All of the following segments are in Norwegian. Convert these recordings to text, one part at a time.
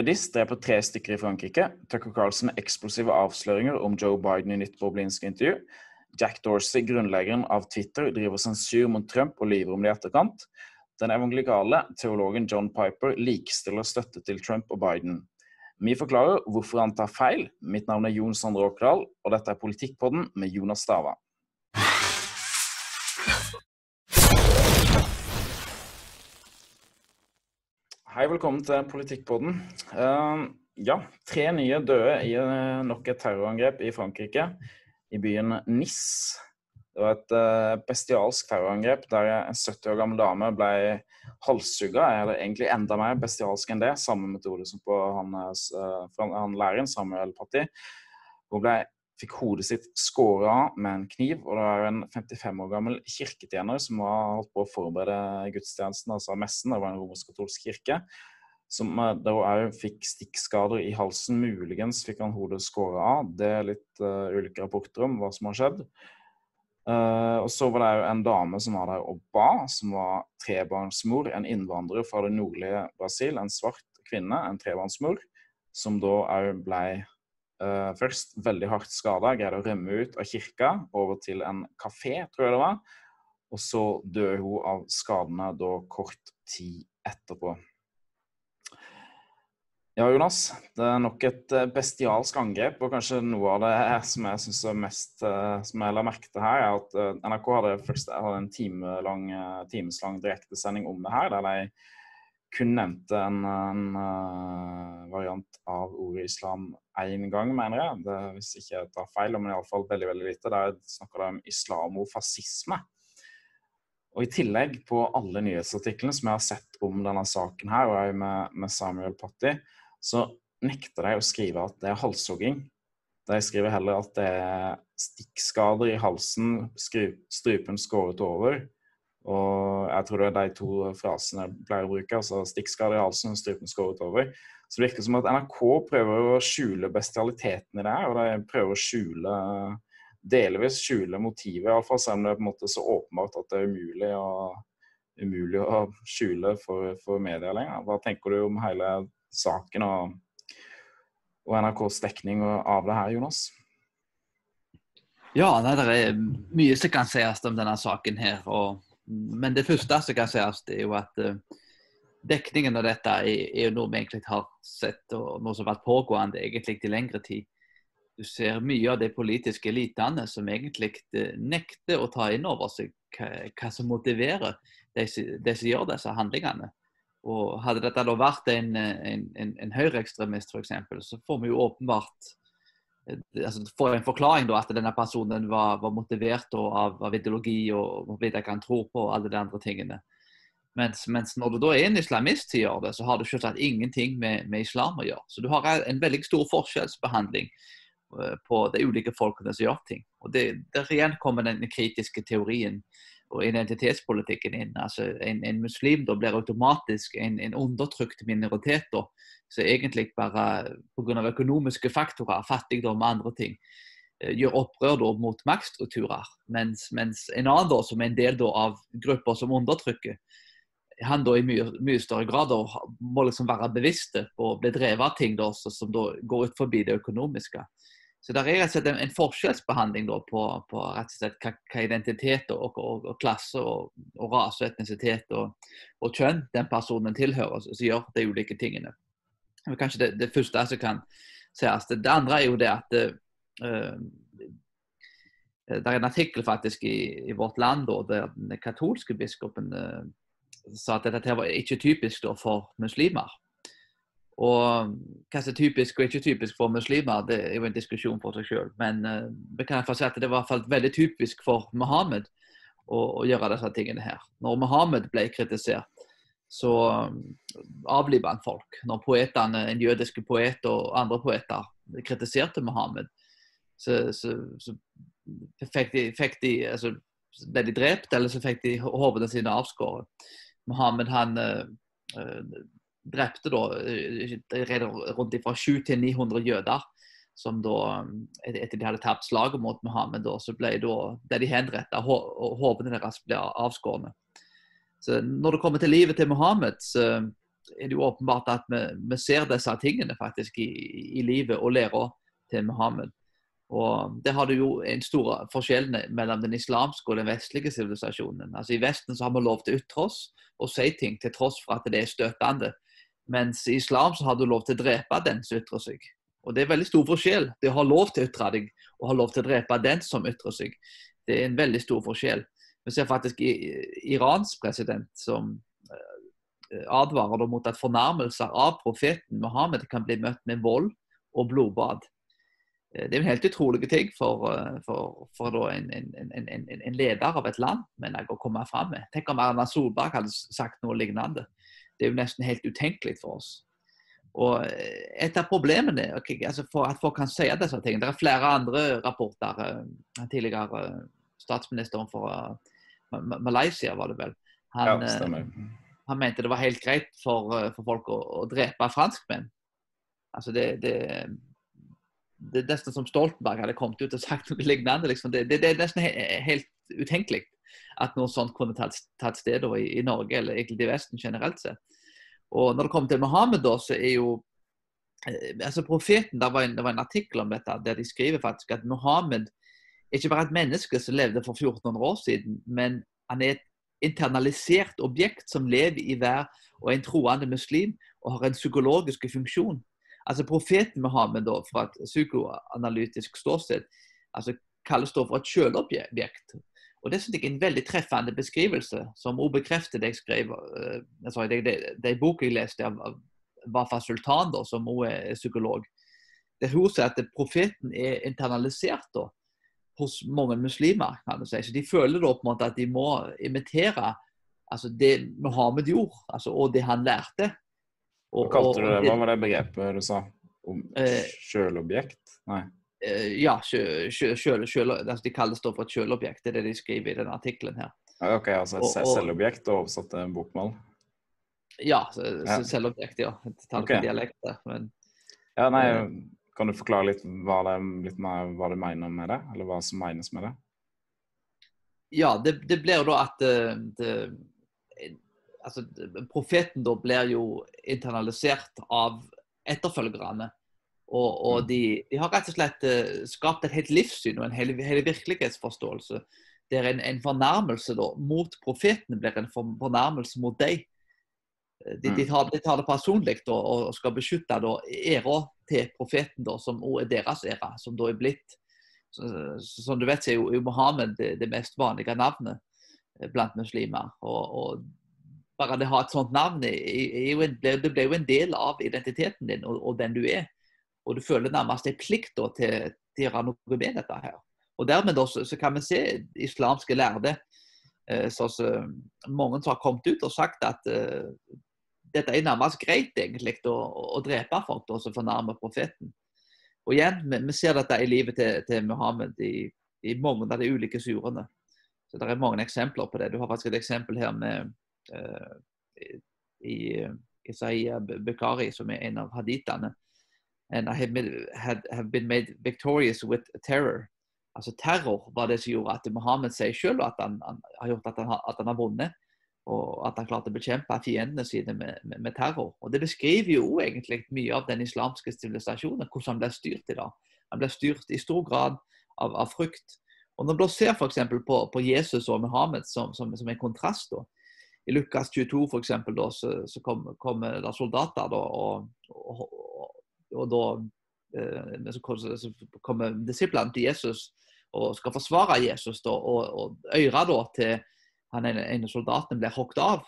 Redis dreper tre stykker i Frankrike. Tucker Carlson med eksplosive avsløringer om Joe Biden i nytt boblinsk intervju. Jack Dorsey, grunnleggeren av Twitter, driver sensur mot Trump og lyver om det i etterkant. Den evangelikale teologen John Piper likestiller støtte til Trump og Biden. Vi forklarer hvorfor han tar feil. Mitt navn er Jon Sondre Åkerdal, og dette er Politikkpodden med Jonas Stava. Hei, velkommen til Politikkpodden. Uh, ja, tre nye døde i uh, nok et terrorangrep i Frankrike, i byen Nis. Det var et uh, bestialsk terrorangrep der en 70 år gammel dame ble halshugga, eller egentlig enda mer bestialsk enn det. Samme metode som på han, han læreren Samuel Paty. Hun ble fikk hodet sitt skåret av med en kniv. Og det var en 55 år gammel kirketjener som var holdt på å forberede gudstjenesten, altså messen. Det var en romersk-katolsk kirke. Som eh, da òg fikk stikkskader i halsen. Muligens fikk han hodet skåret av. Det er litt uh, ulike rapporter om hva som har skjedd. Uh, og så var det òg en dame som var der og ba, som var trebarnsmor. En innvandrer fra det nordlige Brasil. En svart kvinne, en trebarnsmor, som da òg blei uh, først veldig hardt skada, greide å rømme ut av kirka, over til en kafé, tror jeg det var. Og så døde hun av skadene da kort tid etterpå. Ja, Jonas. Det er nok et eh, bestialsk angrep. Og kanskje noe av det som jeg synes er mest eh, som jeg la merke til her, er at NRK hadde, først, hadde en timelang, timeslang direktesending om det her. der de kun nevnte en, en uh, variant av ordet islam én gang, mener jeg. Det, hvis ikke jeg tar feil, men iallfall veldig veldig lite. Der snakker de om islamofascisme. Og I tillegg, på alle nyhetsartiklene som jeg har sett om denne saken, her, og jeg med, med Samuel Patti, så nekter de å skrive at det er halshogging. De skriver heller at det er stikkskader i halsen, strupen skåret over, og jeg tror det er de to frasene jeg pleier å bruke. altså Stikkskade i halsen strupen skåret over. Så det virker som at NRK prøver å skjule bestialiteten i det her. Og de prøver å skjule delvis skjule motivet, iallfall. Selv om det er på en måte så åpenbart at det er umulig å, umulig å skjule for, for media lenger. Hva tenker du om hele saken og, og NRKs dekning av det her, Jonas? Ja, det er mye som kan sies om denne saken her. og men det første som kan sies, er jo at uh, dekningen av dette er, jo noe vi egentlig har sett, og noe som har vært pågående egentlig til lengre tid. Du ser mye av de politiske elitene som egentlig uh, nekter å ta inn over seg hva, som motiverer de, som gjør disse handlingene. Og Hadde dette da vært en, en, en, en høyreekstremist f.eks., så får vi jo åpenbart Eh, altså, får en forklaring da, at denne personen var, var motivert av, av, ideologi og jeg kan tro på alle de andre tingene. Mens, mens, når du da er en islamist som gjør det, så har du selvsagt ingenting med, med, islam å gjøre. Så du har en veldig stor forskjellsbehandling uh, på de ulike folkene som gjør ting. Og det, Der igjen kommer den kritiske teorien og identitetspolitikken inn. Altså En, en muslim da blir automatisk en, en undertrykt minoritet. da, Så egentlig bare pga. økonomiske faktorer, fattigdom og andre ting, eh, gjør opprør da mot maktstrukturer. Mens, mens, en annen da, som er en del da, av grupper som undertrykker, han da i mye, mye større grad da, må liksom være bevisste på å bli drevet av ting da, som da går ut forbi det økonomiske. Så det er rett og slett en, en forskjellsbehandling da, på, på, rett og slett hva, hva identitet og, og, og, klasse og, og rase og etnisitet og, og, kjønn den personen tilhører, som gjør de ulike tingene. Men kanskje det, det første som kan sies. Det, det andre er jo det at uh, det er en artikkel faktisk i, i Vårt Land da, der den katolske biskopen uh, sa at dette var ikke typisk da, for muslimer. Og hva som er typisk og ikke typisk for muslimer, det er jo en diskusjon for seg selv. Men uh, vi kan si at det var i hvert fall veldig typisk for Mohammed å, å, gjøre disse tingene her. Når Mohammed ble kritisert, så um, avlivet han folk. Når poetene, en jødiske poet og andre poeter kritiserte Mohammed, så, så, så fikk de, fikk de altså, ble de drept, eller så fikk de hodene sine avskåret. Mohammed han uh, drepte da eh, rundt fra 700 til 900 jøder. Som da, eh, etter de hadde tapt slaget mot Mohammed, da, så ble, da, ble de henrettet, og hodene deres ble avskårne. Så når det kommer til livet til Mohammed, så, er det jo åpenbart at vi, vi ser disse tingene faktisk i, i livet og læra til Muhammed. Og Der har du jo en stor forskjell mellom den islamske og den vestlige sivilisasjonen. Altså I Vesten så har vi lov til å ytre oss og si ting til tross for at det er støtende. Mens i islam så har du lov til å drepe den som ytrer seg. Og Det er veldig stor forskjell. Det å ha lov til å ytre deg og ha lov til å drepe den som ytrer seg. Det er en veldig stor forskjell. Vi ser faktisk i, Irans president som uh, advarer mot at fornærmelser av profeten Mohammed kan bli møtt med vold og blodbad. Eh, det er en helt utrolig ting for, eh, for, for en, en, en, en, leder av et land mener jeg, å komme fram med. Tenk om Erna Solberg hadde sagt noe lignende. Det er jo nesten helt utenkelig for oss. Og eh, Et av problemene okay, altså for at folk kan si disse tingene Det er flere andre rapporter. Tidligere statsministeren for Malaysia, var det vel. Han, ja, han mente det var helt greit for, for folk å, å drepe franskmenn. Altså det, det det er nesten som Stoltenberg hadde kommet ut og sagt noe lignende. Liksom. Det, det, det, er nesten he helt utenkelig at noe sånt kunne tatt, tatt sted i, i, Norge, eller egentlig i Vesten generelt sett. Og Når det kommer til Mohammed, da, så er jo eh, altså profeten, det var, en, det var en artikkel om dette der de skriver faktisk at Mohammed ikke bare er et menneske som levde for 1400 år siden, men han er et internalisert objekt som lever i hver og er en troende muslim og har en psykologisk funksjon Altså Profeten Muhammed da, fra et psykoanalytisk ståsted altså kalles da for et sjølobjekt. Og Det synes jeg er en veldig treffende beskrivelse, som også bekrefter det jeg skrev sorry, det, det, det boka jeg leste av, av Wafa Sultan, da, som også er psykolog. Der hun sier at profeten er internalisert da, hos mange muslimer. kan du si. Så De føler da på en måte at de må imitere altså det Muhammed gjorde, altså, og det han lærte. Og, Hva kalte du det? Hva var det begrepet du sa? Om eh, sjølobjekt? Nei. Eh, ja, sjø, sjø, altså de kalles det for et sjølobjekt. Det er det de skriver i denne artikkelen her. Ok, altså et og, oversatt til bokmål? Ja, selvobjekt, ja. Tar okay. dialekt men Ja, nei, eh, kan du forklare litt hva, det, litt mer, hva du mener med det? Eller hva som menes med det? Ja, det, det blir da at det, altså, Profeten da blir jo internalisert av etterfølgerne. Og, og mm. de, de, har rett og slett uh, skapt et helt livssyn og en hel, hel virkelighetsforståelse. Der en, en fornærmelse da, mot profeten blir en fornærmelse mot deg. Eh, de, de, mm. tar, de tar, det personlig da, og skal beskytte da, æra til profeten, da, som også er deres æra, som da er blitt. Så, som du vet, er jo, Mohammed det, det, mest vanlige navnet eh, blant muslimer. Og, og bare det å ha et sånt navn, en, det blir jo en del av identiteten din og, og, den du er. Og du føler nærmest en plikt da, til, til, å gjøre noe med dette her. Og Dermed da, så, så kan vi se islamske lærde eh, så, så, mange som har kommet ut og sagt at eh, dette er nærmest greit egentlig å, å drepe folk da, som fornærmer profeten. Og igjen, vi, vi, ser dette i livet til, til Muhammed i, i, mange av de ulike surene. Så Det er mange eksempler på det. Du har faktisk et eksempel her med Eh, i Isaiah Bukhari, som er en av haditene. And I have, made, had, have been made victorious with terror. Altså Terror var det som gjorde at Mohammed sier selv at han, har gjort at han, at han, har vunnet. Og at han klarte å bekjempe fiendene sine med, med, med, terror. Og Det beskriver jo egentlig mye av den islamske sivilisasjonen, hvordan han ble styrt i dag. Han ble styrt i stor grad av, av frykt. Og Når man ser f.eks. På, på Jesus og Mohammed som, som, som en kontrast, da, i Lukas 22 for eksempel, da, så, så kommer kom soldater. Da, og, og, og da eh, så kommer disiplene til Jesus og skal forsvare Jesus. Da, og, og øra da, til han ene soldaten blir hogd av.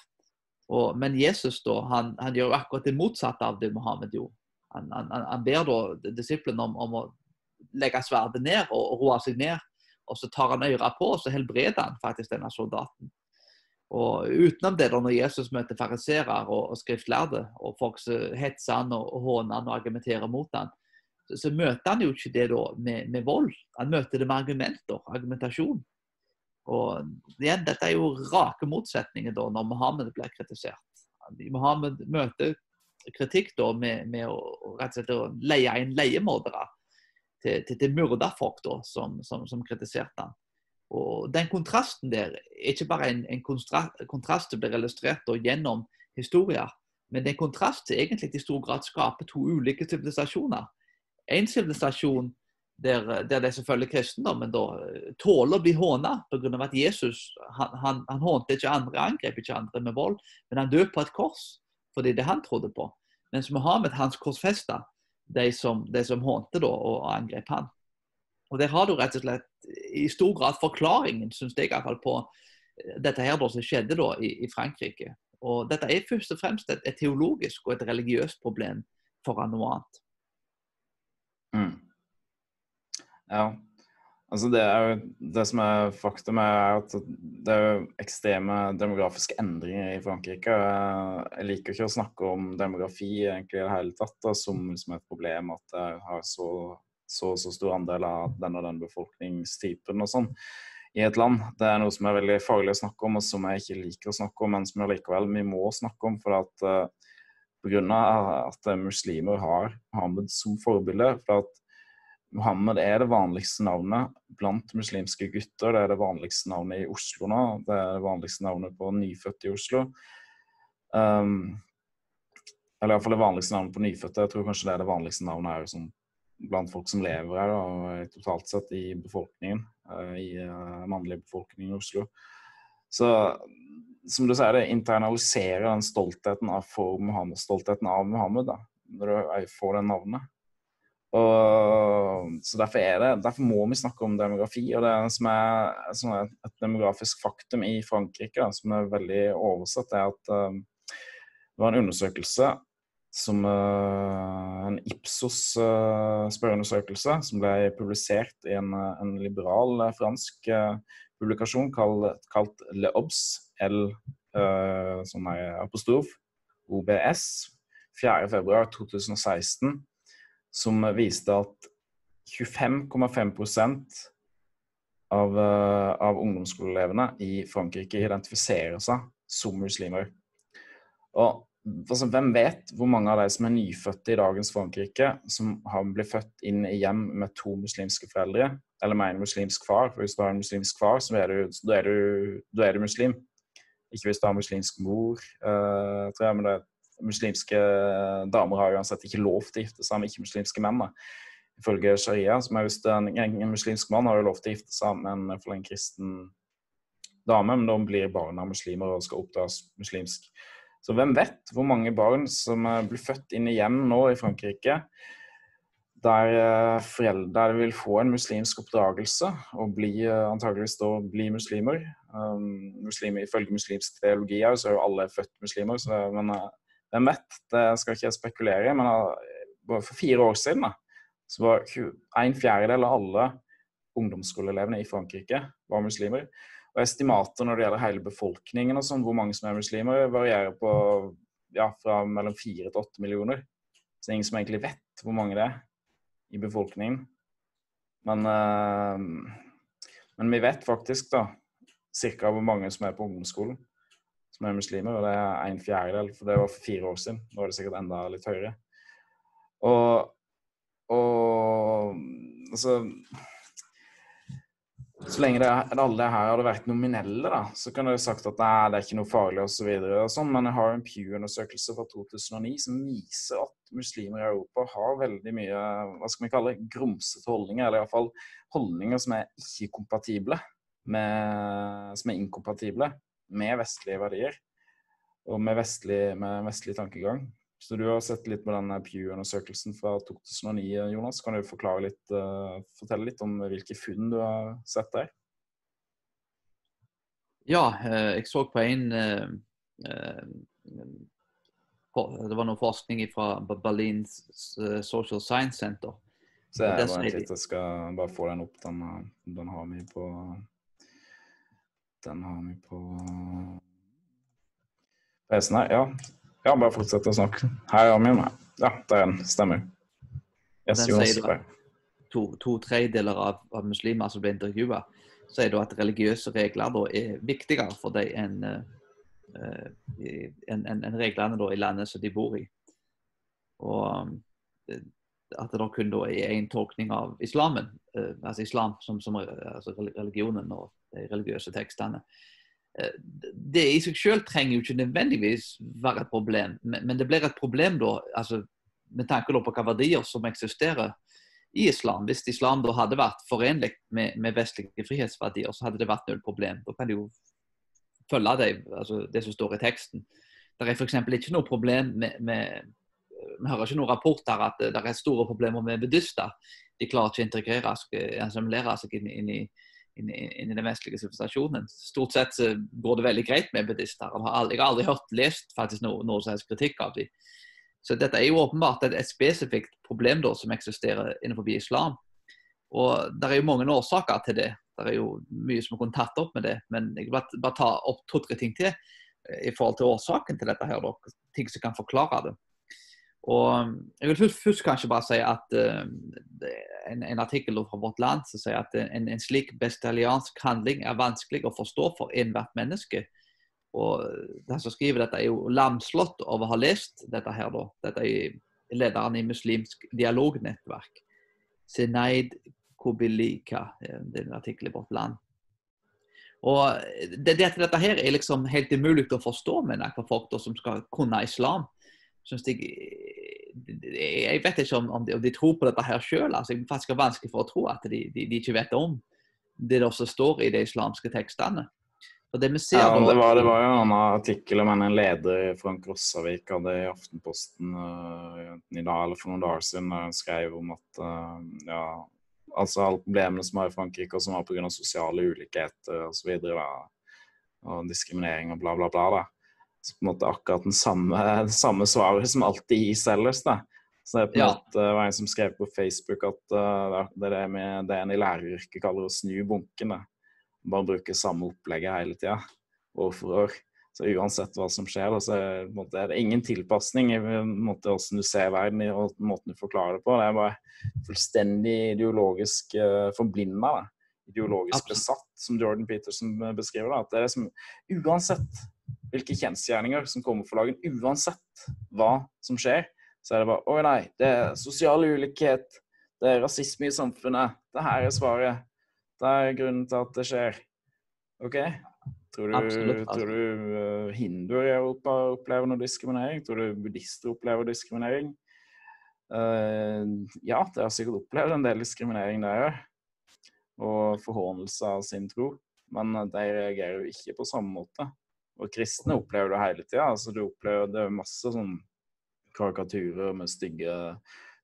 Og, men Jesus da, han, han, gjør akkurat det motsatte av det Mohammed gjorde. Han, han, han ber da disiplene om, om, å legge sverdet ned og, og roe seg ned. Og så tar han øra på, og så helbreder han faktisk denne soldaten. Og Utenom det, da, når Jesus møter fariserer og, og skriftlærde, og folk hetser han og, og håner han og argumenterer mot han, så, så, møter han jo ikke det da med, med, vold. Han møter det med argumenter, argumentasjon. Og igjen, Dette er jo rake motsetninger da, når Mohammed blir kritisert. Mohammed møter kritikk da med, med å, rett og slett leie inn leiemordere til, til, til myrda folk da, som, som, som kritiserte han. Og Den kontrasten der er ikke bare en, en kontrast som blir illustrert gjennom historier, Men det er en kontrast til egentlig i stor grad skaper to ulike sivilisasjoner. En sivilisasjon der, der er selvfølgelig kristendommen da tåler å bli hånet pga. at Jesus han, han, han ikke andre, angrep ikke andre med vold, men han døde på et kors fordi det han trodde på. Mens Mohammed hans korsfesta de som, de som hånte og angrep han. Og Der har du rett og slett i stor grad forklaringen, syns jeg iallfall, på eh, dette her som skjedde da i, Frankrike. Og Dette er først og fremst et, teologisk og et religiøst problem foran noe annet. Mm. Ja. Altså det, jo, det som er faktum, er at det er jo ekstreme demografiske endringer i Frankrike. Jeg liker ikke å snakke om demografi egentlig i det hele tatt, da, som, som et problem at det har så, så, så stor andel av den og den befolkningstypen og sånn i et land. Det er noe som er veldig farlig å snakke om, og som jeg ikke liker å snakke om, men som jeg likevel vi må snakke om. for at uh, Pga. at muslimer har Mohammed som forbilde. for at Mohammed er det vanligste navnet blant muslimske gutter. Det er det vanligste navnet i Oslo nå. Det er det vanligste navnet på nyfødte i Oslo. Um, eller iallfall det vanligste navnet på nyfødte. Jeg tror kanskje det er det vanligste navnet her sånn, blant folk som lever her, da, totalt sett i befolkningen. Uh, I uh, mannlig befolkning i Oslo. Så som du sier, det internaliserer den stoltheten av, Mohammed, stoltheten av Mohammed da, når du får det navnet. Og, så derfor, det, derfor, må vi snakke om demografi. Og det som er, som er et demografisk faktum i Frankrike, da, som er veldig oversatt, er at um, det var en undersøkelse som uh, en Ipsos-spørreundersøkelse uh, som ble publisert i en, en liberal fransk publikasjon kalt, kalt Le Obs, L som er apostrof, OBS, 4.2.2016 som viste at 25,5 av, av ungdomsskoleelevene i Frankrike identifiserer seg som muslimer. Og altså, Hvem vet hvor mange av de som er nyfødte i dagens Frankrike, som har blitt født inn i hjem med to muslimske foreldre, eller med en muslimsk far. For Hvis du har en muslimsk far, så er du, da, er du, da er du muslim. Ikke hvis du har muslimsk mor, uh, tror jeg, men det, muslimske damer har uansett ikke lov til å gifte seg med ikke-muslimske menn. Ifølge sharia. som er hvis en, en, muslimsk mann har jo lov til å gifte seg med en, en kristen dame, men da blir barna muslimer og skal oppdras muslimsk. Så hvem vet hvor mange barn som blir født inn i hjem nå i Frankrike der eh, foreldre vil få en muslimsk oppdragelse og bli, eh, antageligvis da bli muslimer. Um, muslimer ifølge muslimsk teologi er jo alle født muslimer, så, men hvem vet? Det skal ikke jeg spekulere i. Men for fire år siden da, så var en fjerdedel av alle ungdomsskoleelevene i Frankrike var muslimer. Og Estimater når det gjelder hele befolkningen, og sånn, hvor mange som er muslimer, varierer på ja, fra mellom fire til åtte millioner. Så det er ingen som egentlig vet hvor mange det er i befolkningen. Men, øh, men vi vet faktisk da ca. hvor mange som er på ungdomsskolen som er muslimer, og det er en fjerdedel. For det var for fire år siden. Nå er det sikkert enda litt høyere. Og, og altså så lenge det, alle her hadde vært nominelle, da, så kan jeg sagt at nei, det er ikke noe farlig osv. Sånn, men jeg har en Pew-undersøkelse fra 2009 som viser at muslimer i Europa har veldig mye hva skal vi kalle grumsete holdninger, eller iallfall holdninger som er ikke-kompatible med, som er inkompatible med vestlige verdier og med vestlig, med vestlig tankegang. Så du har sett litt på den Pew-undersøkelsen fra 2009, Jonas. Kan du litt, uh, fortelle litt om hvilke funn du har sett der? Ja, uh, jeg så på en uh, Det var noe forskning fra Berlin Social Science Center. Så jeg, bare, litt, jeg skal bare få den opp. Den, den har vi på den har vi på PC-en her. Ja. Ja, bare fortsett å snakke. Her har vi meg. Ja, der er den. Stemmer. Yes, den sier to, to tredjedeler av, av, muslimer som ble intervjua, sier da at religiøse regler da er viktigere for dem enn en, en, en reglene da i landet som de bor i. Og uh, at det da kun da er én tolkning av islamen, altså islam som, som altså religionen og de religiøse tekstene. Det i seg selv trenger jo ikke nødvendigvis være et problem, men det blir et problem da, altså, med tanke på hvilke verdier som eksisterer i islam. Hvis islam da hadde vært forenlig med, med vestlige frihetsverdier, så hadde det vært null problem. Da kan de jo følge det, altså det som står i teksten. Det er f.eks. ikke noe problem med, med Vi hører ikke noen rapporter at det er store problemer med buddhister. De klarer ikke å integrere seg, assimilere seg inn, inn, i, inn, i den vestlige sivilisasjonen. Stort sett så går det veldig greit med buddhister. Jeg har aldri, jeg har aldri hørt lest faktisk noe, noe som helst kritikk av dem. Så dette er jo åpenbart et, et spesifikt problem da, som eksisterer innenfor islam. Og Det er jo mange årsaker til det. Det er jo mye som er kunnet tatt opp med det. Men jeg vil bare, ta opp to-tre ting til i forhold til årsaken til dette. her, da. Ting som kan forklare det. Og Jeg vil først, først kanskje bare si at uh, en, en, artikkel fra Vårt Land som sier at en, en slik bestialiansk handling er vanskelig å forstå for enhvert menneske. Og Den som skriver dette, er jo lamslått over å ha lest dette. her da. Dette er lederen i Muslimsk dialognettverk. Senaid Kobilika. Det er en artikkel i Vårt Land. Og det, det, Dette her er liksom helt umulig å forstå med for folk da, som skal kunne islam. Synes jeg, jeg vet ikke om, om, de, om, de, tror på dette her sjøl. Altså, er faktisk vanskelig for å tro at de, de, de ikke vet om det som står i de islamske tekstene. Det, ja, det, var, det var jo en artikkel om en leder Frank Rossavik hadde i Aftenposten uh, i dag, eller for noen dager siden. Der han skrev om at uh, ja, altså alle problemene som var i Frankrike, og som var pga. sosiale ulikheter osv. Og, og diskriminering og bla, bla, bla. da. Akkurat den samme, det samme svaret som alltid gis ellers. da. Så det på en ja. måte, var en som skrev på Facebook at uh, det er det, med, det en i læreryrket kaller å snu bunken. da bare bruker samme opplegget hele tida, år for år. Så uansett hva som skjer, så er det ingen tilpasning i måte, hvordan du ser verden og måten du forklarer det på. Det er bare fullstendig ideologisk uh, eh, forblinda. Ideologisk besatt, som Jordan Peterson beskriver det. At det er som uansett hvilke kjensgjerninger som kommer for dagen, uansett hva som skjer, så er det bare Å nei, det er sosial ulikhet, det er rasisme i samfunnet. Det her er svaret. Det er grunnen til at det skjer. OK? Tror du, Absolutt. tror du uh, hinduer i Europa opplever noe diskriminering? Tror du buddhister opplever diskriminering? Uh, ja, de har sikkert opplevd en del diskriminering der òg. Og forhånelse av sin tro. Men de reagerer jo ikke på samme måte. Og kristne opplever det hele tida. Altså, du opplever det er masse sånn karikaturer med stygge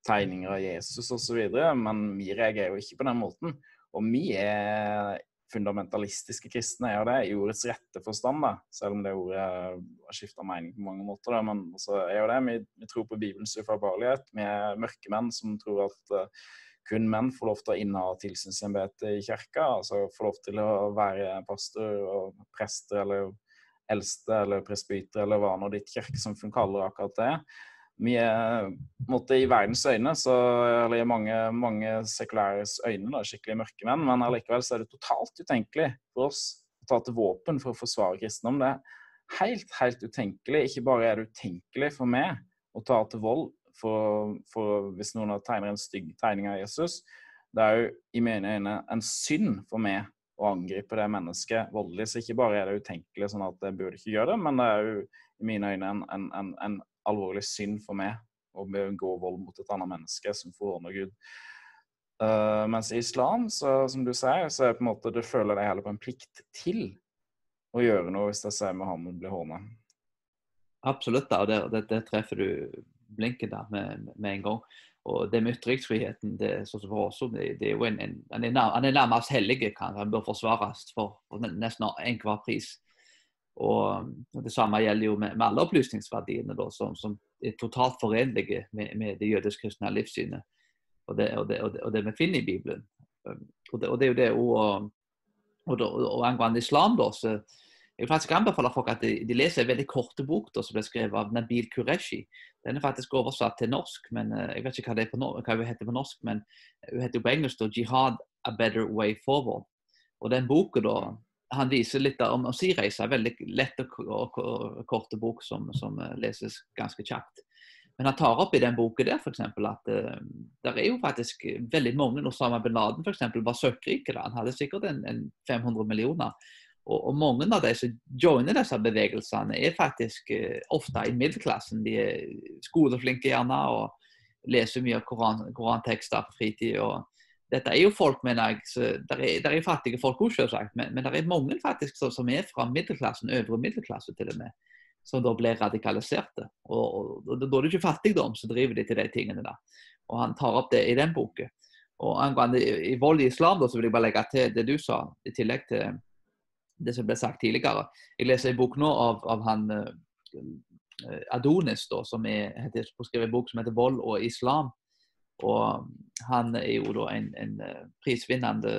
tegninger av Jesus osv. Men vi reagerer jo ikke på den måten. Og vi er fundamentalistiske kristne, er jo det i ordets rette forstand, da. selv om det ordet har skifta mening på mange måter. Da. Men altså, er jo det, vi, vi tror på Bibelens ufarbarlighet. Vi er mørke menn som tror at uh, kun menn får lov til å inneha tilsynsembetet i kirka. Altså får lov til å være pastor og prester eller eldste eller presbyter eller hva nå ditt kirkesamfunn kaller akkurat det vi er måtte, i verdens øyne, så, eller i mange, mange sekulæres øyne, da, skikkelig mørke menn, men allikevel så er det totalt utenkelig for oss å ta til våpen for å forsvare kristendom. Det er helt, helt utenkelig. Ikke bare er det utenkelig for meg å ta til vold for, for hvis noen tegner en stygg tegning av Jesus. Det er jo i mine øyne en synd for meg å angripe det mennesket voldelig. Så ikke bare er det utenkelig sånn at jeg burde ikke gjøre det, men det er jo i mine øyne en, en, en, en alvorlig synd for meg å begå vold mot et annet menneske som forordner Gud. Uh, mens i islam, så, som du sier, så er det på en måte du føler deg heller på en plikt til å gjøre noe hvis jeg ser Mohammed bli håna. Absolutt, og det, det, det, treffer du blinken der med, med, en gang. Og det med ytringsfriheten, det, sånn som for oss, det, det er jo en, en, han, er nærmest, hellig. Han bør forsvares for, for nesten enhver pris. Og Det samme gjelder jo med, med alle opplysningsverdiene, da, som, som, er totalt forenlige med, med det jødisk-kristne livssynet og det, og, det, og, det, og det, vi finner i Bibelen. Um, og det, er jo det og, og, angående islam, da, så jeg vil faktisk anbefale folk at de, de leser en veldig korte bok da, som ble skrevet av Nabil Qureshi. Den er faktisk oversatt til norsk, men uh, jeg vet ikke hva det er på, hva hun heter på norsk, men hun heter jo på engelsk da, 'Jihad a better way forward'. Og den boken da, han viser litt om, om si reise. Veldig lett og, og, og korte bok som, som, eh, leses ganske kjapt. Men han tar opp i den boken der f.eks. at uh, det er jo faktisk veldig mange Osama bin Laden for eksempel, var søkkrike. Han hadde sikkert en, en 500 millioner. Og, og, mange av de som joiner disse bevegelsene, er faktisk uh, ofte i middelklassen. De er skoleflinke gjerne og leser mye koran, korantekster på fritid. dette er jo folk, mener jeg, så der er, der er fattige folk òg, selvsagt, men, men det er mange faktisk som er fra middelklassen, øvre middelklasse til og med, som da blir radikaliserte. Og, og, og Da er det ikke fattigdom som driver de til de tingene. da. Og Han tar opp det i den boken. Og Angående i vold i islam, da, så vil jeg bare legge til det du sa, i tillegg til det som ble sagt tidligere. Jeg leser en bok nå av, av han uh, Adonis, da, som er, heter, skrevet en bok som heter 'Vold og islam'. Og Han er jo da en, en eh, prisvinnende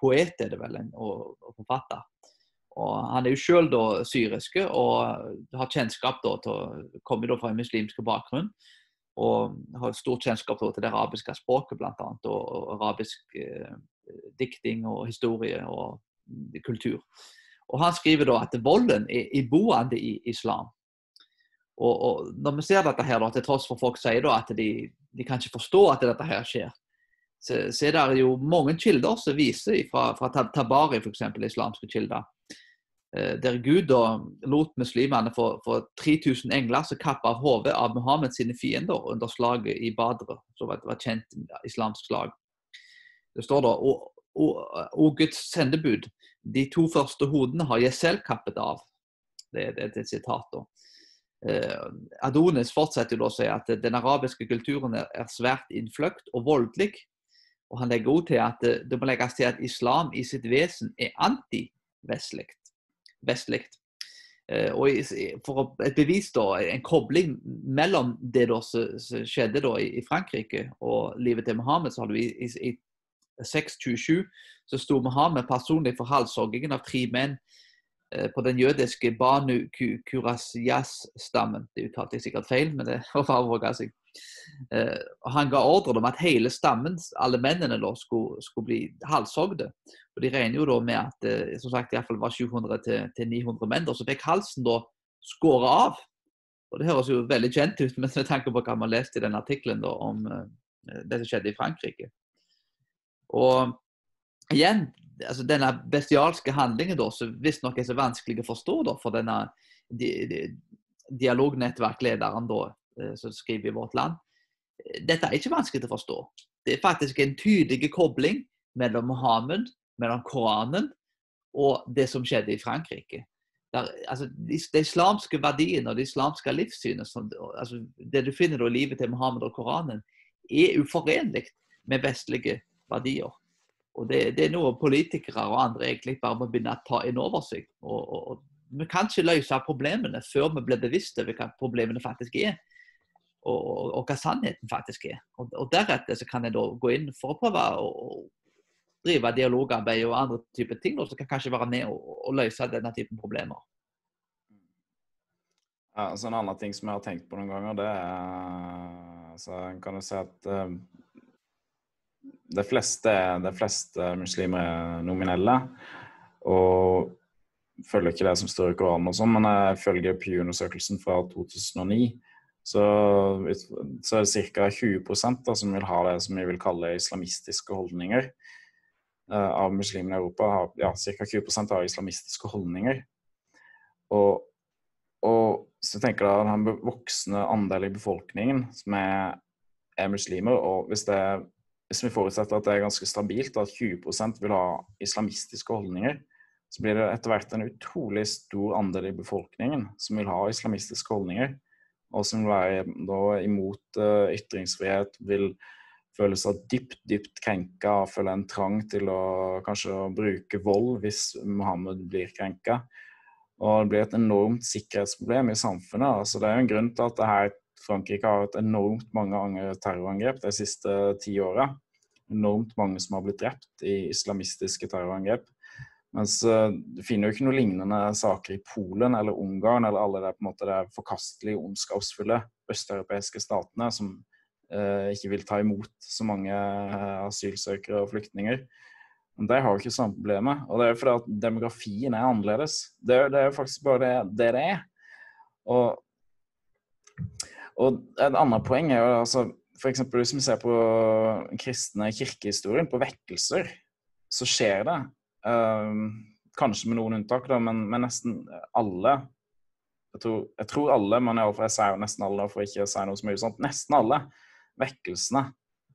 poet, er det vel, en, og, og, forfatter. Og Han er jo da syriske og har kjennskap da til å komme fra en muslimsk bakgrunn. Og har stort kjennskap da, til det arabiske språket, bl.a. Og, og arabisk eh, dikting og historie og kultur. Og Han skriver da at volden er iboende i islam. Og, og, Når vi ser dette, her da, til tross for folk sier da at de, de kan ikke forstå at dette her skjer, så, så er det jo mange kilder som viser fra, fra Tabari, f.eks. islamske kilder, eh, der Gud da lot muslimene få, få 3000 engler som kappa av hodet av Muhammed sine fiender under slaget i Badr, som var et kjent islamsk slag. Det står da og, og, og Guds sendebud de to første hodene har jeg selv kappet av. Det, det, det er et sitat. da. Eh, Adonis fortsetter å si at den arabiske kulturen er, svært innfløkt og voldelig. Og Han legger også til at det må legges til at islam i sitt vesen er anti-vestlig. Eh, og For et bevis, da, en kobling mellom det som skjedde da i Frankrike og livet til Mohammed, så har du i, i, 627 så sto Mohammed personlig for halshoggingen av tre menn eh, på den jødiske Banu Kurasias-stammen. Det uttalte jeg sikkert feil, men det var våga seg. Eh, han ga ordre om at hele stammen, alle mennene, da, skulle, skulle bli halshogde. Og De regner jo da med at det som sagt, det var 700-900 menn. Så fikk halsen da skåret av. Og Det høres jo veldig kjent ut, men med tanke på hva man leste i den artikkelen om det som skjedde i Frankrike. Og igjen, altså denne bestialske handlingen da, som visstnok er så vanskelig å forstå da, for denne di, di, dialognettverklederen da, eh, som skriver i Vårt Land. Dette er ikke vanskelig å forstå. Det er faktisk en tydelig kobling mellom Mohammed, mellom Koranen og det som skjedde i Frankrike. Der, altså, de, de, islamske verdiene og det islamske livssynet, som, altså, det du finner i livet til Mohammed og Koranen, er uforenlig med vestlige verdier. Og det, det, er noe politikere og andre egentlig bare må begynne å ta inn over seg. Og, og, og, vi kan ikke løse problemene før vi blir bevisste over hva problemene faktisk er. Og, og, hva sannheten faktisk er. Og, Deretter så kan jeg da gå inn for å prøve å drive dialogarbeid og andre typer ting som kan kanskje være med og, løse denne typen problemer. Ja, altså En annen ting som jeg har tenkt på noen ganger, det er så kan du si at uh, de fleste, de fleste muslimer er nominelle. Og følger ikke det som står i Koranen og sånn, men jeg følger Pew-undersøkelsen fra 2009. Så, så er det ca. 20 da, som vil ha det som vi vil kalle islamistiske holdninger. Uh, av muslimene i Europa har ja, ca. 20% har islamistiske holdninger. Og, og så tenker jeg at den voksne andelen i befolkningen som er, er muslimer, og hvis det er hvis vi forutsetter at det er ganske stabilt, at 20% vil ha islamistiske holdninger, så blir det etter hvert en utrolig stor andel i befolkningen som vil ha islamistiske holdninger, og som vil være imot uh, ytringsfrihet, vil føle seg dypt, dypt krenka, føle en trang til å kanskje bruke vold hvis Mohammed blir krenka. Og det blir et enormt sikkerhetsproblem i samfunnet. Altså, det er jo en grunn til at det her Frankrike har hatt enormt mange terrorangrep de siste ti åra. Enormt mange som har blitt drept i islamistiske terrorangrep. Mens uh, du finner jo ikke noe lignende saker i Polen eller Ungarn eller alle de, på en måte, de forkastelige, ondskapsfulle østeuropeiske statene som eh, ikke vil ta imot så mange uh, asylsøkere og flyktninger. Men de har jo ikke samme problemet. Og det er fordi at demografien er annerledes. Det er, det er jo faktisk bare det, det er. Og og et annet poeng er jo altså F.eks. hvis vi ser på kristne kirkehistorien, på vekkelser, så skjer det. Um, kanskje med noen unntak, da, men, men nesten alle jeg tror, jeg tror alle, men jeg, jeg sier nesten alle for ikke å si noe som er usant, nesten alle vekkelsene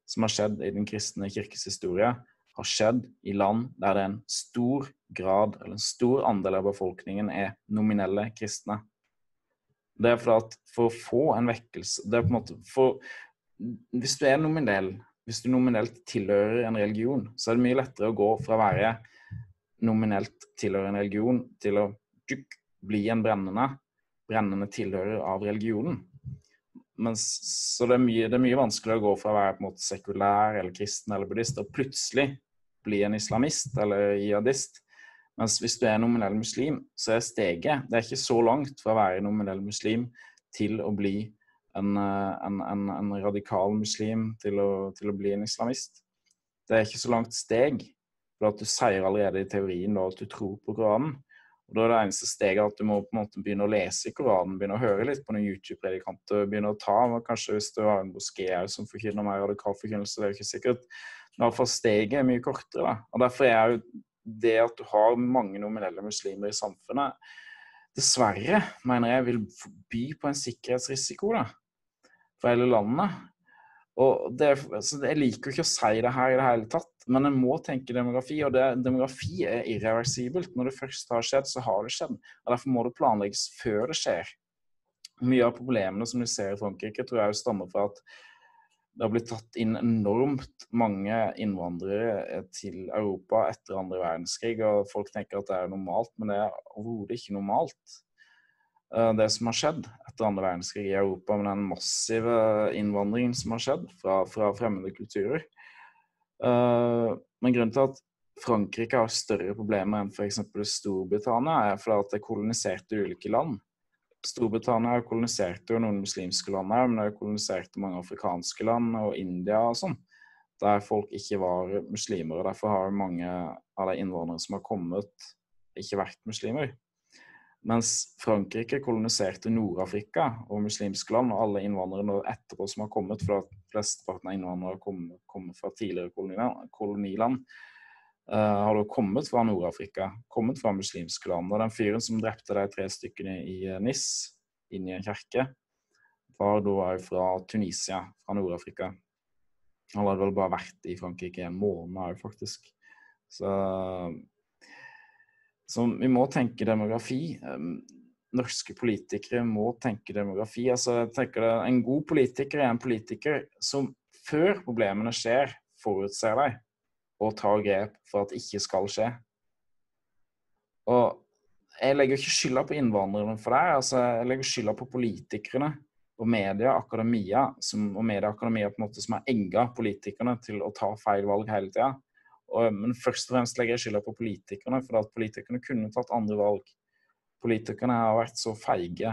som har skjedd i den kristne kirkes historie, har skjedd i land der det er en stor grad, eller en stor andel av befolkningen er nominelle kristne. Det er for at for å få en vekkelse det er på en måte for, Hvis du er nominell, hvis du nominelt tilhører en religion, så er det mye lettere å gå fra å være nominelt tilhører en religion til å bli en brennende, brennende tilhører av religionen. Men, så det er, mye, det er mye vanskeligere å gå fra å være på en måte sekulær eller kristen eller buddhist og plutselig bli en islamist eller jihadist. Mens hvis du er nominell muslim, så er steget Det er ikke så langt fra å være nominell muslim til å bli en, eh, en, en, en radikal muslim, til å, til å, bli en islamist. Det er ikke så langt steg, for at du sier allerede i teorien da, at du tror på Koranen. Og Da er det eneste steget at du må på en måte begynne å lese Koranen, begynne å høre litt på noen YouTube-predikanter, begynne å ta Kanskje hvis du har en moské som forkynner mer radikal forkynnelse, det er jo ikke sikkert. Men iallfall steget er mye kortere. da. Og Derfor er jeg jo det at du har mange nominelle muslimer i samfunnet, dessverre, mener jeg, vil by på en sikkerhetsrisiko da, for hele landet. Og det, altså, Jeg liker ikke å si det her i det hele tatt, men en må tenke demografi. Og det, demografi er irreversibelt. Når det først har skjedd, så har det skjedd. og Derfor må det planlegges før det skjer. Mye av problemene som vi ser i Frankrike, tror jeg stammer fra at det har blitt tatt inn enormt mange innvandrere til Europa etter andre verdenskrig. og Folk tenker at det er normalt, men det er overhodet ikke normalt. Eh, det som har skjedd etter andre verdenskrig i Europa, med den massive innvandringen som har skjedd fra, fra fremmede kulturer. Eh, men grunnen til at Frankrike har større problemer enn f.eks. Storbritannia, er fordi at det koloniserte ulike land. Storbritannia koloniserte jo noen muslimske land her, men de koloniserte mange afrikanske land og India og sånn, der folk ikke var muslimer. og Derfor har mange av de innvandrere som har kommet, ikke vært muslimer. Mens Frankrike koloniserte Nord-Afrika og muslimske land, og alle innvandrere etterpå som har kommet, for flesteparten av innvandrere kommer, kommer fra tidligere koloniland, har da kommet fra Nord-Afrika, kommet fra muslimske land. Og den fyren som drepte de tre stykkene i uh, Nis, inn i en kirke, var da fra Tunisia, fra Nord-Afrika. Han hadde vel bare vært i Frankrike en måned òg, faktisk. Så, så vi må tenke demografi. Um, norske politikere må tenke demografi. Altså, jeg tenker det, En god politiker er en politiker som før problemene skjer, forutser dem og ta grep for at det ikke skal skje. Og jeg legger ikke skylda på innvandrerne for det. Altså, jeg legger skylda på politikerne og media, akademia, som, og media akademia på en måte som har egga politikerne til å ta feil valg hele tida. Men først og fremst legger jeg skylda på politikerne, for at politikerne kunne tatt andre valg. Politikerne har vært så feige.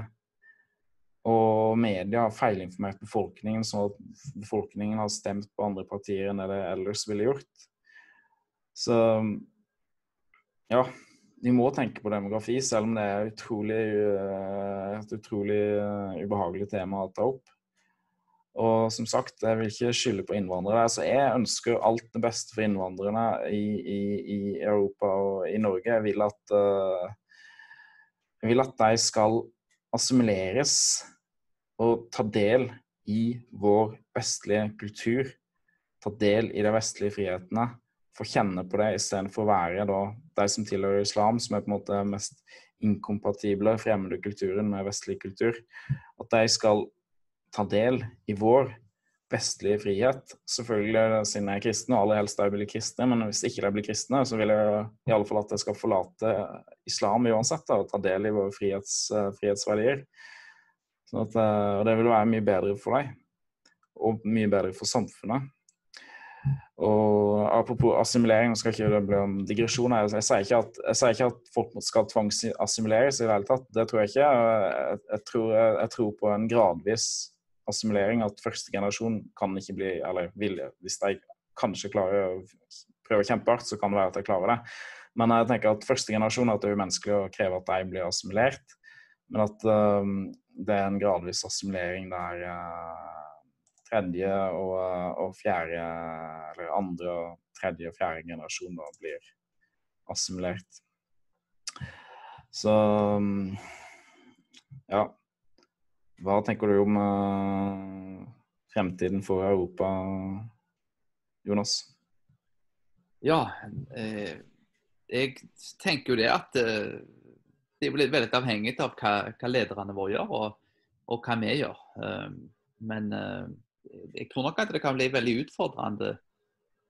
Og media har feilinformert befolkningen, sånn at befolkningen har stemt på andre partier enn det de ellers ville gjort. Så ja, vi må tenke på demografi, selv om det er utrolig, eh, et utrolig eh, ubehagelig tema å ta opp. Og som sagt, jeg vil ikke skylde på innvandrere. Altså, jeg ønsker alt det beste for innvandrerne i, i, i Europa og i Norge. Jeg vil, at, uh, jeg vil at de skal assimileres og ta del i vår vestlige kultur. Ta del i de vestlige frihetene få kjenne på det istedenfor å være da, de som tilhører islam, som er på en måte mest inkompatible fremmede kulturen med vestlig kultur. At de skal ta del i vår vestlige frihet. Selvfølgelig siden jeg er kristen, og aller helst de blir kristne, men hvis ikke de blir kristne, så vil jeg i alle fall at de skal forlate islam uansett da, og ta del i våre frihets, frihetsverdier. Sånn at, eh, og det vil være mye bedre for deg, og mye bedre for samfunnet. Og Apropos assimilering, skal ikke det bli om digresjon Jeg, jeg, sier at, jeg, sier ikke at, folk skal tvangsassimileres i det hele tatt. Det tror jeg ikke. Jeg, jeg, tror, jeg, tror, på en gradvis assimilering. At første generasjon kan ikke bli Eller vil, hvis de kanskje klarer å prøve kjempehardt, så kan det være at de klarer det. Men jeg tenker at første generasjon at det er umenneskelig å kreve at de blir assimilert. Men at um, det er en gradvis assimilering der uh, tredje og, og, fjerde, eller andre, tredje og fjerde generasjoner blir assimilert. Så ja. Hva tenker du om uh, fremtiden for Europa, Jonas? Ja, eh, jeg tenker jo det at eh, det blir veldig avhengig av hva, hva lederne våre gjør, og, og hva vi gjør. Eh, men eh, jeg tror nok at det kan bli veldig utfordrende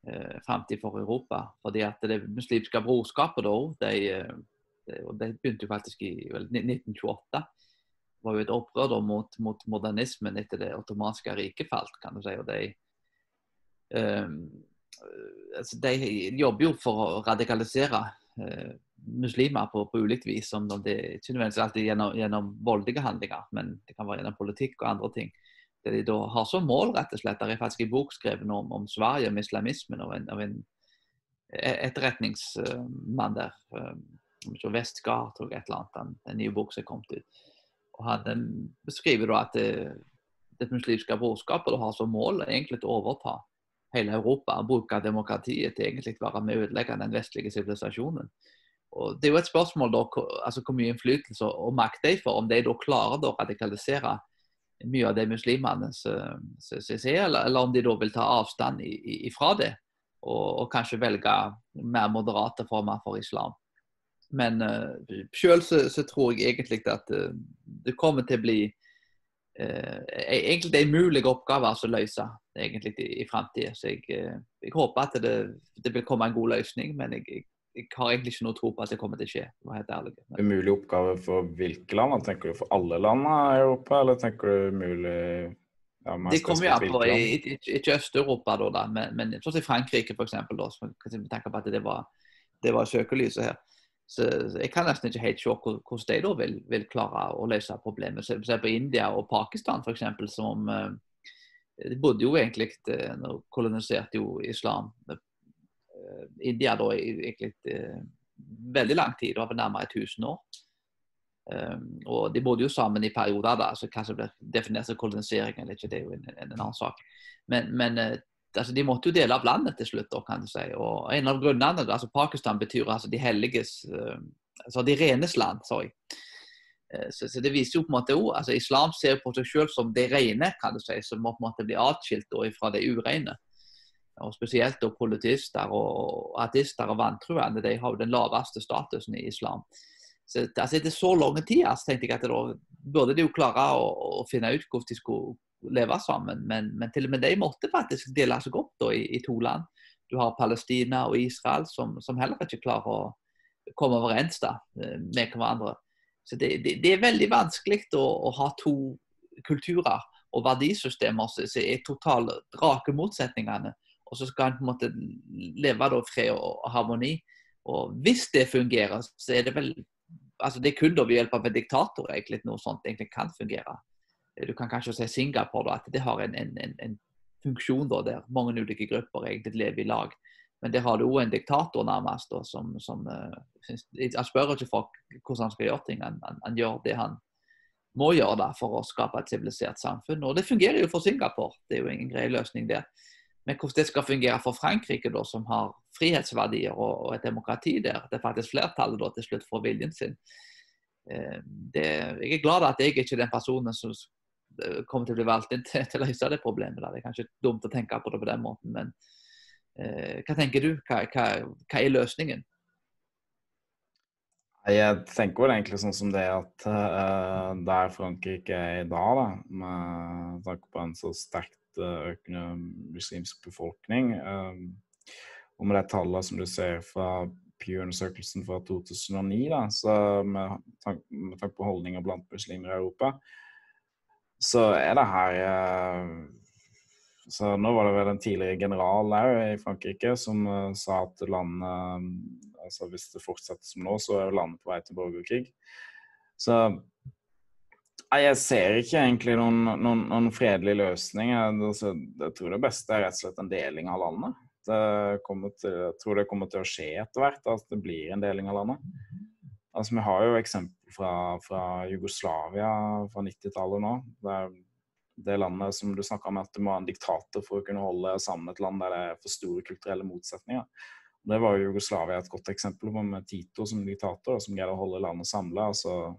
eh, framtid for Europa. fordi at det muslimske brorskapet da, de, de, de begynte jo faktisk i vel, 1928 var jo et opprør da, mot, mot, modernismen etter det ottomanske riket falt. kan du si, og de, um, altså de jobber jo for å radikalisere uh, muslimer på, på ulikt vis. Som det ikke nødvendigvis alltid gjennom, gjennom voldelige handlinger, men det kan være gjennom politikk og andre ting. Det de da har som mål, rett og slett. Det er faktisk en bok skrevet om, om Sverige, om islamismen, av en, en etterretningsmann der. Um, Vestgard, tror jeg, et eller annet. En, ny bok som er kommet ut. Og Han beskriver da at det, det muslimske brorskapet har som mål egentlig å overta hele Europa bruke demokratiet til egentlig å være med å ødelegge den vestlige sivilisasjonen. Og Det er jo et spørsmål da, altså hvor mye innflytelse og makt de får, om de da klarer å radikalisere mye av det muslimene sier, eller, eller, om de da vil ta avstand ifra det og, og kanskje velge mer moderate former for islam. Men uh, eh, sjøl så, så, tror jeg egentlig at uh, det kommer til å bli uh, egentlig en mulig oppgave å løse egentlig i, i framtida. Så jeg, uh, jeg, håper at det, det, vil komme en god løsning, men jeg, jeg, jeg, har egentlig ikke noe tro på at det kommer til å skje. helt ærlig. Men... Umulig oppgave for hvilke land? Tenker du for alle land i Europa, eller tenker du umulig ja, Det kommer ja på ikke Øst-Europa, da, da, men, men sånn som Frankrike, f.eks. Tenk på at det var, det var søkelyset her. Så jeg kan nesten ikke helt se hvordan de da vil, vil, klare å løse problemet. Se på India og Pakistan f.eks. som eh, De bodde jo egentlig eh, koloniserte jo islam. Eh, India da egentlig veldig lang tid, over nærmere 1000 år. og de bodde jo sammen i perioder, da, så hva som blir definert som kolonisering eller ikke, det er jo en, en, en annen sak. Men, men altså, de måtte jo dele av landet til slutt. kan du si. Og En av grunnene altså Pakistan betyr altså de helliges altså de renes land. sorry. Så, så, Det viser jo på en måte også, altså Islam ser på seg selv som det rene, kan du si, som må på en måte bli atskilt fra det urene. Og Spesielt da politister og ateister og vantruende de har jo den laveste statusen i islam. Så altså, Etter så lang tid altså, tenkte jeg at da burde de jo klare å, å finne ut hvordan de skulle leve sammen. Men, men, til og med de måtte faktisk dele seg opp da, i, i, to land. Du har Palestina og Israel som, som heller ikke klarer å komme overens da, eh, med hverandre. Så det, det, det er veldig vanskelig å, å, ha to kulturer og verdisystemer som er totalt rake motsetningene. Og så skal en på en måte leve da fred og harmoni. Og hvis det fungerer, så er det vel altså Det er kun da ved hjelp av en diktator egentlig noe sånt egentlig kan fungere du kan kanskje se Singapore, da, at det har en, en, en funksjon da, der mange ulike grupper egentlig lever i lag. Men der har du òg en diktator, nærmest, da, som, som uh, Han spør ikke folk hvordan han skal gjøre ting. Han, han, han, gjør det han må gjøre da, for å skape et sivilisert samfunn. Og det fungerer jo for Singapore. Det er jo ingen grei løsning, det. Men hvordan det skal fungere for Frankrike, da, som har frihetsverdier og, og et demokrati der, det er faktisk flertallet da, til slutt får viljen sin. Uh, det, jeg er glad at jeg ikke er den personen som Eh, kommer til å bli valgt inn til, til å løse det problemet. Da. Det er kanskje dumt å tenke på det på den måten, men eh, hva tenker du? Hva, hva, hva, er løsningen? Jeg tenker vel egentlig sånn som det at uh, der Frankrike er i dag, da, med tanke på en så sterkt økende muslimsk befolkning, uh, og med de tallene som du ser fra Pew-undersøkelsen fra 2009, da, så med tanke, med tanke på holdninger blant muslimer i Europa, så er det her eh, så Nå var det vel en tidligere general i Frankrike som uh, sa at landet altså Hvis det fortsetter som nå, så er landet på vei til borgerkrig. Så jeg ser ikke egentlig noen, noen, noen fredelig løsning. Jeg, altså, jeg, tror det beste er rett og slett en deling av landet. Til, jeg tror det kommer til å skje etter hvert, at det blir en deling av landet. Altså, vi har jo eksempel fra, fra Jugoslavia fra 90-tallet nå. Der det landet som du snakka om, at du må ha en diktator for å kunne holde sammen et land der det er for store kulturelle motsetninger. Det var jo Jugoslavia et godt eksempel på, med Tito som diktator, som greide å holde landet samla. Altså,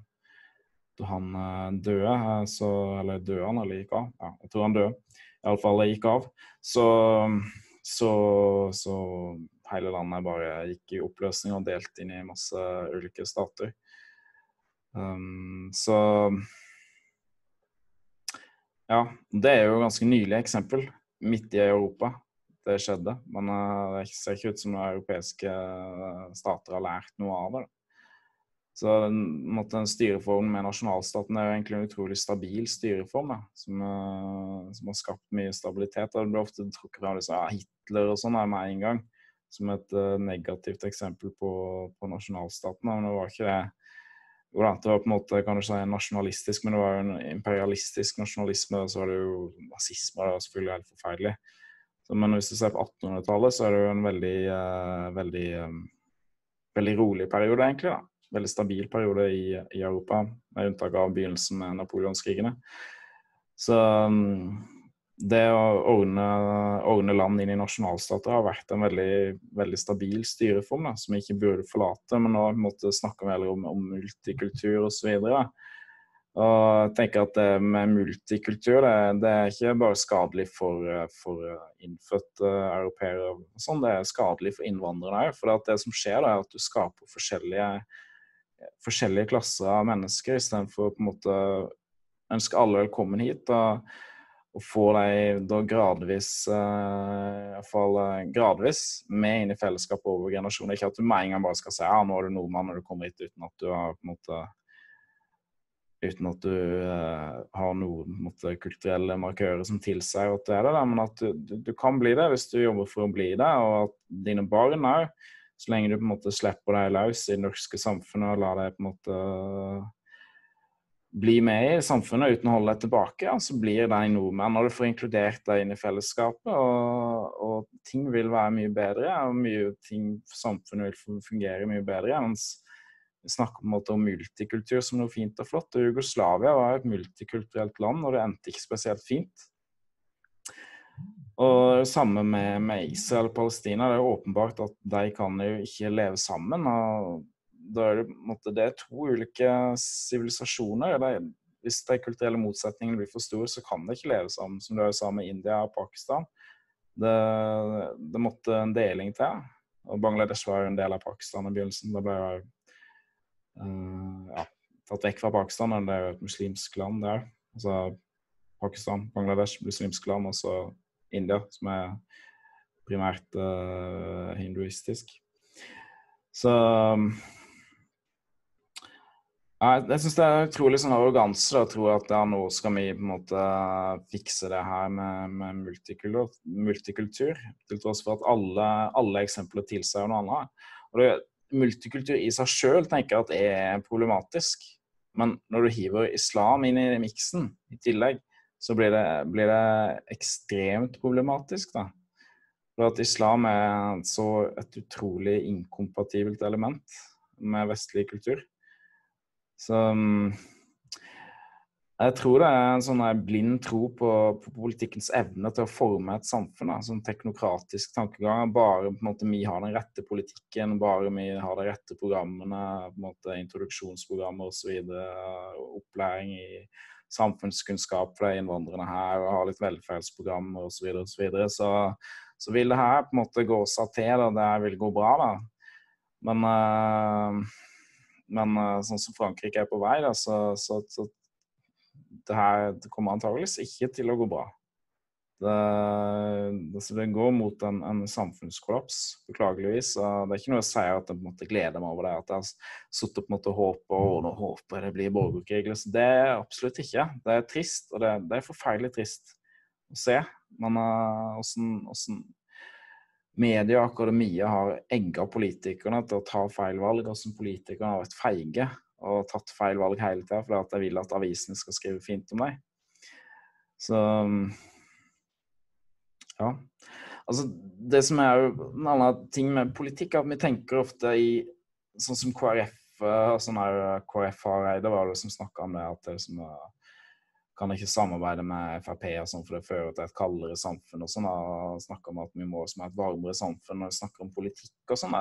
han eh, døde, eh, så Eller døde han, eller gikk av? Ja, jeg tror han døde. Iallfall gikk av. Så, så, så hele landet bare gikk i oppløsning og delt inn i masse ulike stater. Um, så Ja, det er jo et ganske nylig eksempel. Midt i Europa det skjedde. Men uh, det ser ikke ut som noen europeiske eh, stater har lært noe av det. Så måtte en styreform med nasjonalstaten er jo egentlig en utrolig stabil styreform, da, som, uh, som, har skapt mye stabilitet. Det blir ofte trukket fram liksom, ja, Hitler og sånn med en gang som et uh, negativt eksempel på, på nasjonalstaten. Men det var ikke det jo det var på en måte kan du si, nasjonalistisk, men det var jo en imperialistisk nasjonalisme. Og så var det jo nazisme, det var selvfølgelig helt forferdelig. Så, men hvis du ser på 1800-tallet, så er det jo en veldig, uh, veldig, um, veldig rolig periode, egentlig. da. Veldig stabil periode i, i Europa, med unntak av begynnelsen med napoleonskrigene. Så um, det å ordne, ordne, land inn i nasjonalstater har vært en veldig, veldig stabil styreform da, som vi ikke burde forlate. Men nå måtte snakke mer om, om multikultur osv. Og jeg tenker at det med multikultur det, det er ikke bare skadelig for, for innfødte europeere, sånn, det er skadelig for innvandrere òg. For det som skjer, da, er at du skaper forskjellige, forskjellige klasser av mennesker istedenfor å på en måte ønske alle velkommen hit. og og få dem da gradvis, uh, fall, uh, gradvis med inn i fellesskapet over generasjoner. Ikke at du med en gang bare skal si ja, nå er du nordmann når du kommer hit, uten at du har på en måte uten at du uh, har noen måte, kulturelle markører som tilsier at du er det, men at du, du, du, kan bli det hvis du jobber for å bli det, og at dine barn òg, så lenge du på en måte slipper deg løs i det norske samfunnet og lar deg på en måte bli med i samfunnet uten å holde deg tilbake, ja, så blir de nordmenn. Og du får inkludert deg inn i fellesskapet, og, og, ting vil være mye bedre, og mye ting samfunnet vil fungere mye bedre. Mens vi snakker på en måte om multikultur som noe fint og flott. og Jugoslavia var et multikulturelt land, og det endte ikke spesielt fint. Og samme med, med Israel og Palestina. Det er jo åpenbart at de kan jo ikke leve sammen. og da er det, det er to ulike sivilisasjoner. Hvis de kulturelle motsetningene blir for store, så kan de ikke leve sammen, som det sa med India og Pakistan. Det, det, måtte en deling til. Og Bangladesh var jo en del av Pakistan i begynnelsen. Det ble uh, ja, tatt vekk fra Pakistan, og det er jo et muslimsk land der. Altså Pakistan, Bangladesh, muslimsk land, og så India, som er primært uh, hinduistisk. Så jeg syns det er utrolig sånn arroganse å tro at ja, nå skal vi på en måte fikse det her med, med multikultur, multikultur, til tross for at alle, alle eksempler tilsier noe annet. Og det, multikultur i seg sjøl tenker jeg at er problematisk. Men når du hiver islam inn i miksen i tillegg, så blir det, blir det, ekstremt problematisk, da. For at islam er så et utrolig inkompatibelt element med vestlig kultur. Så mm, jeg tror det er en sånn blind tro på, på, politikkens evne til å forme et samfunn. Da. Sånn teknokratisk tankegang. Bare på en måte, vi har den rette politikken, bare vi har de rette programmene, på en måte, introduksjonsprogrammer osv. Opplæring i samfunnskunnskap for de innvandrerne her, og ha litt velferdsprogrammer osv. Så, videre, og så, videre. så så vil det her på en måte gå seg til, og det vil gå bra. da. Men uh, men uh, sånn som Frankrike er på vei, da, så, så, så det her det kommer antageligvis ikke til å gå bra. Det, det, går mot en, en, samfunnskollaps, beklageligvis. Det er ikke noe å si at jeg på en måte gleder meg over det. At jeg har sittet på en måte og håpet og nå håper jeg det blir borgerkrig. Det er absolutt ikke. Det er trist, og det, det er forferdelig trist å se. Men åssen uh, media og akademia har egga politikerne til å ta feil valg, som politikerne har vært feige og tatt feil valg hele tida fordi at de vil at avisene skal skrive fint om deg. Så ja. Altså, det som er jo en annen ting med politikk, er at vi tenker ofte i sånn som KrF sånn her KrF Hareide var det som snakka om det, at det som kan ikke samarbeide med Frp og sånn, for det fører til et kaldere samfunn. og sånn. Snakker om at vi må som et varmere samfunn når vi snakker om politikk og sånn.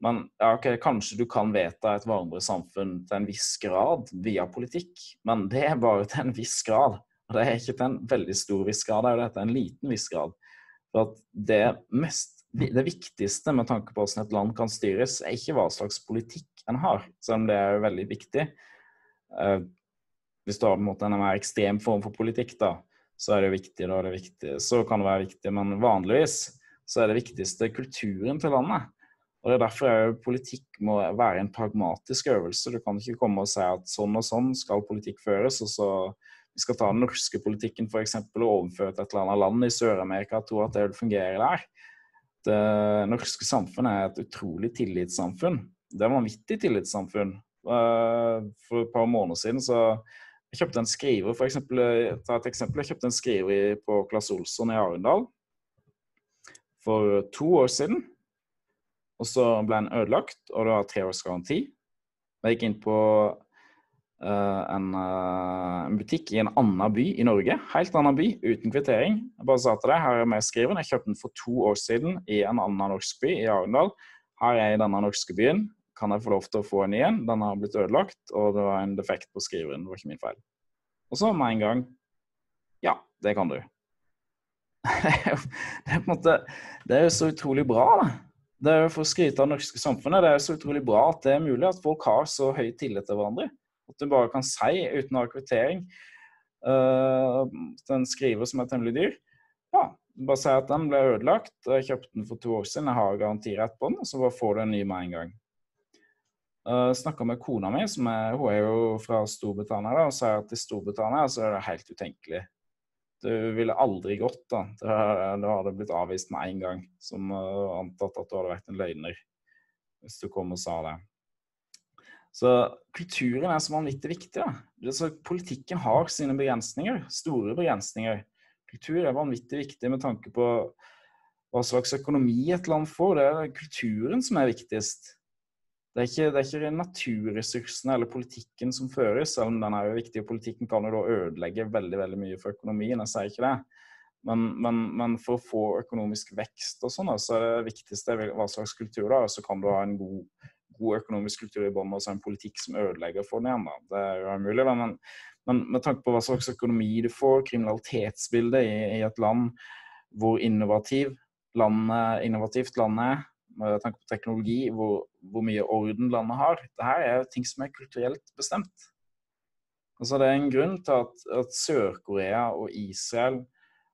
Men ja, ok, kanskje du kan vedta et varmere samfunn til en viss grad via politikk, men det er bare til en viss grad. Og det er ikke til en veldig stor viss grad, det er jo dette en liten viss grad. For det, mest, det viktigste med tanke på hvordan et land kan styres, er ikke hva slags politikk en har, selv om det er jo veldig viktig. Uh, hvis du har en, måte, en mer ekstrem form for politikk, da, så er det viktig. Da er det viktig. Så kan det være viktig, men vanligvis så er det viktigste kulturen til landet. Og Det er derfor er politikk må være en pragmatisk øvelse. Du kan ikke komme og si at sånn og sånn skal politikk føres, og så vi skal ta den norske politikken for eksempel, og overføre til et eller annet land i Sør-Amerika og tro at det vil fungere der. Det norske samfunnet er et utrolig tillitssamfunn. Det er et vanvittig tillitssamfunn. Eh, for et par måneder siden så jeg kjøpte en skriver, for eksempel, ta et eksempel. Jeg kjøpte en skriver på Claes Olsson i Arendal for to år siden. Og så ble den ødelagt, og det var tre års garanti. Jeg gikk inn på en, uh, en, butikk i en annen by i Norge, helt annen by, uten kvittering. Jeg bare sa til deg, her er med skriven. Jeg kjøpte den for to år siden i en annen norsk by, i Arendal. Her er jeg i denne norske byen. Kan jeg få lov til å få en igjen? Den har blitt ødelagt, og det var en defekt på skriveren. Det var ikke min feil. Og så med en gang Ja, det kan du. det er på en måte Det er jo så utrolig bra, da. Det er jo For å skryte av det norske samfunnet, det er jo så utrolig bra at det er mulig at folk har så høy tillit til hverandre. At du bare kan si uten å ha kvittering uh, til en skriver som er temmelig dyr Ja, bare si at den ble ødelagt. Jeg kjøpte den for to år siden, jeg har garantirett på den, så bare får du en ny med en gang. Uh, Snakka med kona mi, som er, hun er jo fra Storbritannia, da, og sa at i Storbritannia så er det helt utenkelig du ville aldri gått, da. Da hadde blitt avvist med en gang. Som uh, antatt at du hadde vært en løgner hvis du kom og sa det. Så kulturen er så vanvittig viktig. da. Så politikken har sine begrensninger, store begrensninger. Kultur er vanvittig viktig med tanke på hva slags økonomi et land får. Det er kulturen som er viktigst. Det er, ikke, det er ikke naturressursene eller politikken som føres, selv om den er jo viktig. og Politikken kan jo da ødelegge veldig veldig mye for økonomien, jeg sier ikke det. Men, men, men for å få økonomisk vekst og sånn, så er det viktigste hva slags kultur du har. Så kan du ha en god, god økonomisk kultur i bunnen og så en politikk som ødelegger for den igjen. da. Det er jo mulig, da. Men, men, med tanke på hva slags økonomi du får, kriminalitetsbildet i, i et land, hvor innovativ landet, innovativt landet er, med tanke på teknologi, hvor, hvor mye orden landet har. det her er jo ting som er kulturelt bestemt. Altså, det er en grunn til at, at Sør-Korea og Israel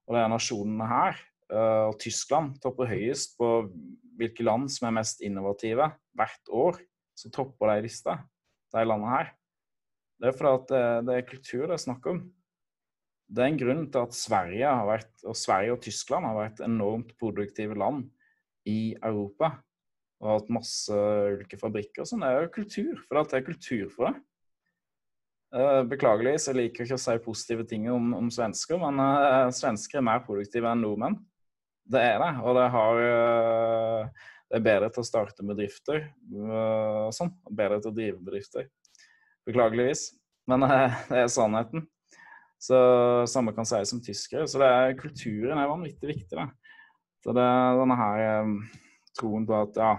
og de nasjonene her, uh, og Tyskland, topper høyest på hvilke land som er mest innovative hvert år. Så topper de lista, de landene her. Det er fordi at det, det er kultur det er snakk om. Det er en grunn til at Sverige, vært, og Sverige og Tyskland har vært enormt produktive land i Europa og hatt masse ulike fabrikker og sånn, det er jo kultur. For det er kultur for det. Beklageligvis, beklagelig, så jeg liker ikke å si positive ting om, om svensker, men uh, svensker er mer produktive enn nordmenn. Det er det. Og det, har, uh, det er bedre til å starte bedrifter og sånn. Bedre til å drive bedrifter. Beklageligvis. Men det er sannheten. Så Samme kan sies om tyskere. Så det er, kulturen er vanvittig viktig. Da. Så det er denne her eh, troen på at ja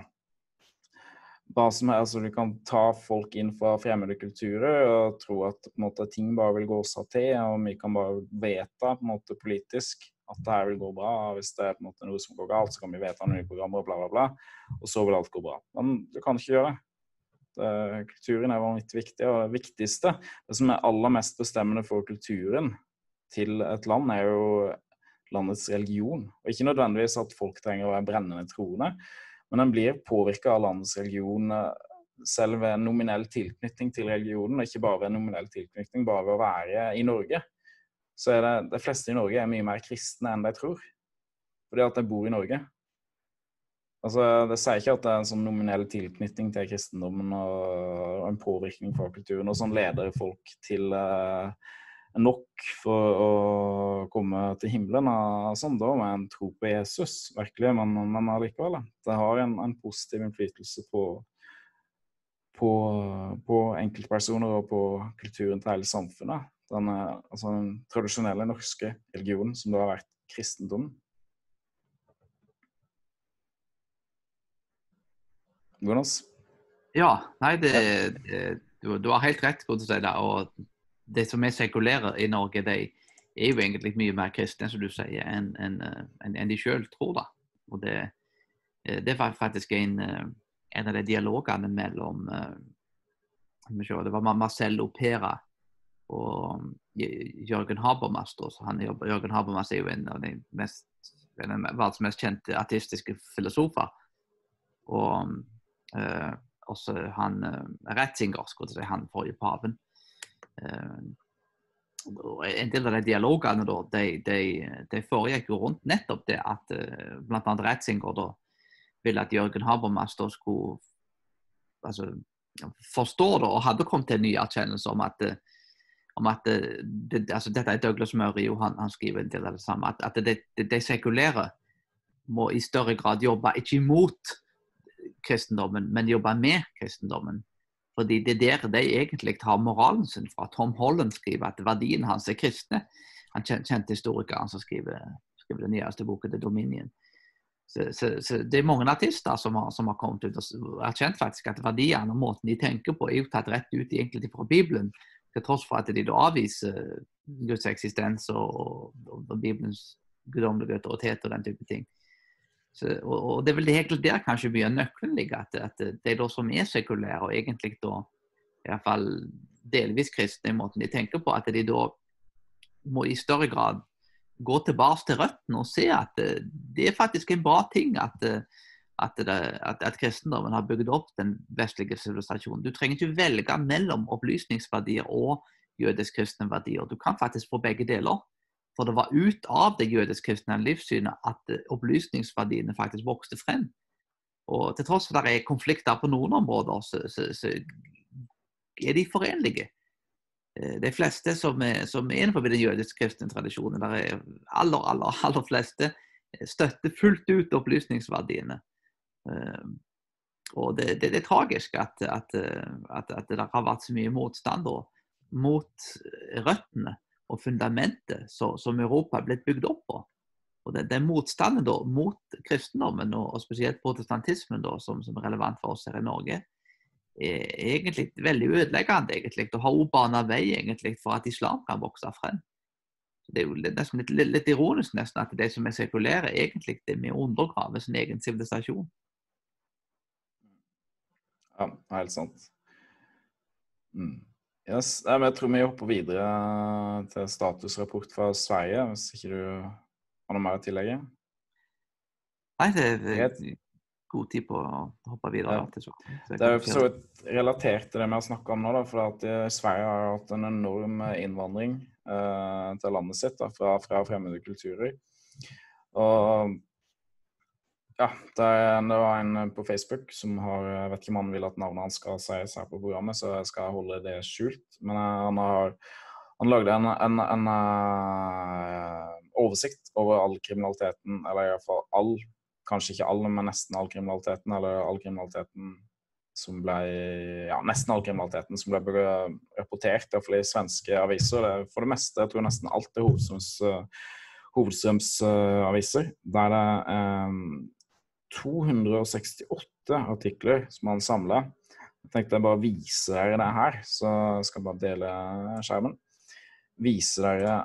hva som helst, altså Du kan ta folk inn fra fremmede kulturer og tro at måte, ting bare vil gå seg til, og vi kan bare vedta politisk at det her vil gå bra. Hvis det er på en måte noe som går galt, så kan vi vedta nye programmer og bla, bla, bla. Og så vil alt gå bra. Men du kan ikke gjøre det. kulturen er vanvittig viktig. Og det viktigste, det som er aller mest bestemmende for kulturen til et land, er jo landets religion. Og ikke nødvendigvis at folk trenger å være brennende troende, men den blir påvirka av landets religion eh, selv ved nominell tilknytning til religionen, og ikke bare ved nominell tilknytning, bare ved å være i Norge. Så er det de fleste i Norge er mye mer kristne enn de tror, fordi at de bor i Norge. Altså, Det sier ikke at det er en sånn nominell tilknytning til kristendommen og en påvirkning fra kulturen, og sånn leder folk til eh, nok for å komme til himmelen sånn da, med en tro på Jesus, virkelig, men, men allikevel. Det har en, en positiv innflytelse på, på, på, enkeltpersoner og på kulturen til hele samfunnet. Den, eh, altså den tradisjonelle norske religionen som da har vært kristendommen. Jonas? Ja, nei, det, det, du, du, har helt rett. Det, og det som er sekulære i Norge, de er jo egentlig mye mer kristne som du sier, enn en, en, en de sjøl tror. da. Og det, det var faktisk en, en av de dialogene mellom Det var Marcello Pera og Jørgen Habermas. Han, Jørgen Habermas er jo en av de mest, verdens mest kjente artistiske filosofer. Og eh, også han uh, Retzinger, skulle si, han forrige paven. Eh, en del av de dialogene da, de, de, de foregikk jo rundt nettopp det at eh, bl.a. Retzinger da ville at Jørgen Habermas da skulle altså, forstå det, og hadde kommet til en ny erkjennelse om at, om at det, altså, Dette er Douglas Murray, og han, han, skriver en del av det samme. At, at de, de sekulære må i større grad jobbe ikke imot kristendommen, men jobbe med kristendommen. Fordi det er der de egentlig har moralen sin fra. Tom Holland skriver at verdien hans er kristne. Han kjente historikeren som skriver, skriver den nyeste boken, The Dominion. Så, så, så, Det er mange artister som har, som har kommet ut og erkjent faktisk at verdiene og måten de tenker på, er jo tatt rett ut egentlig fra Bibelen. Til tross for at de da avviser Guds eksistens og, og, og Bibelens guddommelige autoritet og den type ting. Så, og, og, Det er vel det egentlig der kanskje mye av nøkkelen ligger. At, at de da som er sekulære, og egentlig da i hvert fall delvis kristne i måten de tenker på, at de da må i større grad gå tilbake til røttene og se at det er faktisk en bra ting at, at, det, at, at kristendommen har bygd opp den vestlige sivilisasjonen. Du trenger ikke velge mellom opplysningsverdier og jødisk-kristne verdier. Du kan faktisk få begge deler. For det var ut av det jødisk-kristne livssynet at eh, opplysningsverdiene faktisk vokste frem. Og til tross for at det er konflikter på noen områder, så, så, så er de forenlige. Eh, de fleste som er, som er innenfor den jødisk-kristne tradisjonen, der er aller, aller, aller fleste eh, støtter fullt ut opplysningsverdiene. Og det, det, det er tragisk at, at, at, at, det har vært så mye motstand mot røttene og fundamentet som Europa er blitt bygd opp på. Og det, det motstanden da, mot kristendommen, og, og spesielt protestantismen, da, som, som, er relevant for oss her i Norge, er egentlig veldig ødeleggende egentlig, og har også bana vei egentlig, for at islam kan vokse frem. Det er jo nesten litt, litt, ironisk nesten at de som er sekulære, egentlig det med å undergrave sin egen sivilisasjon. Ja, helt sant. Mm. Yes, jeg tror vi hopper videre til statusrapport fra Sverige, hvis ikke du har noe mer å tillegge? Nei, det er god tid på å hoppe videre. Ja. Til det er jo for så vidt relatert til det vi har snakka om nå. Da, for at Sverige har hatt en enorm innvandring eh, til landet sitt da, fra, fra fremmede kulturer. Og ja, det, var en på Facebook som har Jeg vet ikke om han vil at navnet hans skal sies her på programmet, så jeg skal holde det skjult. Men eh, han har han lagde en, en, en uh, oversikt over all kriminaliteten, eller iallfall all, kanskje ikke all, men nesten all kriminaliteten, eller all kriminaliteten som ble Ja, nesten all kriminaliteten som ble rapportert, iallfall i svenske aviser. Det, for det meste, jeg tror nesten alt er hovedstrøms, uh, hovedstrømsaviser. Der det 268 artikler som han samla. Jeg tenkte jeg bare vise dere det her, så skal jeg bare dele skjermen. Vise dere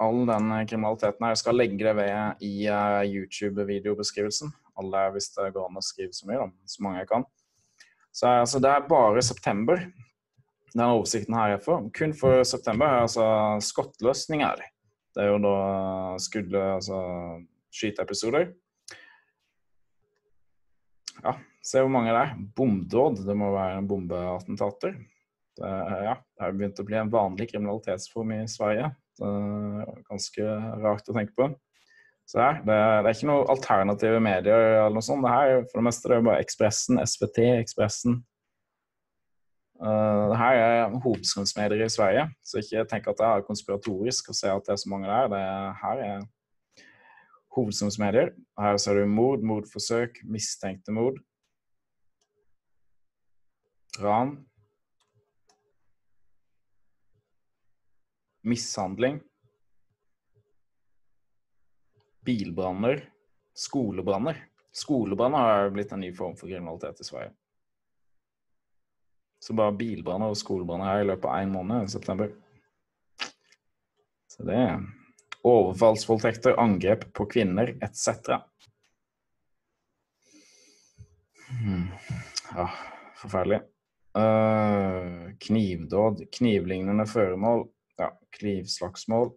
all den kriminaliteten her. Jeg skal legge det ved i uh, YouTube-videobeskrivelsen. Alle hvis det går an å skrive så mye, da, så mange jeg kan. Så altså, det er bare september den oversikten her er for. Kun for september er altså skottløsninger. Det er jo da skudd, altså skyteepisoder ja, se hvor mange det er. Bomdåd. Det må være en bombeattentater. Det, ja, det har begynt å bli en vanlig kriminalitetsform i Sverige. Det er ganske rart å tenke på. Så ja, det, det, er ikke noe alternative medier eller noe sånt. Det her, for det meste det er bare Ekspressen, SVT, Ekspressen. Uh, det her er hovedstrømsmedier i Sverige, så ikke tenk at det er konspiratorisk å se at det er så mange der. Det her er hovedstrømsmedier. Her ser du mord, mordforsøk, mistenkte mord. Ran. mishandling, bilbranner, skolebranner. Skolebranner har blitt en ny form for kriminalitet i Sverige. Så bare bilbranner og skolebranner her i løpet av én måned i september. Så det overfallsvoldtekter, angrep på kvinner etc. Hmm. Ja, forferdelig. Uh, knivdåd, knivlignende føremål, ja, knivslagsmål.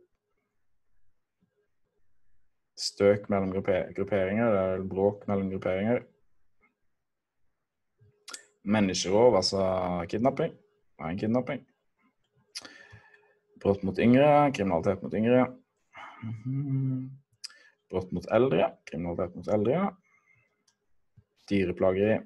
Støk mellom grupperinger, eller bråk mellom grupperinger. Menneskerov, altså kidnapping. Det er en kidnapping? Brott mot yngre, kriminalitet mot yngre. Mhm. Brott mot eldre, kriminalitet mot eldre. Dyreplageri.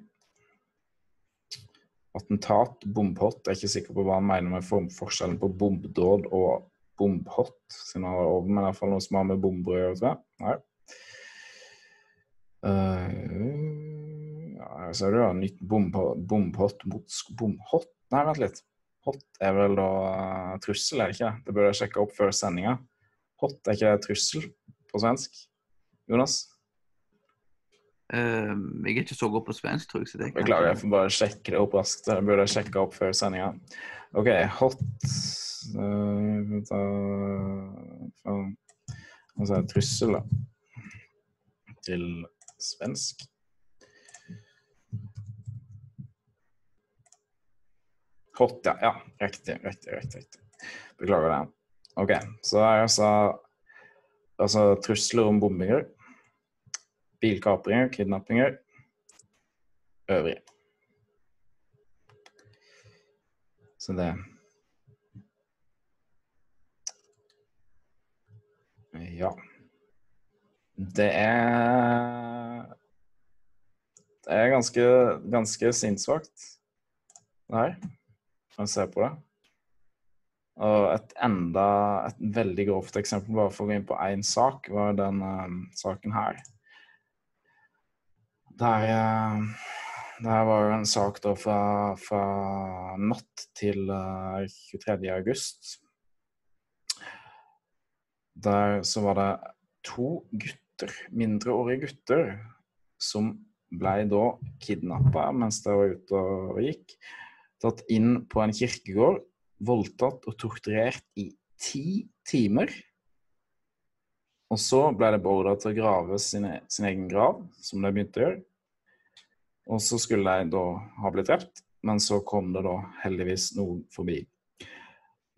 Attentat, bombhot. Jeg er ikke sikker på hva han mener med forskjellen på bombdåd og bombhot. Siden han har over med i noe som har med bomber å gjøre. Nei. Uh, ja, ser du da. Nytt bombhot mot bombhot. Nei, vent litt. Hot er vel da uh, trussel, er det ikke? Det burde jeg sjekke opp før sendinga. Hot er ikke trussel på svensk? Jonas? Um, jeg er ikke så god på svensk, tror jeg. Så det Beklager, jeg får bare sjekke det opp raskt. Jeg burde sjekke opp før sendinga. OK, hot uh, Altså trussel, da. Til svensk. Hot, ja. ja. Riktig, riktig. riktig. Beklager det. OK, så er altså, altså trusler om bombinger bilkapringer, kidnappinger, øvrige. Så det Ja. Det er Det er ganske, ganske sinnssvakt, det her, når man ser på det. Og et enda et veldig grovt eksempel, bare for å gå inn på én sak, var denne um, saken her. Der, eh, der var jo en sak da fra, fra natt til 23. Eh, august. Der så var det to gutter, mindreårige gutter, som ble da kidnappa mens de var ute og gikk. Tatt inn på en kirkegård, voldtatt og torturert i ti timer. Og så ble det beordra til å grave sin, sin, egen grav, som de begynte å gjøre. Og så skulle de da ha blitt drept, men så kom det da heldigvis noen forbi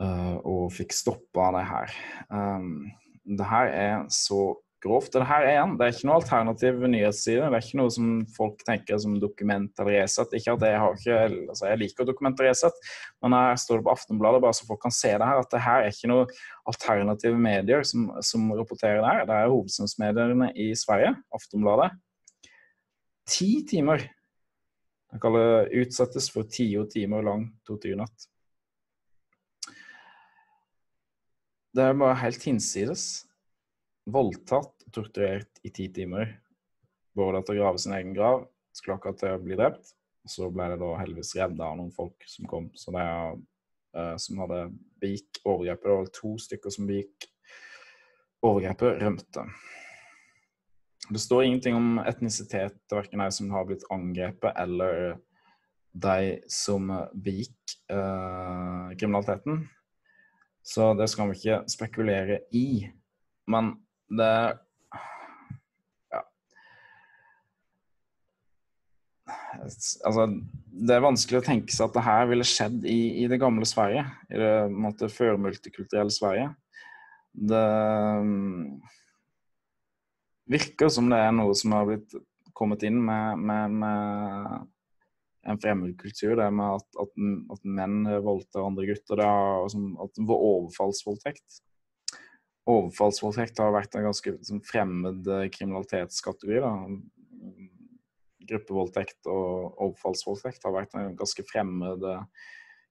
uh, og fikk stoppa det her. Um, det her er så grovt. Det her er igjen, det er ikke noe alternativ nyhetsside. Det er ikke noe som folk tenker som dokument eller Resett. Ikke at jeg har ikke, altså jeg liker dokument og Resett, men her står det på Aftenbladet, bare så folk kan se det her, at det her er ikke noe alternative medier som, som rapporterer det her. Det er hovedsynsmediene i Sverige, Aftenbladet. Ti timer jeg kaller det utsettes for tio timer lang torturnatt. Det er bare helt hinsides. Voldtatt og torturert i ti timer. Både til å grave sin egen grav, akkurat til å bli drept. Og så ble det da heldigvis redda av noen folk som kom. Så det er, uh, som hadde begikk overgrepet. Det var to stykker som begikk overgrepet, rømte. Det står ingenting om etnisitet, verken de som har blitt angrepet, eller de som begikk uh, kriminaliteten. Så det skal vi ikke spekulere i. Men det Ja. Altså, det er vanskelig å tenke seg at det her ville skjedd i, i det gamle Sverige. I det måte, førmultikulturelle Sverige. Det virker som det er noe som har blitt kommet inn med, med, med en fremmedkultur. Det med at, at, at menn voldtar andre gutter. Det er, at overfallsvoldtekt. Overfallsvoldtekt har vært en ganske liksom, fremmed eh, kriminalitetskategori. Da. Gruppevoldtekt og overfallsvoldtekt har vært en ganske fremmed eh,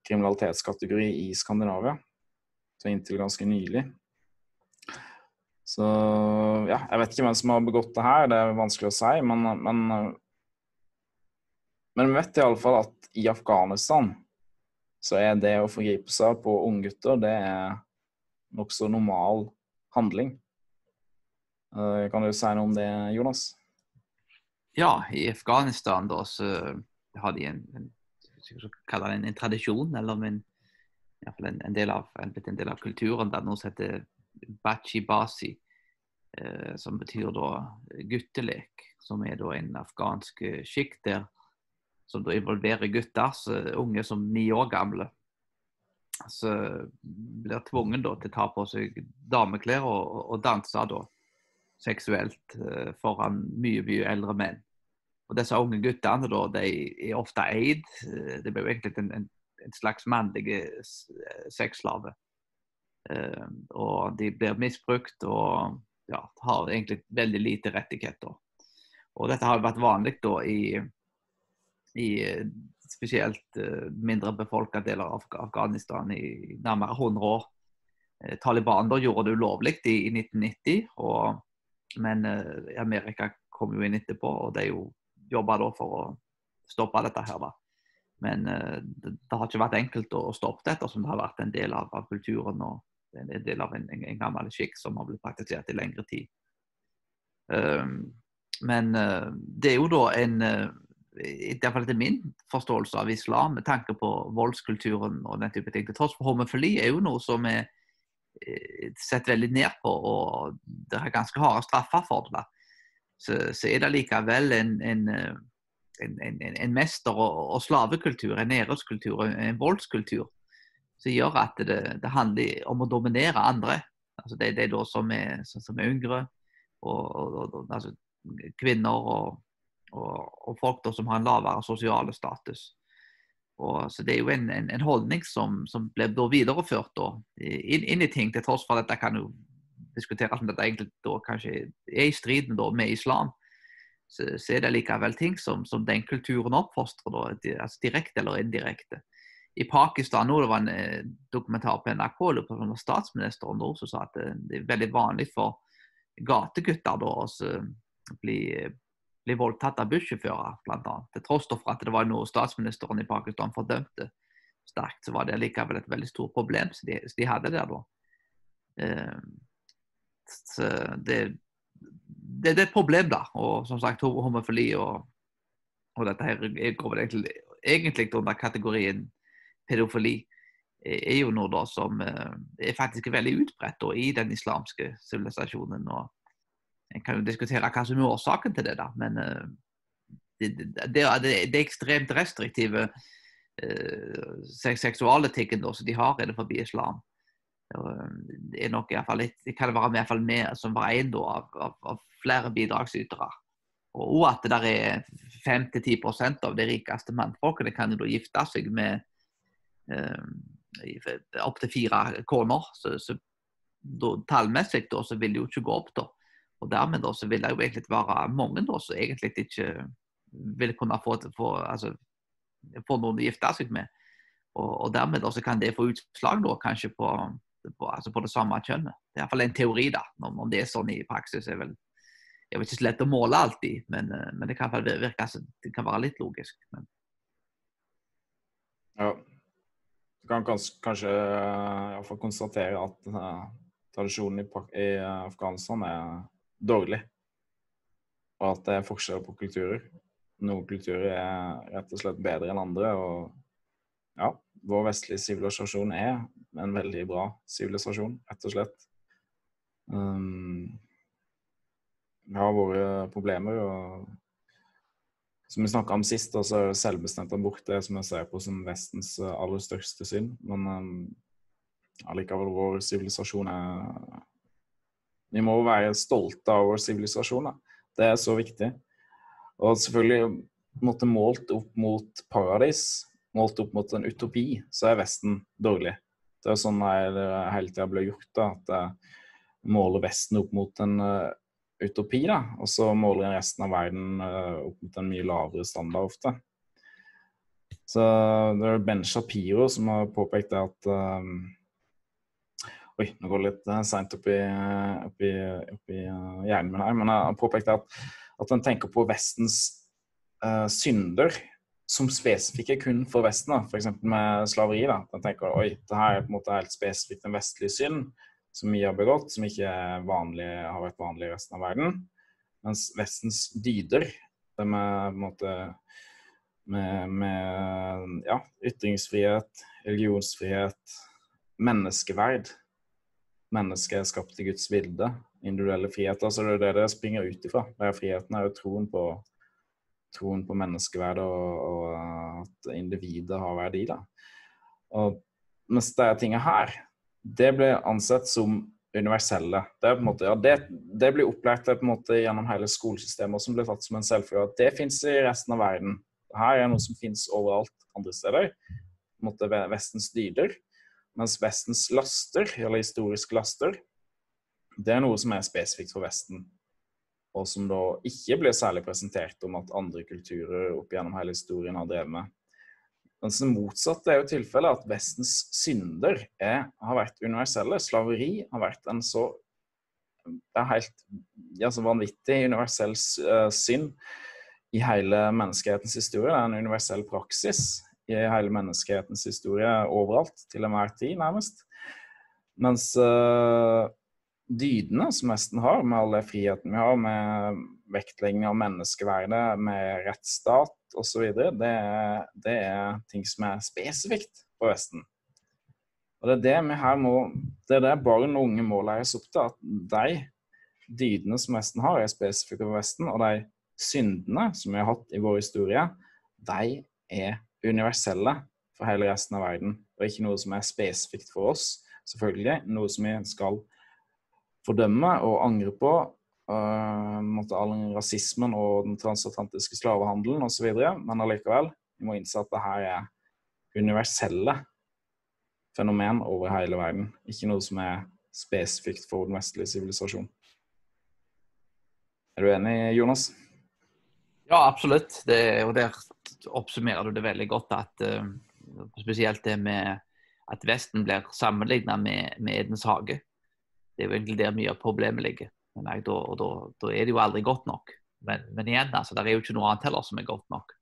kriminalitetskategori i Skandinavia. Så inntil ganske nylig. Så ja, jeg vet ikke hvem som har begått det her, det er vanskelig å si. Men, men, men vi vet iallfall at i Afghanistan så er det å forgripe seg på unggutter, det er nokså normal handling. Uh, kan du si noe om det, Jonas? Ja, i Afghanistan da så har de en, en, en, en tradisjon, eller en, en, en, del av, en, del av kulturen der noe som heter bachi basi, eh, som betyr da guttelek. Som er da en afghansk skikk der som da involverer gutter, unge som ni år gamle så blir tvungen da, til å ta på seg dameklær og, og danse da, seksuelt uh, foran mye mye eldre menn. Og Disse unge guttene da, de er ofte eid. Uh, det blir jo egentlig en, en, en slags mannlig eh, sexslave. Og de blir misbrukt og ja, har egentlig veldig lite rettigheter. Og Dette har vært vanlig da i, i spesielt eh, mindre befolka deler av Afghanistan i nærmere 100 år. Eh, Taliban gjorde det ulovlig i, i 1990, og, men eh, Amerika kom jo inn etterpå, og de jobba da for å stoppe dette her. da. Men det, det, har ikke vært enkelt å stoppe det, ettersom det har vært en del av, av kulturen og en del av en, en, en gammel skikk som har blitt praktisert i lengre tid. Um, men det er jo da en uh, i hvert fall etter min forståelse av islam, med tanke på voldskulturen og den type ting. Til tross for homofili er jo noe som er eh, sett veldig ned på, og det er ganske harde straffer for det. Så, så, er det likevel en, en, eh, en, en mester- og, og, slavekultur, en æreskultur, en voldskultur, som gjør at det, det, handler om å dominere andre. Altså det, det er da som er, som er yngre, og, og, og altså, kvinner og og, og folk da, som har en lavere sosiale status. Og, så Det er jo en, en, en holdning som, som ble da videreført da, inn, inn, i ting, til tross for at dette kan jo diskuteres om dette egentlig da kanskje er i striden med islam. Så, så, er det likevel ting som, som den kulturen oppfostrer, da, altså direkte eller indirekte. I Pakistan nå, det var en eh, dokumentar på NRK på statsministeren nå, som sa at det, det er veldig vanlig for gategutter da, å bli bli voldtatt av bussjåfører, bl.a. Til tross for at det var noe statsministeren i Pakistan fordømte sterkt, så var det likevel et veldig stort problem som de, de, hadde der da. Eh, så det, det, det, er et problem, da. Og som sagt, homofili og, og dette her går egentlig, egentlig under kategorien pedofili er jo noe da som eh, er faktisk veldig utbredt da, i den islamske sivilisasjonen. og en kan jo diskutere hva som er årsaken til det, da, men uh, det, det, det, det, ekstremt restriktive uh, seksualetikken som de har innenfor islam, uh, det er nok i hvert fall litt, det kan være med, med som var en av, av, av, flere bidragsytere. Og at det der er 5-10% av de rikeste mannfolkene kan da gifte seg med uh, opptil fire koner. Så, så da, tallmessig da, så vil det jo ikke gå opp. da. Og dermed da, så vil det jo egentlig være mange da, som egentlig ikke vil kunne få, få, altså, få noen å gifte seg med. Og, og dermed da, så kan det få utslag da, kanskje på, på, altså på det samme kjønnet. Det er iallfall en teori, da. Om, om det er sånn i praksis, er vel det er ikke så lett å måle alltid, men, eh, men det kan virke altså, det kan være litt logisk. Men... Ja. Du kan kanskje, kanskje iallfall konstatere at uh, tradisjonen i, i Afghanistan er dårlig. Og at det er forskjell på kulturer. Noen kulturer er rett og slett bedre enn andre. Og ja, vår vestlige sivilisasjon er en veldig bra sivilisasjon, rett og slett. Um, vi har våre problemer. og som vi snakka om sist, så er selvbestemt abort det som jeg ser på som Vestens aller største synd. Men um, allikevel, vår sivilisasjon er vi må være stolte av vår sivilisasjon. Det er så viktig. Og selvfølgelig målt opp mot paradis, målt opp mot en utopi, så er Vesten dårlig. Det er sånn det hele tida ble gjort, da, at jeg måler Vesten opp mot en uh, utopi, da, og så måler jeg resten av verden uh, opp mot en mye lavere standard ofte. Så det er Ben Shapiro som har påpekt det at uh, Oi, nå går det litt uh, seint oppi, oppi, oppi uh, hjernen min her. Men jeg påpekte at, at en tenker på Vestens uh, synder som spesifikke kun for Vesten. F.eks. med slaveri. da. En tenker oi, det her er på en måte helt spesifikt en vestlig synd. som vi har begått, som ikke vanlig, har vært vanlig i resten av verden. Mens Vestens dyder, det med, måte, med, med ja, ytringsfrihet, religionsfrihet, menneskeverd Mennesket er skapt i Guds bilde, individuelle friheter. Så det er det det springer ut ifra. Det friheten er jo troen på, troen på menneskeverdet og, og at individet har verdi. da. Og mens de tingene her, det blir ansett som universelle. Det, måte, ja, det, det blir opplært gjennom hele skolesystemet som blir tatt som en selvfølge. At det fins i resten av verden. Her er noe som fins overalt andre steder. På en måte Vestens dyder. Mens Vestens laster, eller historiske laster, det er noe som er spesifikt for Vesten. Og som da ikke blir særlig presentert om at andre kulturer opp gjennom hele historien har drevet med. Mens det motsatte er jo tilfellet at Vestens synder er, har vært universelle. Slaveri har vært en så det er helt ja, så vanvittig universell uh, synd i hele menneskehetens historie. Det er en universell praksis i hele menneskehetens historie overalt, til enhver tid, nærmest. Mens uh, dydene som Vesten har, med all den friheten vi har, med vektlegging av menneskeverdet, med rettsstat osv., det, det er ting som er spesifikt for Vesten. Og Det er det vi her må, det er det barn og unge må læres opp til. At de dydene som Vesten har, er spesifikke for Vesten. Og de syndene som vi har hatt i vår historie, de er universelle for hele resten av verden. Og ikke noe som er spesifikt for oss, selvfølgelig. Noe som vi skal fordømme og angre på uh, all rasismen og den transatlantiske slavehandelen osv. Men allikevel, vi må innse at det her er universelle fenomen over hele verden. Ikke noe som er spesifikt for den vestlige sivilisasjon. Er du enig, Jonas? Ja, absolutt. Det, er jo der oppsummerer du det veldig godt. at uh, Spesielt det med at Vesten blir sammenligna med, med Edens hage. Det er jo egentlig der mye av problemet ligger. Men jeg, da, da, da, er det jo aldri godt nok. Men, men igjen, altså, det er jo ikke noe annet heller som er godt nok.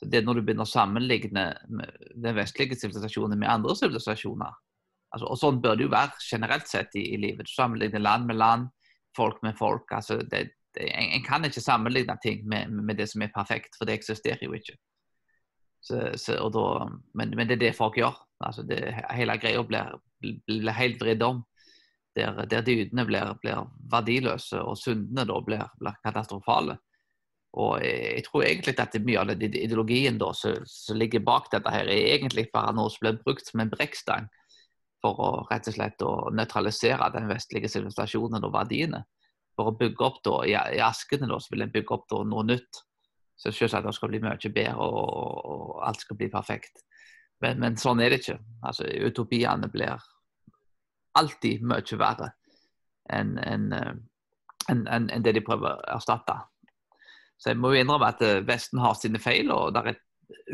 Så det er Når du begynner å sammenligne den vestlige sivilisasjonen med andre sivilisasjoner altså, Og sånn bør det jo være generelt sett i, i livet. Du sammenligner land med land, folk med folk. altså det, en, en, kan ikke sammenligne ting med, med, det som er perfekt, for det eksisterer jo ikke. Så, så, da, men, men, det er det folk gjør. altså det, Hele greia blir, blir helt vridd om der, der dydene blir, blir, verdiløse og syndene da blir, blir, katastrofale. Og jeg tror egentlig at mye av den ideologien da, som ligger bak dette, her, er egentlig bare noe som blir brukt som en brekkstang for å rett og slett å nøytralisere den vestlige sivilisasjonen og verdiene. For å bygge opp da, I, i askene da, så vil en bygge opp da, noe nytt. Så selvsagt det skal bli mye bedre og, og alt skal bli perfekt. Men, men, sånn er det ikke. Altså, Utopiene blir alltid mye verre enn en, en, en, en det de prøver å erstatte. Så jeg må jo innrømme at eh, Vesten har sine feil, og det er et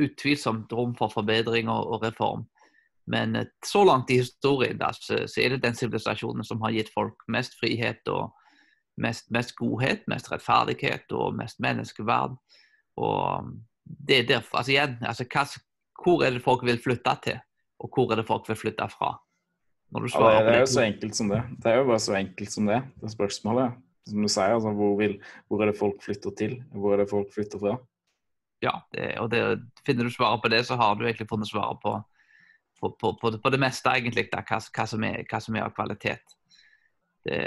utvilsomt rom for forbedring og, og reform. Men eh, så langt i historien da, så, så, er det den sivilisasjonen som har gitt folk mest frihet og mest, mest godhet, mest rettferdighet og mest menneskeverd. Og det er derfor, altså igjen, altså, hva, Hvor er det folk vil flytte til, og hvor er det folk vil flytte fra? Ja, det, det er jo så enkelt som det. Det er jo bare så enkelt som det, det spørsmålet. Som du sier, altså, hvor, vil, hvor er det folk flytter til? Hvor er det folk flytter fra? Ja, det, og det, finner du svaret på det, så har du egentlig funnet svaret på, på, på, på, på det meste, egentlig, da, hva, hva, som er, hva, som er, av kvalitet. Det,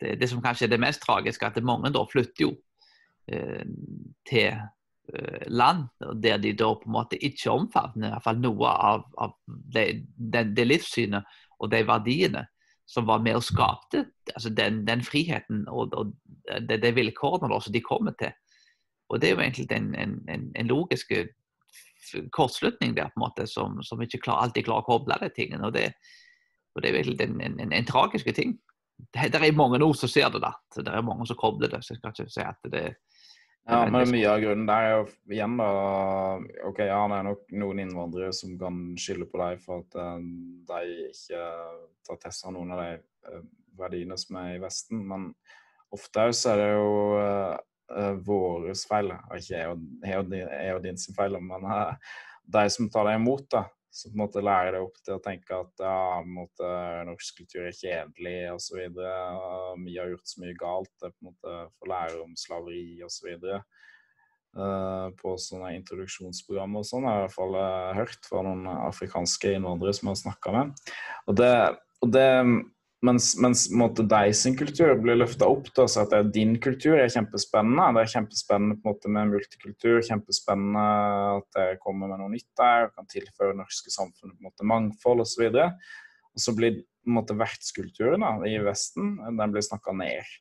det, som kanskje er det mest tragiske, at mange da flytter jo eh, til eh, land der de da på en måte ikke omfavner i noe av, av det, det, det livssynet og de verdiene som var med og skapte altså den, den, friheten og, og de, de vilkårene som de kommer til. Og Det er jo egentlig en, en, en logisk kortslutning der på en måte som, som ikke klar, alltid klarer å koble de tingene. og Det, og det er jo egentlig en, en, tragisk ting. Det, det, er mange nå som ser det, da. Det er mange som kobler det. så jeg skal ikke si at det, ja, men mye av grunnen der er jo igjen da OK, ja, det er nok noen innvandrere som kan skylde på deg for at uh, de ikke tar test av noen av de uh, verdiene som er i Vesten, men ofte så er det jo uh, uh, våres feil, og ikke jeg og, jeg og din sin feil, men de som tar deg imot, da, Så på en måte lærer det opp til å tenke at ja, på en måte, norsk kultur er kjedelig osv. Vi har gjort så mye galt. Det er på en måte Få lære om slaveri osv. Uh, på sånne introduksjonsprogram og sånn, har jeg i hvert fall uh, hørt fra noen afrikanske innvandrere som jeg har snakka med. Og det, og det mens, mens måte, sin kultur blir løfta opp, da, så at det er din kultur er kjempespennende. Det er kjempespennende på en måte med multikultur, kjempespennende at det kommer med noe nytt der, kan tilføre det norske samfunnet på en måte mangfold osv. Og, så og blir på en måte vertskulturen da, i Vesten den blir snakka ned.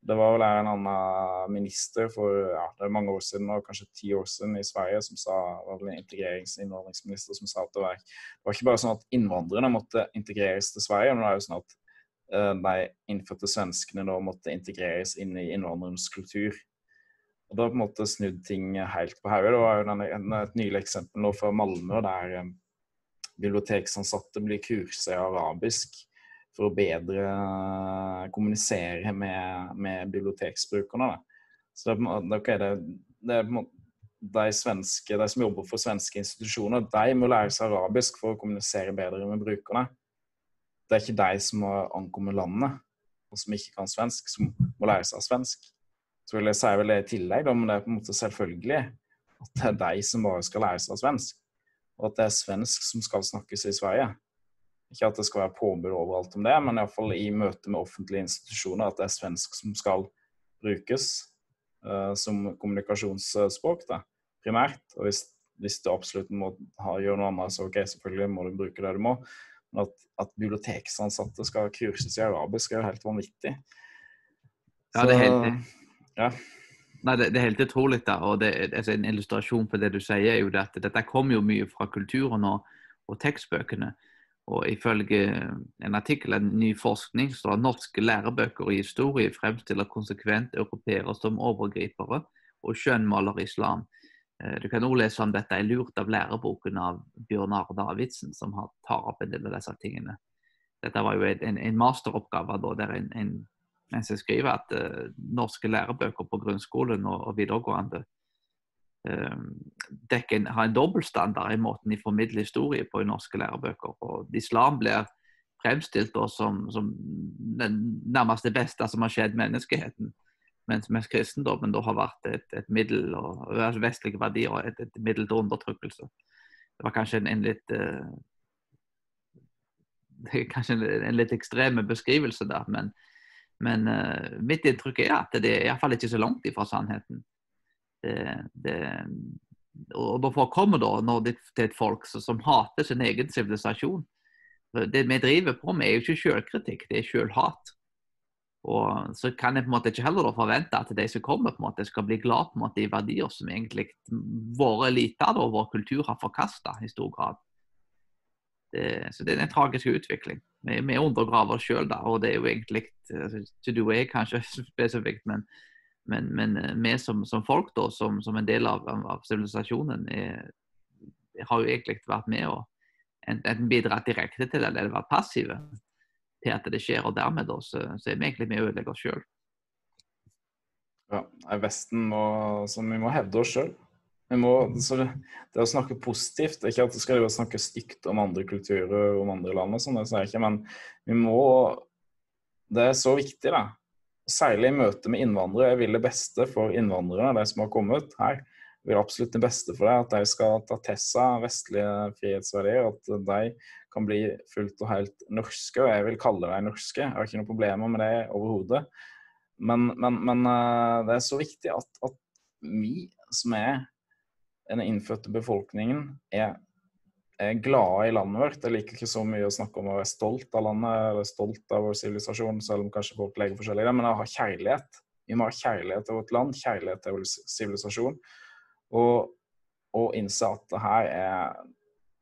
Det var vel en annen minister for ja, det er mange år siden, og kanskje ti år siden i Sverige, som sa, var vel en integrerings- og innvandringsminister som sa at det var, det var ikke bare sånn at innvandrerne måtte integreres til Sverige, men det er jo sånn at de innfødte svenskene da måtte integreres inn i innvandrernes kultur. Og Da på en måte snudd ting helt på hodet. Det var jo et nylig eksempel nå fra Malmö der eh, biblioteksansatte blir kurset i arabisk for å bedre eh, kommunisere med, med biblioteksbrukerne. Så det, okay, det, det de, svenske, de som jobber for svenske institusjoner, de må lære seg arabisk for å kommunisere bedre med brukerne det er ikke de som har ankommet landet, og som ikke kan svensk, som må lære seg svensk. Så vil jeg si vel det i tillegg, da, men det er på en måte selvfølgelig at det er de som bare skal lære seg svensk. Og at det er svensk som skal snakkes i Sverige. Ikke at det skal være påbud overalt om det, men iallfall i møte med offentlige institusjoner at det er svensk som skal brukes uh, som kommunikasjonsspråk, da, primært. Og hvis, hvis du absolutt må gjøre noe annet, så ok, selvfølgelig må du bruke det du må. At, at biblioteksansatte skal kurses i arabisk, er jo helt vanvittig. Ja, det er helt, ja. Nei, det, det, er helt utrolig. da, og det, altså, En illustrasjon på det du sier, er jo det at dette kommer jo mye fra kulturen og, og tekstbøkene. Og Ifølge en artikkel av ny forskning står at norske lærebøker i historie fremstiller konsekvent europeere som overgripere og skjønnmaler islam. Eh, du kan også lese om dette er Lurt av læreboken av Bjørn Are Davidsen, som tar opp en del av disse tingene. Dette var jo en, en masteroppgave da, der en, en, en som skriver at uh, norske lærebøker på grunnskolen og, og videregående dekker, har en dobbeltstandard i måten de formidler historie på i norske lærebøker. Og Islam blir fremstilt som, som den nærmeste beste som har skjedd menneskeheten mens, mens kristendommen da har vært et, et middel og altså vestlige verdier et, et, middel til undertrykkelse. Det var kanskje en, en litt uh, kanskje en, en, litt ekstreme beskrivelse der, men, men uh, mitt inntrykk er at det er iallfall ikke så langt ifra sannheten. Det, det, og Hvorfor kommer da når det til et folk som hater sin egen sivilisasjon? Det vi driver på med, er jo ikke selvkritikk, det er selvhat. Og så kan jeg på en måte ikke heller forvente at de som kommer, på en måte skal bli glad på en måte i verdier som egentlig våre eliter og vår kultur har forkasta i stor grad. Det, så det er en tragisk utvikling. Vi, vi undergraver oss sjøl, og det er jo egentlig to do jeg kanskje spesifikt, men, men, men eh, vi som, som, folk, da, som, som en del av, av sivilisasjonen, har jo egentlig vært med og enten bidratt direkte til det eller vært passive til at det skjer. Og dermed da, så, så er vi egentlig med å ødelegge oss sjøl. Ja, Vesten må, så vi må hevde oss sjøl. Det, å snakke positivt Ikke at det skal snakke stygt om andre kulturer om andre land, og sånn, det sier jeg ikke, men vi må Det er så viktig, da. Særlig i møte med innvandrere. Jeg vil det beste for innvandrere, de som har kommet her. Jeg vil absolutt det beste for deg, at de skal ta seg vestlige frihetsverdier. At de kan bli fullt og helt norske, og jeg vil kalle dem norske. Jeg har ikke noen problemer med det overhodet. Men, men, men, eh, det er så viktig at, at, vi som er den innfødte befolkningen, er, er glade i landet vårt. Jeg liker ikke så mye å snakke om å være stolt av landet eller stolt av vår sivilisasjon, selv om kanskje folk legger forskjellig i det, men å ha kjærlighet. Vi må ha kjærlighet til vårt land, kjærlighet til vår sivilisasjon. Og, og innse at det her er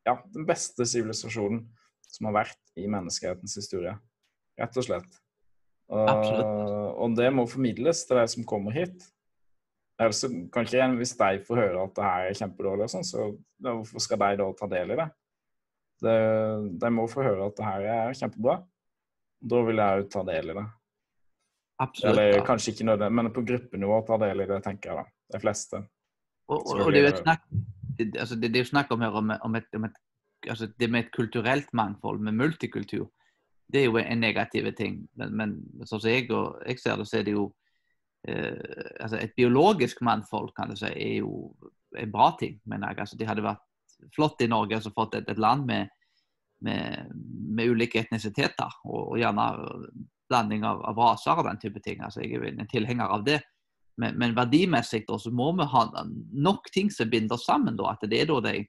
ja, den beste sivilisasjonen som har vært i menneskehetens historie. Rett og slett. Og, og det må formidles til de som kommer hit. Ellers kan ikke en, Hvis de får høre at det her er kjempedårlig, og sånn, så hvorfor skal de da ta del i det? det? De må få høre at det her er kjempebra. Da vil jeg jo ta del i det. Absolutt. Eller kanskje ikke nødvendig, men på gruppenivå ta del i det, tenker jeg da. De fleste. Og, og, og det er jo et snakk altså det, det, er jo snakk om her om, om, et, om, et, altså det med et kulturelt mangfold, med multikultur, det er jo en negativ ting. Men, men sånn som jeg, og, jeg ser det, så er det jo eh, altså Et biologisk mannfold kan du si, er jo en bra ting. mener jeg, altså, det hadde vært flott i Norge å altså, fått et, et land med, med, med, ulike etnisiteter, og, og gjerne blanding av, av, raser og den type ting. Altså, jeg er en tilhenger av det. Men, men verdimessig da, så må vi ha nok ting som binder oss sammen. Da, at det er da de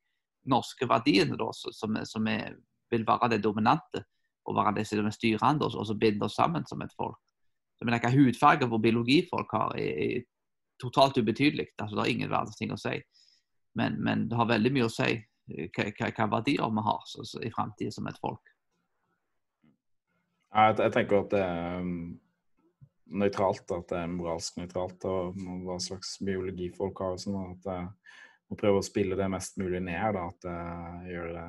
norske verdiene da, som, som er, vil være det dominante og være det som er styrende, og som binder oss sammen som et folk. Så, men Hvilken hudfarge hvor biologifolk har, er, er totalt ubetydelig. Altså, det har ingen verdens ting å si. Men, men, det har veldig mye å si hvilke hva, verdier vi har så, så, i framtida som et folk. Jeg, jeg, tenker at det er um, nøytralt, at det er moralsk nøytralt, og hva slags biologi folk har. Sånn at det, å prøve å spille det mest mulig ned, da, at det gjør det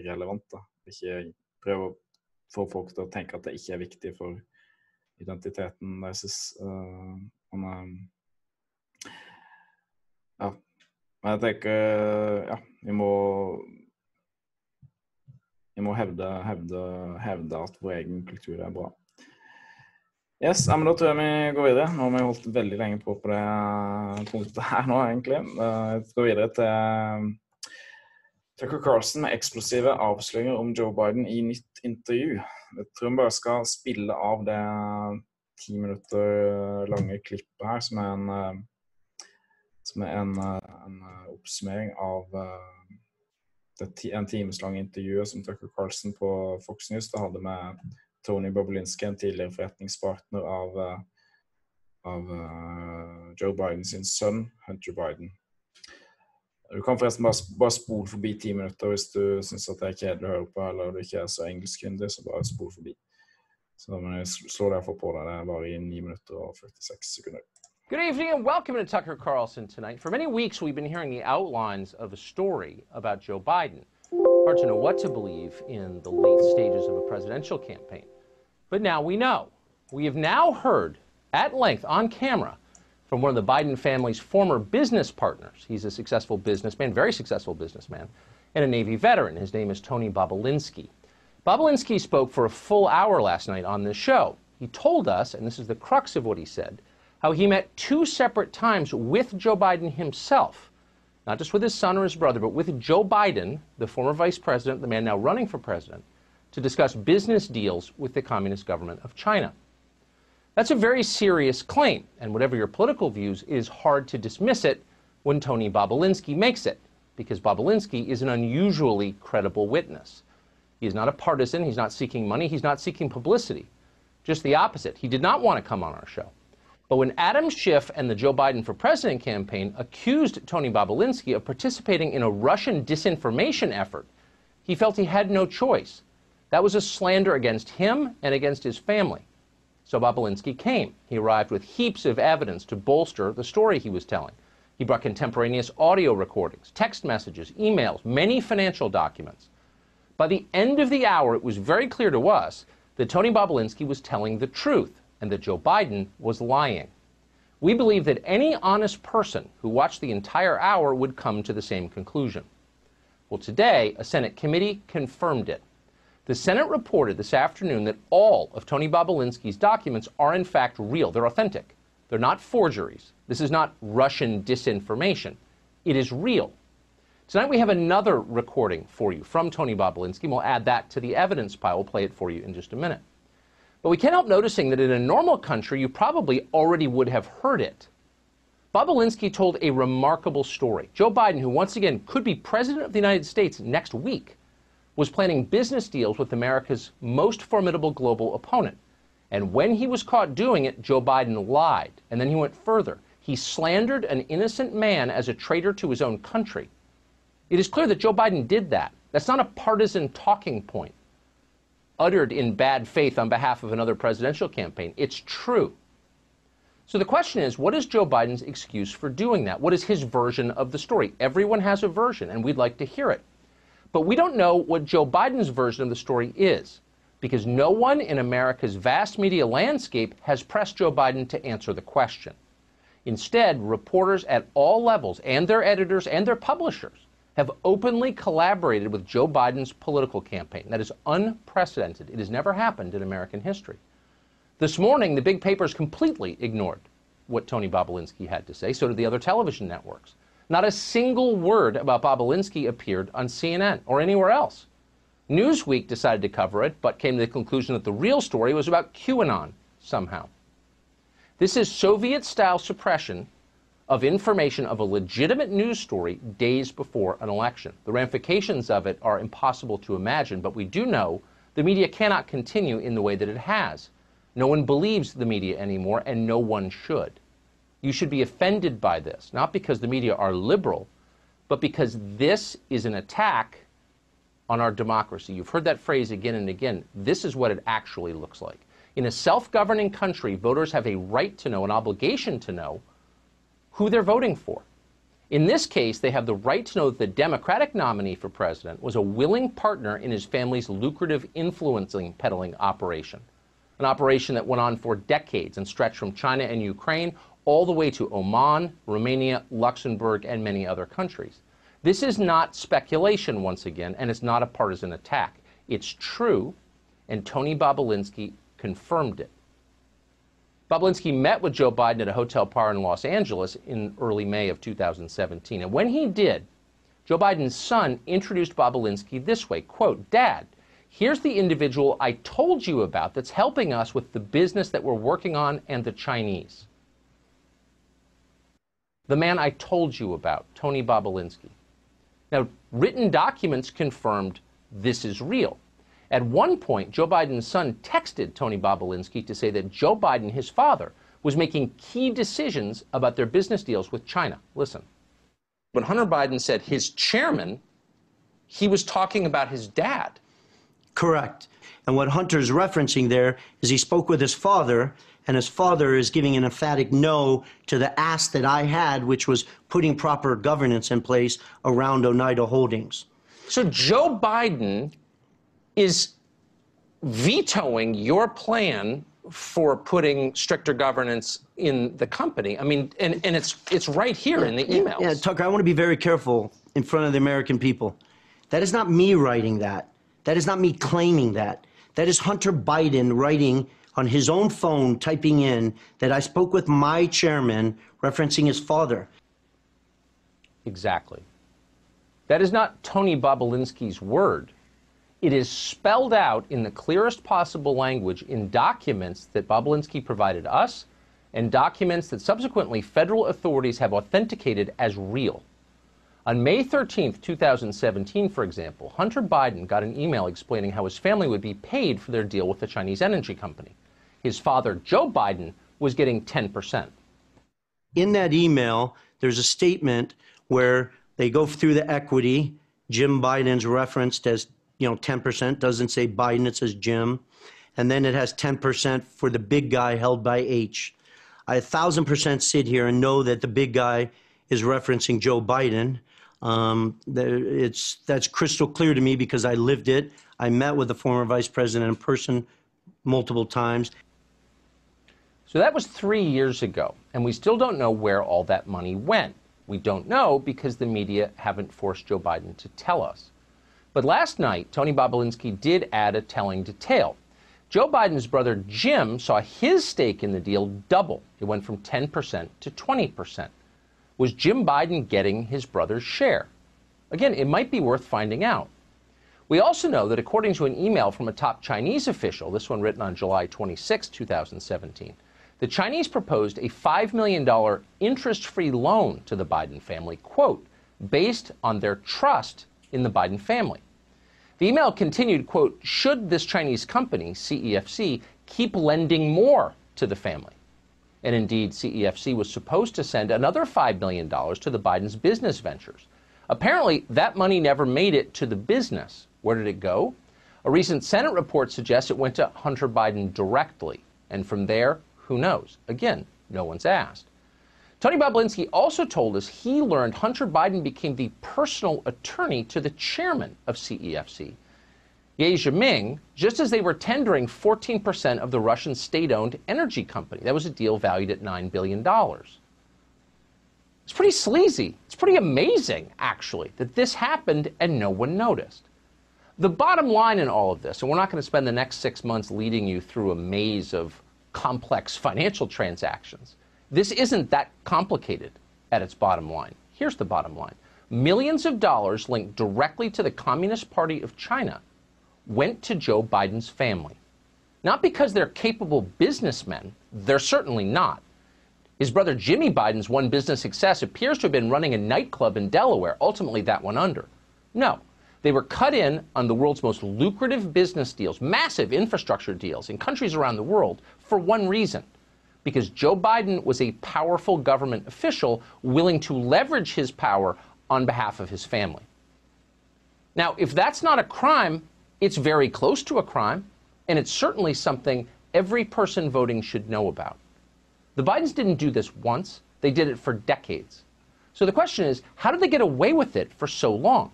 irrelevant. Da. Ikke prøve å få folk til å tenke at det ikke er viktig for identiteten deres. Uh, men, ja. Men jeg tenker ja, vi må vi må hevde, hevde, hevde at vår egen kultur er bra. Yes, men Da tror jeg vi går videre. Nå har vi holdt veldig lenge på på det punktet her nå, egentlig. Vi går videre til um, Tucker Carlson med eksplosive avsløringer om Joe Biden i nytt intervju. Jeg tror vi bare skal spille av det ti minutter lange klippet her, som er en, som er en, en oppsummering av det en timeslang intervjuet som Tucker Carlson på Fox News hadde med Tony Bobolinski, en tidligere forretningspartner av, eh, av uh, Joe Biden sin sønn, Hunter Biden. Du kan forresten bare, bare spole forbi ti minutter hvis du syns det er kjedelig å høre på, eller du ikke er så engelskkyndig, så bare spol forbi. Så men jeg slår derfor på deg. Det bare i 9 minutter og 46 sekunder. Good evening and welcome to Tucker Carlson tonight. For many weeks, we've been hearing the outlines of a story about Joe Biden. Hard to know what to believe in the late stages of a presidential campaign. But now we know. We have now heard at length on camera from one of the Biden family's former business partners. He's a successful businessman, very successful businessman, and a Navy veteran. His name is Tony Bobolinsky. Bobolinsky spoke for a full hour last night on this show. He told us, and this is the crux of what he said, how he met two separate times with Joe Biden himself, not just with his son or his brother, but with Joe Biden, the former vice president, the man now running for president, to discuss business deals with the Communist government of China. That's a very serious claim, and whatever your political views, it is hard to dismiss it when Tony Bobolinsky makes it, because Bobolinsky is an unusually credible witness. He is not a partisan, he's not seeking money, he's not seeking publicity. Just the opposite. He did not want to come on our show. But when Adam Schiff and the Joe Biden for President campaign accused Tony Bobolinsky of participating in a Russian disinformation effort, he felt he had no choice. That was a slander against him and against his family. So Bobolinsky came. He arrived with heaps of evidence to bolster the story he was telling. He brought contemporaneous audio recordings, text messages, emails, many financial documents. By the end of the hour, it was very clear to us that Tony Bobolinsky was telling the truth and that Joe Biden was lying. We believe that any honest person who watched the entire hour would come to the same conclusion. Well, today, a Senate committee confirmed it. The Senate reported this afternoon that all of Tony Bobolinsky's documents are in fact real. They're authentic. They're not forgeries. This is not Russian disinformation. It is real. Tonight we have another recording for you from Tony Bobolinsky. We'll add that to the evidence pile. We'll play it for you in just a minute. But we can't help noticing that in a normal country, you probably already would have heard it. Bobolinsky told a remarkable story. Joe Biden, who once again could be president of the United States next week, was planning business deals with America's most formidable global opponent. And when he was caught doing it, Joe Biden lied. And then he went further. He slandered an innocent man as a traitor to his own country. It is clear that Joe Biden did that. That's not a partisan talking point uttered in bad faith on behalf of another presidential campaign. It's true. So the question is, what is Joe Biden's excuse for doing that? What is his version of the story? Everyone has a version, and we'd like to hear it. But we don't know what Joe Biden's version of the story is, because no one in America's vast media landscape has pressed Joe Biden to answer the question. Instead, reporters at all levels, and their editors and their publishers, have openly collaborated with Joe Biden's political campaign. That is unprecedented. It has never happened in American history. This morning, the big papers completely ignored what Tony Bobulinski had to say. So did the other television networks. Not a single word about Bobulinski appeared on CNN or anywhere else. Newsweek decided to cover it, but came to the conclusion that the real story was about QAnon somehow. This is Soviet style suppression of information of a legitimate news story days before an election. The ramifications of it are impossible to imagine, but we do know the media cannot continue in the way that it has. No one believes the media anymore, and no one should. You should be offended by this, not because the media are liberal, but because this is an attack on our democracy. You've heard that phrase again and again. This is what it actually looks like. In a self governing country, voters have a right to know, an obligation to know, who they're voting for. In this case, they have the right to know that the Democratic nominee for president was a willing partner in his family's lucrative influencing peddling operation, an operation that went on for decades and stretched from China and Ukraine all the way to Oman, Romania, Luxembourg, and many other countries. This is not speculation, once again, and it's not a partisan attack. It's true, and Tony Bobulinski confirmed it. Bobulinski met with Joe Biden at a hotel bar in Los Angeles in early May of 2017. And when he did, Joe Biden's son introduced Bobulinski this way, quote, Dad, here's the individual I told you about that's helping us with the business that we're working on and the Chinese. The man I told you about, Tony Bobulinski. Now, written documents confirmed this is real. At one point, Joe Biden's son texted Tony Bobulinski to say that Joe Biden, his father, was making key decisions about their business deals with China. Listen. When Hunter Biden said his chairman, he was talking about his dad. Correct. And what Hunter's referencing there is he spoke with his father, and his father is giving an emphatic no to the ask that I had, which was putting proper governance in place around Oneida Holdings. So Joe Biden is vetoing your plan for putting stricter governance in the company. I mean, and, and it's it's right here in the emails. Yeah, Tucker, I want to be very careful in front of the American people. That is not me writing that. That is not me claiming that. That is Hunter Biden writing on his own phone, typing in that I spoke with my chairman, referencing his father. Exactly. That is not Tony Bobulinski's word. It is spelled out in the clearest possible language in documents that Bobulinski provided us and documents that subsequently federal authorities have authenticated as real. On May 13, 2017, for example, Hunter Biden got an email explaining how his family would be paid for their deal with the Chinese energy company. His father, Joe Biden, was getting 10%. In that email, there's a statement where they go through the equity. Jim Biden's referenced as, you know, 10%, doesn't say Biden, it says Jim. And then it has 10% for the big guy held by H. I a thousand percent sit here and know that the big guy is referencing Joe Biden. Um, it's that's crystal clear to me because I lived it. I met with the former vice president in person multiple times. So that was three years ago, and we still don't know where all that money went. We don't know because the media haven't forced Joe Biden to tell us. But last night, Tony Bobulinski did add a telling detail. Joe Biden's brother Jim saw his stake in the deal double. It went from 10% to 20%. Was Jim Biden getting his brother's share? Again, it might be worth finding out. We also know that according to an email from a top Chinese official, this one written on July 26, 2017, the Chinese proposed a $5 million interest free loan to the Biden family, quote, based on their trust in the Biden family. The email continued, quote, should this Chinese company, CEFC, keep lending more to the family? And indeed, CEFC was supposed to send another $5 million to the Biden's business ventures. Apparently, that money never made it to the business. Where did it go? A recent Senate report suggests it went to Hunter Biden directly. And from there, who knows? Again, no one's asked. Tony Bobulinski also told us he learned Hunter Biden became the personal attorney to the chairman of CEFC, Ye Jianming, just as they were tendering 14% of the Russian state owned energy company. That was a deal valued at $9 billion. It's pretty sleazy. It's pretty amazing, actually, that this happened and no one noticed. The bottom line in all of this, and we're not going to spend the next six months leading you through a maze of complex financial transactions. This isn't that complicated at its bottom line. Here's the bottom line millions of dollars linked directly to the Communist Party of China went to Joe Biden's family. Not because they're capable businessmen, they're certainly not. His brother Jimmy Biden's one business success appears to have been running a nightclub in Delaware. Ultimately, that went under. No, they were cut in on the world's most lucrative business deals, massive infrastructure deals in countries around the world for one reason because Joe Biden was a powerful government official willing to leverage his power on behalf of his family. Now, if that's not a crime, it's very close to a crime, and it's certainly something every person voting should know about. The Bidens didn't do this once, they did it for decades. So the question is, how did they get away with it for so long?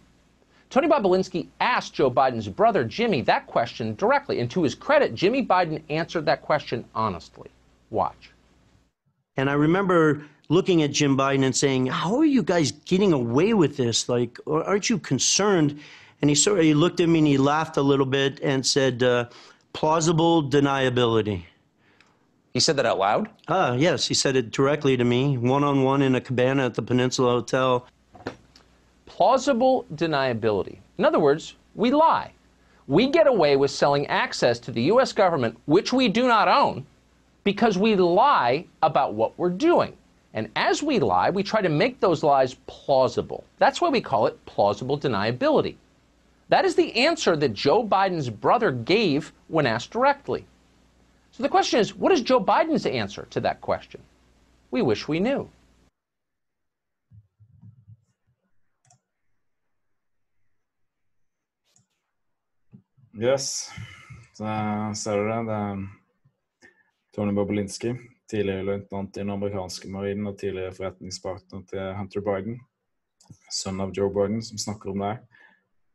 Tony Bobulinski asked Joe Biden's brother, Jimmy, that question directly. And to his credit, Jimmy Biden answered that question honestly. Watch. And I remember looking at Jim Biden and saying, How are you guys getting away with this? Like, aren't you concerned? And he sort of he looked at me and he laughed a little bit and said, uh, Plausible deniability. He said that out loud? Ah, yes. He said it directly to me, one on one in a cabana at the Peninsula Hotel. Plausible deniability. In other words, we lie. We get away with selling access to the U.S. government, which we do not own, because we lie about what we're doing. And as we lie, we try to make those lies plausible. That's why we call it plausible deniability. That is the answer that Joe Biden's brother gave when asked directly. So the question is, what is Joe Biden's answer to that question? We wish we knew. Yes, så ser du det. Det er Tony Bobulinski, tidligere løytnant i den amerikanske marinen og tidligere forretningspartner til Hunter Biden, sønn av Joe Biden, som snakker om det.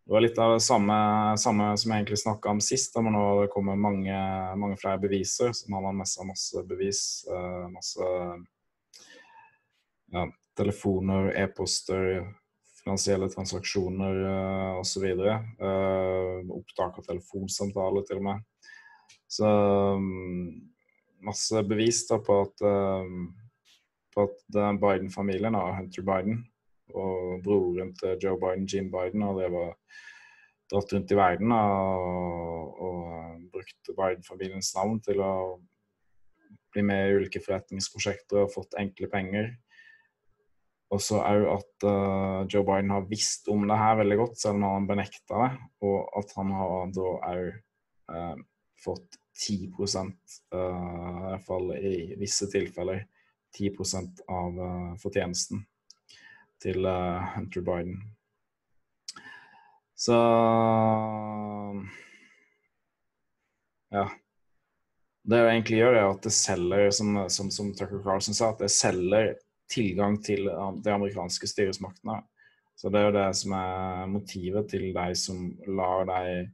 Det var litt av det samme, samme som jeg egentlig snakka om sist, men nå det kommer mange, mange flere beviser. Så man har messa masse bevis. Eh, masse ja, telefoner, e-poster, finansielle transaksjoner uh, osv. Uh, opptak av telefonsamtaler, til og med. Så um, masse bevis da, på at, um, på at Biden-familien Hunter Biden og broren til Joe Biden, Jim Biden, har drevet dratt rundt i verden og, og brukt Biden-familiens navn til å bli med i ulike forretningsprosjekter og fått enkle penger. Og så òg at uh, Joe Biden har visst om det her veldig godt, selv om han benekta det. Og at han har da òg uh, fått 10 uh, i hvert fall i visse tilfeller 10% av uh, fortjenesten til Hunter Biden. Så Ja. Det jeg egentlig gjør, er at det selger, som, som, som Tucker Carlson sa, at det selger tilgang til de amerikanske styresmaktene. Så det er jo det som er motivet til de som lar de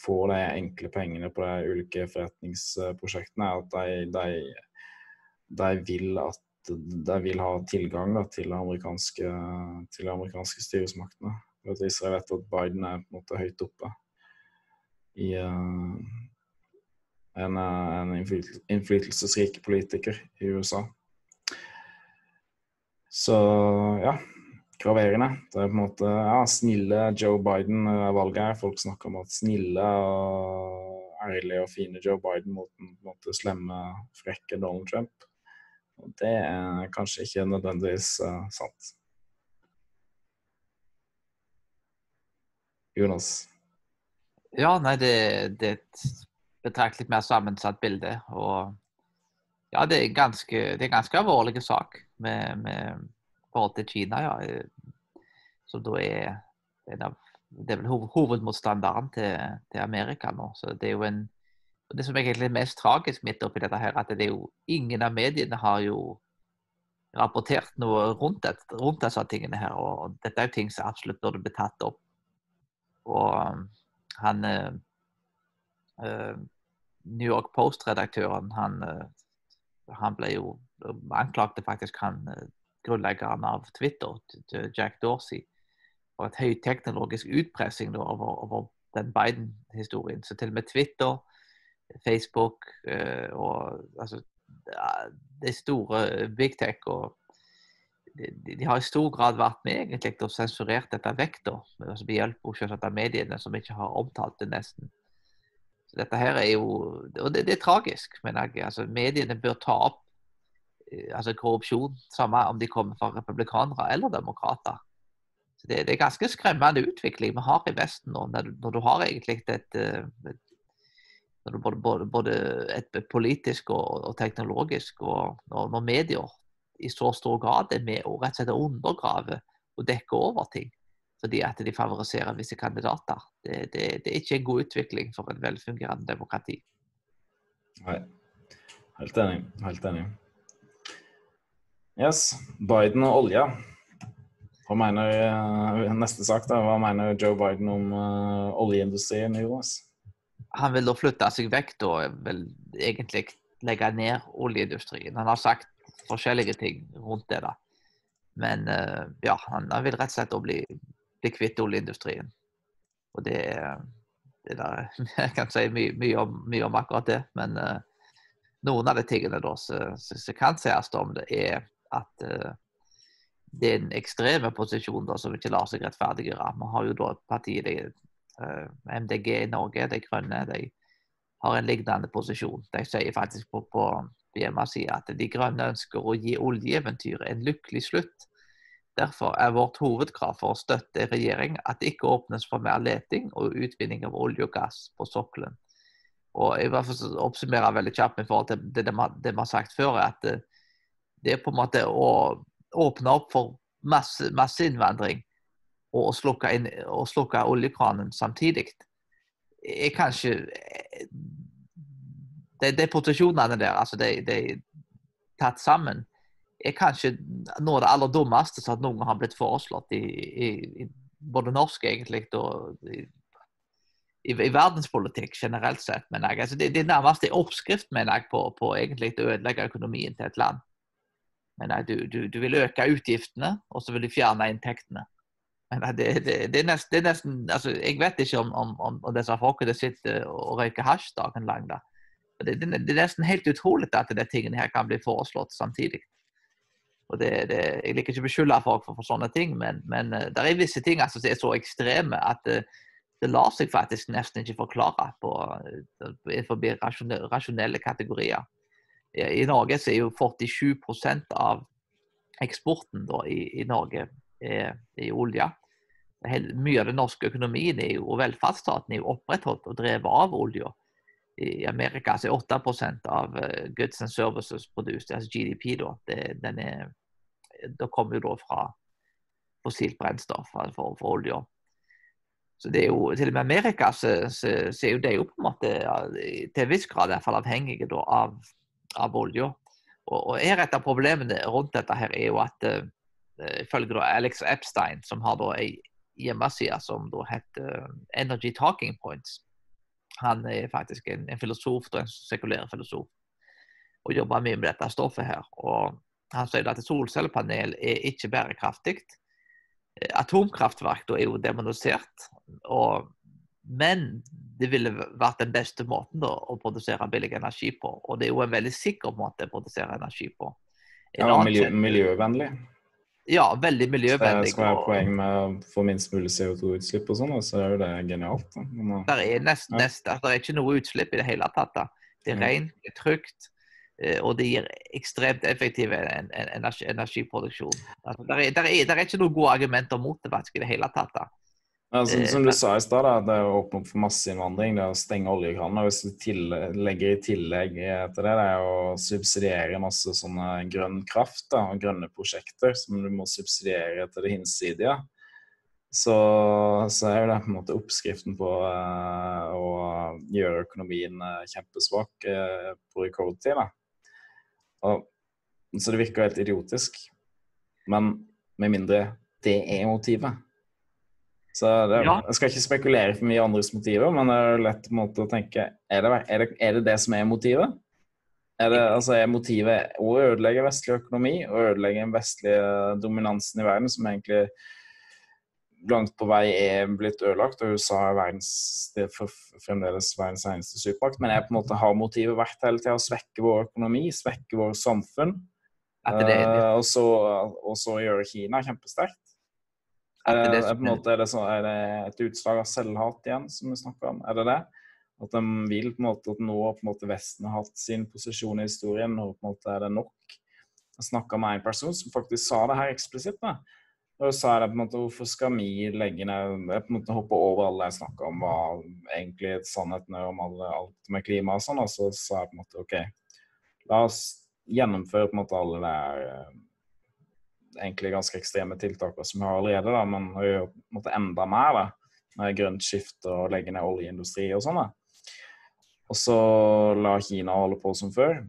få de enkle pengene på de ulike forretningsprosjektene, at de, de, de vil at de vil ha tilgang da, til, de amerikanske styresmaktene. For at vet at Biden er på en måte høyt oppe i uh, en, en innflytelsesrik politiker i USA. Så ja, graverende. Det er på en måte ja, snille Joe Biden-valget her. Folk snakker om at snille og ærlige og fine Joe Biden mot den på en måte slemme, frekke Donald Trump. Og det er kanskje ikke nødvendigvis uh, sant. Jonas? Ja, nei, det, det er et betraktelig mer sammensatt bilde. Og ja, det er ganske, ganske alvorlig sak med, med forhold til Kina, ja. Som da er en av Det er vel hovedmotstanderen til, til Amerika nå. Så det er jo en det som er egentlig mest tragisk midt oppi dette, her, at det er jo ingen av mediene har jo rapportert noe rundt, det, rundt disse tingene her. Og dette er jo ting som absolutt burde bli tatt opp. Og um, han uh, New York Post-redaktøren, han, uh, han ble jo anklagte faktisk han grunnleggeren av Twitter, Jack Dorsey, for et høyteknologisk utpressing da, over, over, den Biden-historien. Så til og med Twitter, Facebook og altså, de store big tech og de, de, har i stor grad vært med egentlig og sensurert dette vekk, da, altså hjelp av mediene, som ikke har omtalt det nesten. Så dette her er jo, og det, det er tragisk, mener jeg. Altså, mediene bør ta opp eh, altså korrupsjon, samme om de kommer fra republikanere eller demokrater. Så det, det, er ganske skremmende utvikling vi har i Vesten nå, når, når du har egentlig et, et, et både, både, både, et politisk og, og teknologisk, og når, når medier i så stor grad er med å rett og slett undergrave og dekke over ting. Fordi at de favoriserer visse kandidater. Det, det, det er ikke en god utvikling for et velfungerende demokrati. Nei. Helt enig. Helt enig. Yes. Biden og olja. Hva mener eh, Neste sak, da. Hva mener Joe Biden om uh, oljeindustrien i US? Han vil da flytte seg vekk og vil egentlig legge ned oljeindustrien. Han har sagt forskjellige ting rundt det. da. Men uh, ja, han, han, vil rett og slett bli, bli kvitt oljeindustrien. Og det, det der, Jeg kan si mye, mye, om, mye om, akkurat det, men uh, noen av de tingene da som kan sies om det, er at uh, det er en ekstreme posisjon da, som ikke lar seg rettferdiggjøre. Vi har jo da partiet MDG i Norge, De Grønne, de har en lignende posisjon. De sier faktisk på, på hjemmesida at De grønne ønsker å gi oljeeventyret en lykkelig slutt. Derfor er vårt hovedkrav for å støtte regjering at det ikke åpnes for mer leting og utvinning av olje og gass på sokkelen. Og jeg vil oppsummere veldig kjapt i forhold til det vi har sagt før, at eh, det er på en måte å åpne opp for masse, masseinnvandring og slukke, inn, og slukke oljekranen samtidig er kanskje de, de posisjonene der, altså de, de tatt sammen, er kanskje noe av det aller dummeste som noen har blitt foreslått i, i, i både norsk egentlig og i, i, i verdenspolitikk generelt sett. mener jeg, altså det, det, er nærmest en oppskrift mener jeg, på, på egentlig å ødelegge økonomien til et land. Men nei, du, du, du, vil øke utgiftene, og så vil du fjerne inntektene. Men det, det, det, er nesten, det, er nesten, altså Jeg vet ikke om, om, om disse folkene sitter og røyker hasj dagen lang. da. Det, er nesten helt utrolig at de tingene her kan bli foreslått samtidig. Og jeg liker ikke å beskylde folk for, for, sånne ting, men, men uh, det er visse ting altså, som er så ekstreme at uh, det lar seg faktisk nesten ikke forklare på, forbi rasjonelle, rasjonelle kategorier. I, I, Norge så er jo 47% av eksporten da, i, i, Norge er, er olje. Mye av den norske økonomien jo, og velferdsstaten er jo opprettholdt og drevet av olja i Amerika så er 8% av eh, goods and services produced, altså GDP, da, det, er, da kommer jo da fra fossilt brennstoff, for, for olje. Så det er jo, Til og med Amerika så, så, så er jo det jo på en måte til en viss grad i hvert fall avhengige da, av, av olje. Og, her Et av problemene rundt dette her er jo at uh, ifølge da Alex Epstein, som har da ei hjemmeside som da heter Energy Talking Points, han er faktisk en, en filosof, en sekulær filosof, og jobber mye med dette stoffet her. Og han sier at solcellepanel er ikke bærekraftig. Atomkraftverk er jo demonisert, og, men det ville vært den beste måten da, å produsere billig energi på. Og det er jo en veldig sikker måte å produsere energi på. En ja, miljø, miljøvennlig. Ja, veldig miljøvennlig. Det skal være poeng med å få minst mulig CO2-utslipp og sånn, og så er jo det genialt. Da. Men, det er nest, ja. nest, det er ikke noe utslipp i det hele tatt. Da. Det er rent, det er trygt, eh, og det gir ekstremt effektiv energi, energiproduksjon. Altså, det, er, er, er, ikke noe gode argumenter mot det faktisk i det hele tatt. da. Ja, som, som, du sa i stad, det å åpne opp for masseinnvandring, det å stenge oljekranene. Hvis du til, legger i tillegg til det, det er å subsidiere masse sånne grønn kraft da, og grønne prosjekter som du må subsidiere til det hinsidige, så, så er det på en måte oppskriften på uh, å gjøre økonomien uh, kjempesvak uh, på rekordtid. Og, så det virker helt idiotisk. Men med mindre det er motivet så det, ja. Jeg skal ikke spekulere for mye andres motiver, men det er lett måte å tenke er det, er, det, er det det som er motivet? Er, det, altså, er motivet å ødelegge vestlig økonomi og ødelegge den vestlige dominansen i verden, som egentlig langt på vei er blitt ødelagt, og USA er verdens, det er fremdeles verdens eneste supermakt. Men jeg på en måte har motivet vært hele tida å svekke vår økonomi, svekke vårt samfunn. Uh, og, så, og så gjøre Kina kjempesterkt. Er det, er, på en måte, er, det så, er det et utslag av selvhat igjen, som vi snakker om? Er det det? At de vil på en måte at nå på en måte Vesten har hatt sin posisjon i historien, og på en måte er det nok? Jeg snakka med en person som faktisk sa det her eksplisitt. Da. Og så er det på en måte Hvorfor skal vi legge ned jeg på en måte hoppe over alle jeg snakka om, hva egentlig sannheten er om alle, alt med klima og sånn, og så sa jeg på en måte OK, la oss gjennomføre på en måte alle de eh, egentlig ganske ekstreme tiltakene som vi har allerede, da, men gjøre på en måte enda mer da, med grønt skifte og legge ned oljeindustri og sånn. Og så la Kina holde på som før.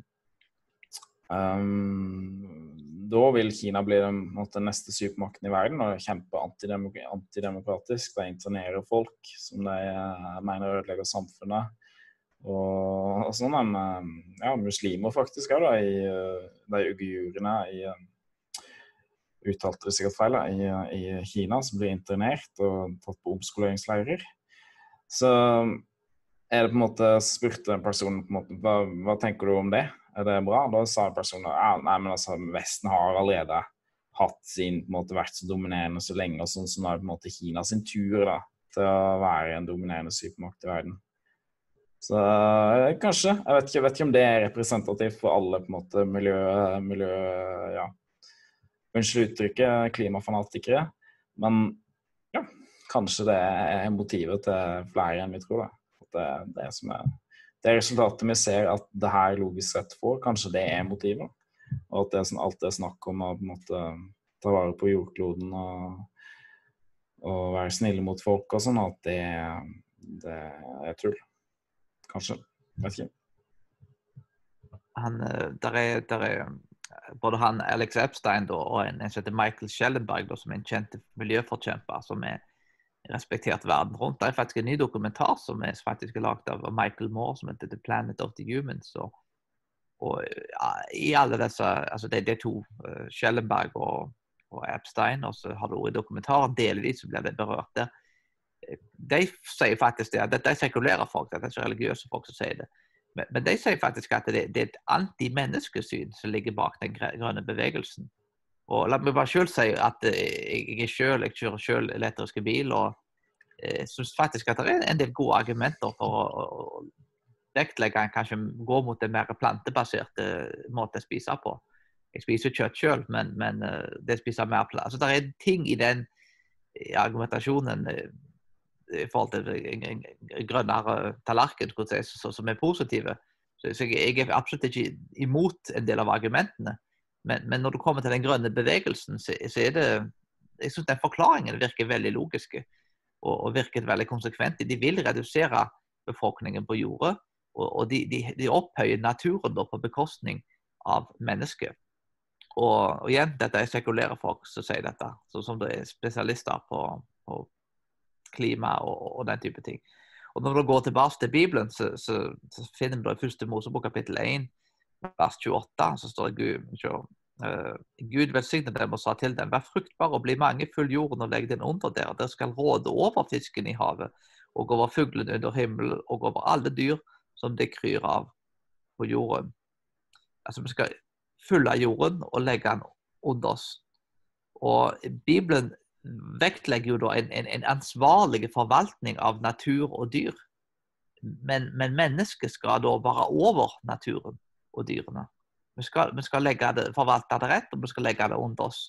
Um, da vil Kina bli den måtte, neste supermakten i verden og kjempe antidemok antidemokratisk. De internerer folk som de uh, mener ødelegger samfunnet. Og, og sånn uh, ja, muslimer faktisk òg, uh, de uigurene i uttalte det sikkert feil, i, i, Kina, som blir internert og tatt på omskoleringsleirer. Så er det på en måte spurte personen på en måte, hva, hva tenker du om det? Er det bra? Da sa personen ja, nei, men altså, Vesten har allerede hatt sin, på en måte, vært så dominerende så lenge, og sånn, så nå er på en måte Kina sin tur da, til å være en dominerende supermakt i verden. Så eh, kanskje. Jeg vet, ikke, vet, ikke, om det er representativt for alle på en måte miljø... miljø ja. Unnskyld uttrykket, klimafanatikere. Men ja, kanskje det er motivet til flere enn vi tror. Da. At det det som er det resultatet vi ser at det her logisk sett får, kanskje det er motivet. Og at det er sånn, alt det er snakk om å på en måte ta vare på jordkloden og, og være snille mot folk og sånn, at det, det er tull. Kanskje. Vet ikke. Han, eh, der er, der er både han Alex Epstein da, og en, en som heter Michael Schellenberg, da, som er en kjent miljøforkjemper. som er respektert verden rundt. Det er faktisk en ny dokumentar som er faktisk laget av Michael Moore, som heter 'The Planet of the Humans'. Og, og ja, i alle disse, altså Det er to, uh, Schellenberg og, og, Epstein, og så har du i dokumentaren delvis så blir det berørt der. De sier faktisk det, at dette er sekulære folk, det er ikke religiøse folk som sier det. Men, men de sier faktisk at det, det er et antimenneskesyn som ligger bak den grønne bevegelsen. Og la meg bare selv si at eh, jeg, er selv, jeg kjører selv elektriske bil, og jeg eh, syns faktisk at det er en del gode argumenter for å, å vektlegge kanskje gå mot en mer plantebasert måte å spise på. Jeg spiser kjøtt selv, men, men eh, det spiser mer plante. Altså, det er ting i den argumentasjonen i forhold til en grønnere tallerken som er positive. Så jeg er absolutt ikke imot en del av argumentene. Men, men, når du kommer til den grønne bevegelsen, så, så er det jeg synes den forklaringen virker veldig logiske og, og virker veldig konsekvent. De vil redusere befolkningen på jorda, og, og de, de, de, opphøyer naturen på bekostning av mennesket. Og, og, igjen, dette er sekulære folk som sier dette, som det er spesialister på, på klima og, den type ting. Og Når du går tilbake til Bibelen, så, så, så finner det i første Mosebok kapittel 1 vers 28 så står det Gud, uh, Gud velsignet dem og sa til dem, vær fruktbare og bli mange, full jorden og legg den under dere. Dere skal råde over fisken i havet og over fuglene under himmelen og over alle dyr som det kryr av på jorden. Altså Vi skal fylle jorden og legge den under oss. Og Bibelen vektlegger jo da en, en, en ansvarlig forvaltning av natur og dyr. Men, men mennesket skal da være over naturen og dyrene. Vi skal, vi skal det, forvalte det rett, og vi skal legge det under oss.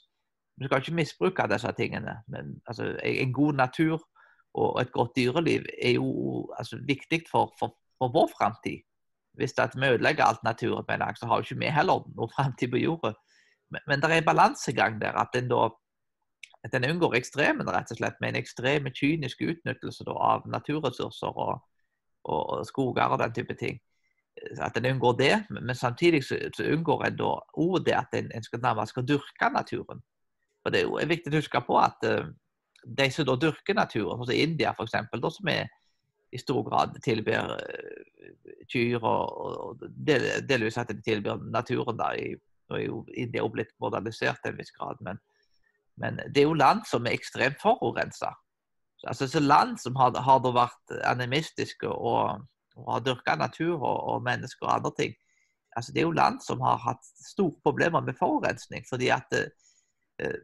Vi skal ikke misbruke disse tingene. Men altså, en god natur og et godt dyreliv er jo altså, viktig for, for, for vår framtid. Hvis vi ødelegger alt naturen, så har jo ikke vi heller noen framtid på jorda. Men, men det er en balansegang der. At en, da, at en unngår ekstremen, rett og slett, med en ekstrem kynisk utnyttelse da, av naturressurser og, og, og skoger og den type ting at en unngår det, men samtidig så, så unngår en da òg det at en, en skal nærmest skal dyrke naturen. For Det er jo viktig å huske på at uh, de som da dyrker naturen, sånn som India f.eks., som er i stor grad tilber uh, kyr og, og del, delvis at de tilbyr naturen. da, i, Nå er jo blitt modernisert til en viss grad, men, men, det er jo land som er ekstremt forurensa. Altså, så land som har, har vært animistiske og, og har dyrka natur og, og, mennesker og andre ting. Altså, det er jo land som har hatt store problemer med forurensning. fordi at eh,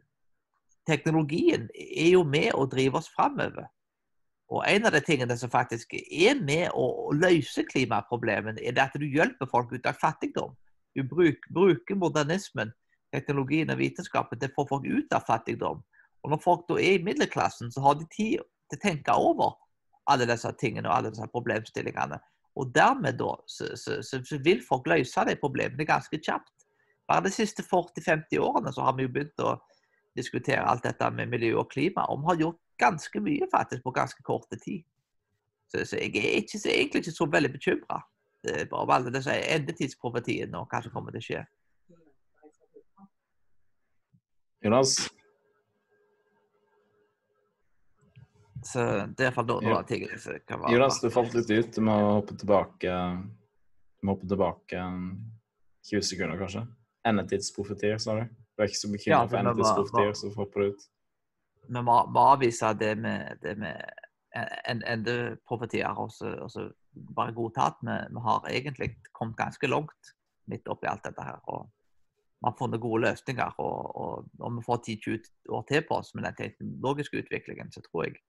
teknologien er jo med å drive oss framover. Og En av de tingene som faktisk er med å løse klimaproblemene, er det at du hjelper folk ut av fattigdom. Du bruker, bruker modernismen, teknologien og vitenskapen til å få folk ut av fattigdom. Og Når folk da er i middelklassen, så har de tid til å tenke over alle disse tingene og alle disse problemstillingene. Og dermed da, så, så, så, vil folk løse de problemene ganske kjapt. Bare de siste 40-50 årene så har vi jo begynt å diskutere alt dette med miljø og klima. Og vi har gjort ganske mye faktisk på ganske korte tid. Så, så jeg er ikke, egentlig ikke så veldig bekymra over alle disse endetidsprofetiene og hva som kommer til å skje. Jonas? Så det er iallfall kan være Jonas, du falt litt ut. Du må hoppe tilbake Du må hoppe tilbake 20 sekunder, kanskje. Endetidsprofetier, sa du? Du er ikke så bekymra ja, for endetidsprofetier, så hopper du ut? vi må, må avvise det med, det med endeprofetier og så bare godta at vi, vi, har egentlig kommet ganske langt midt oppi alt dette her. og Vi har funnet gode løsninger. Og, og om vi får 10-20 år til på oss med den teknologiske utviklingen, så tror jeg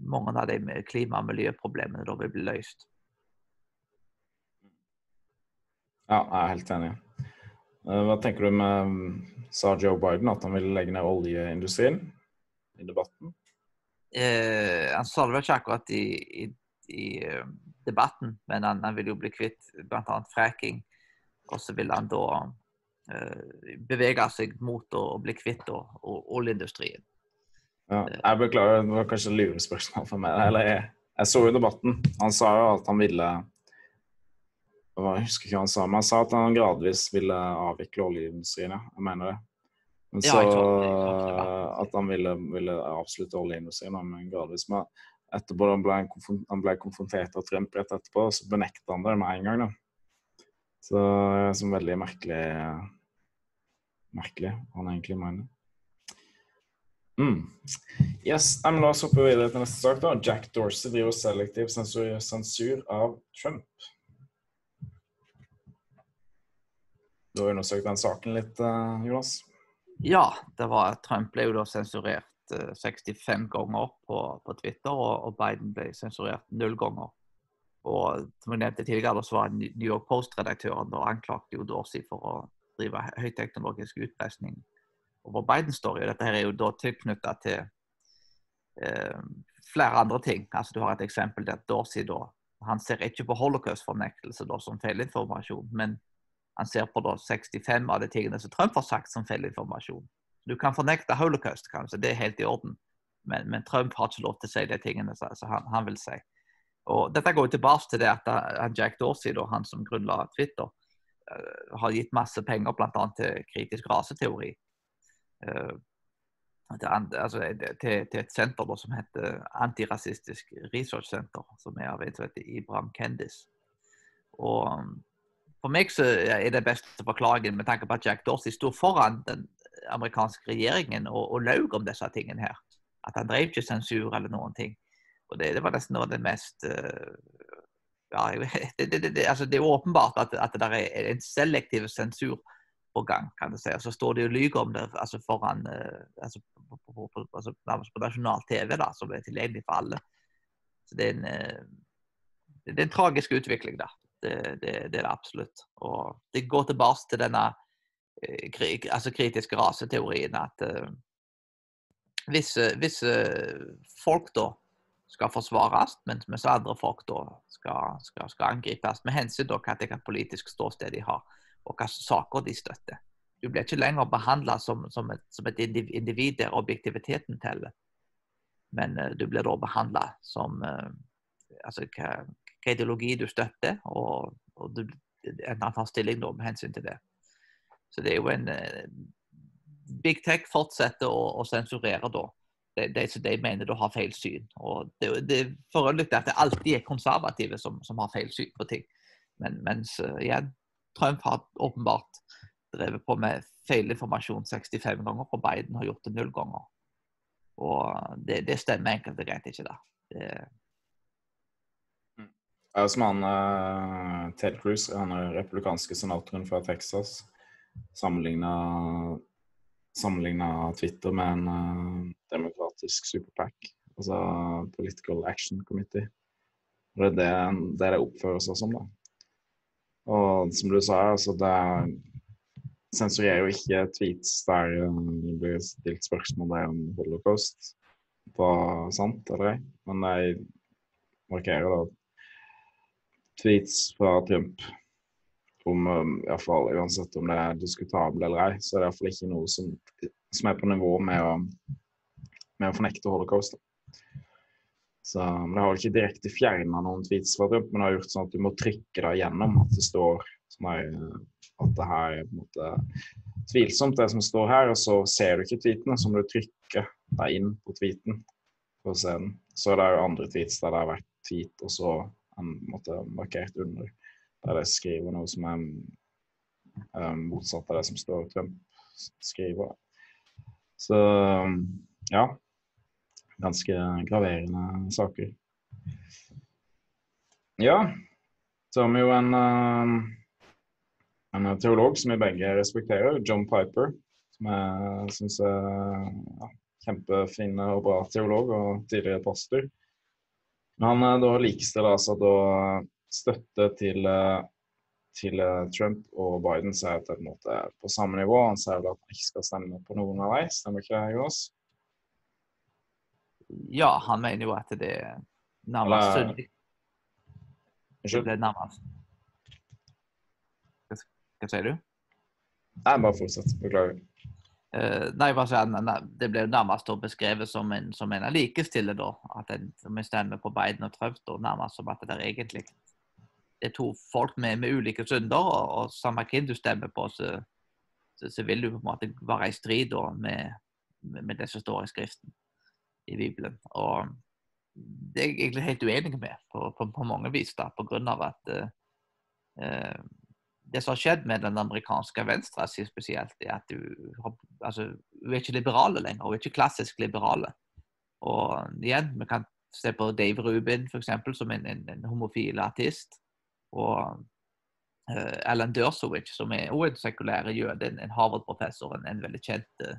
mange av de klima- og miljøproblemene da vil bli løst. Ja, jeg er helt enig. Eh, hva tenker du med sa Joe Biden at han vil legge ned oljeindustrien? i debatten? Eh, han sa det vel ikke akkurat i, i, i uh, debatten, men han, han, vil jo bli kvitt bl.a. fracking. Og så vil han da bevege seg mot å bli kvitt oljeindustrien. Ja, jeg beklager, det var kanskje lurespørsmål for meg. Eller jeg, jeg så jo debatten. Han sa jo at han ville Jeg husker ikke hva han sa, men han sa at han gradvis ville avvikle oljeindustrien. Ja. Jeg mener det. Men så ja, at han ville, ville avslutte oljeindustrien, men gradvis. Men etterpå han ble han, ble konfrontert av Trump rett etterpå, så benekta han det med en gang. da. Så det er en veldig merkelig merkelig hva han egentlig mener. Mm. Yes, men La oss hoppe videre til neste sak. da. Jack Dorsey driver selektiv sensur, sensur av Trump. Du har undersøkt den saken litt, uh, Jonas? Ja, det var, Trump ble jo da sensurert 65 eh, ganger på, på Twitter, og, og, Biden ble sensurert null ganger. Og som jeg nevnte tidligere, så var New York Post-redaktøren da anklagte jo Dorsey for å drive høyteknologisk utpressing over står story. Dette her er jo da tilknytta til eh, flere andre ting. Altså Du har et eksempel der Dorsey da, han ser ikke på holocaust-fornektelse som feilinformasjon, men han ser på da 65 av de tingene som Trump har sagt som feilinformasjon. Du kan fornekte holocaust, kanskje, det er helt i orden. Men, men Trump har ikke lov til å si de tingene som han, han, vil si. Og Dette går tilbake til det at Jack Dorsey, da, han som grunnla Twitter, har gitt masse penger bl.a. til kritisk raseteori. Uh, til, altså, til, til, et senter da, som heter Antirasistisk Research Center, som er av en som heter Ibram Kendis. Og for meg så er det beste forklaringen med tanke på at Jack Dorsey sto foran den amerikanske regjeringen og, og laug om disse tingene her. At han drev ikke sensur eller noen ting. Og det, det var nesten noe av det mest uh, ja, det, det, det, altså det, er åpenbart at, at det er en selektiv sensur på gang, kan du si. Og så står de og lyver om det altså foran uh, altså på, på, på, altså på, nasjonal TV, da, som er tilgjengelig for alle. Så det er en, uh, det er en tragisk utvikling, da. Det, er det absolutt. Og det går tilbake til denne krig, altså kritiske raseteorien at uh, hvis uh, folk da skal forsvares, mens, mens andre folk da skal, skal, skal angripes med hensyn til hvilket politisk ståsted de har, og hvilke saker de støtter. Du blir ikke lenger behandla som, som, som, et individ der objektiviteten teller, men uh, du blir da behandla som altså, hva, hva ideologi du støtter, og, og du, en annen stilling da, med hensyn til det. Så det er jo en uh, Big Tech fortsetter å, å sensurere da. De, de, de, mener du har feil syn. Og det, det er forunderlig at det alltid er konservative som, som, har feil syn på ting. Men, mens igjen, Trump har åpenbart drevet på med feilinformasjon 65 ganger, og Biden har gjort det null ganger. Og det, det stemmer enkelt og greit ikke, da. Det... Det er som han uh, Ted Cruz, han er republikanske senatoren fra Texas, sammenligna sammenligna Twitter med en uh, demokratisk superpack, altså Political Action Committee. Og det er det det, det oppfører seg som, da. Og som du sa, altså det sensurerer jo ikke tweets der det blir stilt spørsmål om holocaust var sant eller ei, men de markerer da tweets fra Trump om um, fall, uansett om det er diskutabelt eller ei, så er det iallfall ikke noe som, som, er på nivå med å, med å fornekte holocaust. Så Det har ikke direkte fjerna noen tweets fra Trump, men det har gjort sånn at du må trykke det gjennom at det står sånn her, at det her er på en måte tvilsomt, det som står her. Og så ser du ikke tweetene, så må du trykke deg inn på tweeten for å se den. Så det er jo andre tweets der det har vært tweet, og så en måte markert under. Der jeg skriver noe som er um, motsatt av det som står Trump skriver. Så ja ganske graverende saker. Ja, så har vi jo en, eh, en teolog som vi begge respekterer, John Piper. Som jeg syns er ja, kjempefin og bra teolog og tidligere pastor. Men han eh, da likestiller altså da støtte til, eh, til Trump og Biden så er på en måte på samme nivå. Han sier vel at han ikke skal stemme på noen av dem. Stemmer ikke det, Jonas? Ja, han mener jo at det er nærmest Eller... Unnskyld? Det er nærmest Hva, hva sier du? Nei, bare fortsett. Beklager. Uh, nei, bare sier, Det ble nærmest beskrevet som en, som en likestille, da. At en, som en stemmer på Biden og Trump, da, nærmest som at det er egentlig det er to folk med, med ulike synder, og, og samme hvem du stemmer på, så, så, så, vil du på en måte være i strid da, med, med, det som står i Skriften i Bibelen. Og det er jeg egentlig helt uenig med på, på, på mange vis, da, på grunn av at uh, det som har skjedd med den amerikanske venstre spesielt, er at altså, du er ikke liberale lenger. Hun er ikke klassisk liberale. Og igjen, vi kan se på Dave Rubin eksempel, som en, en, en homofil artist. Og uh, Alan Dersowitz, som er også en sekulær jøde, en, Harvard-professor, en, en, veldig kjent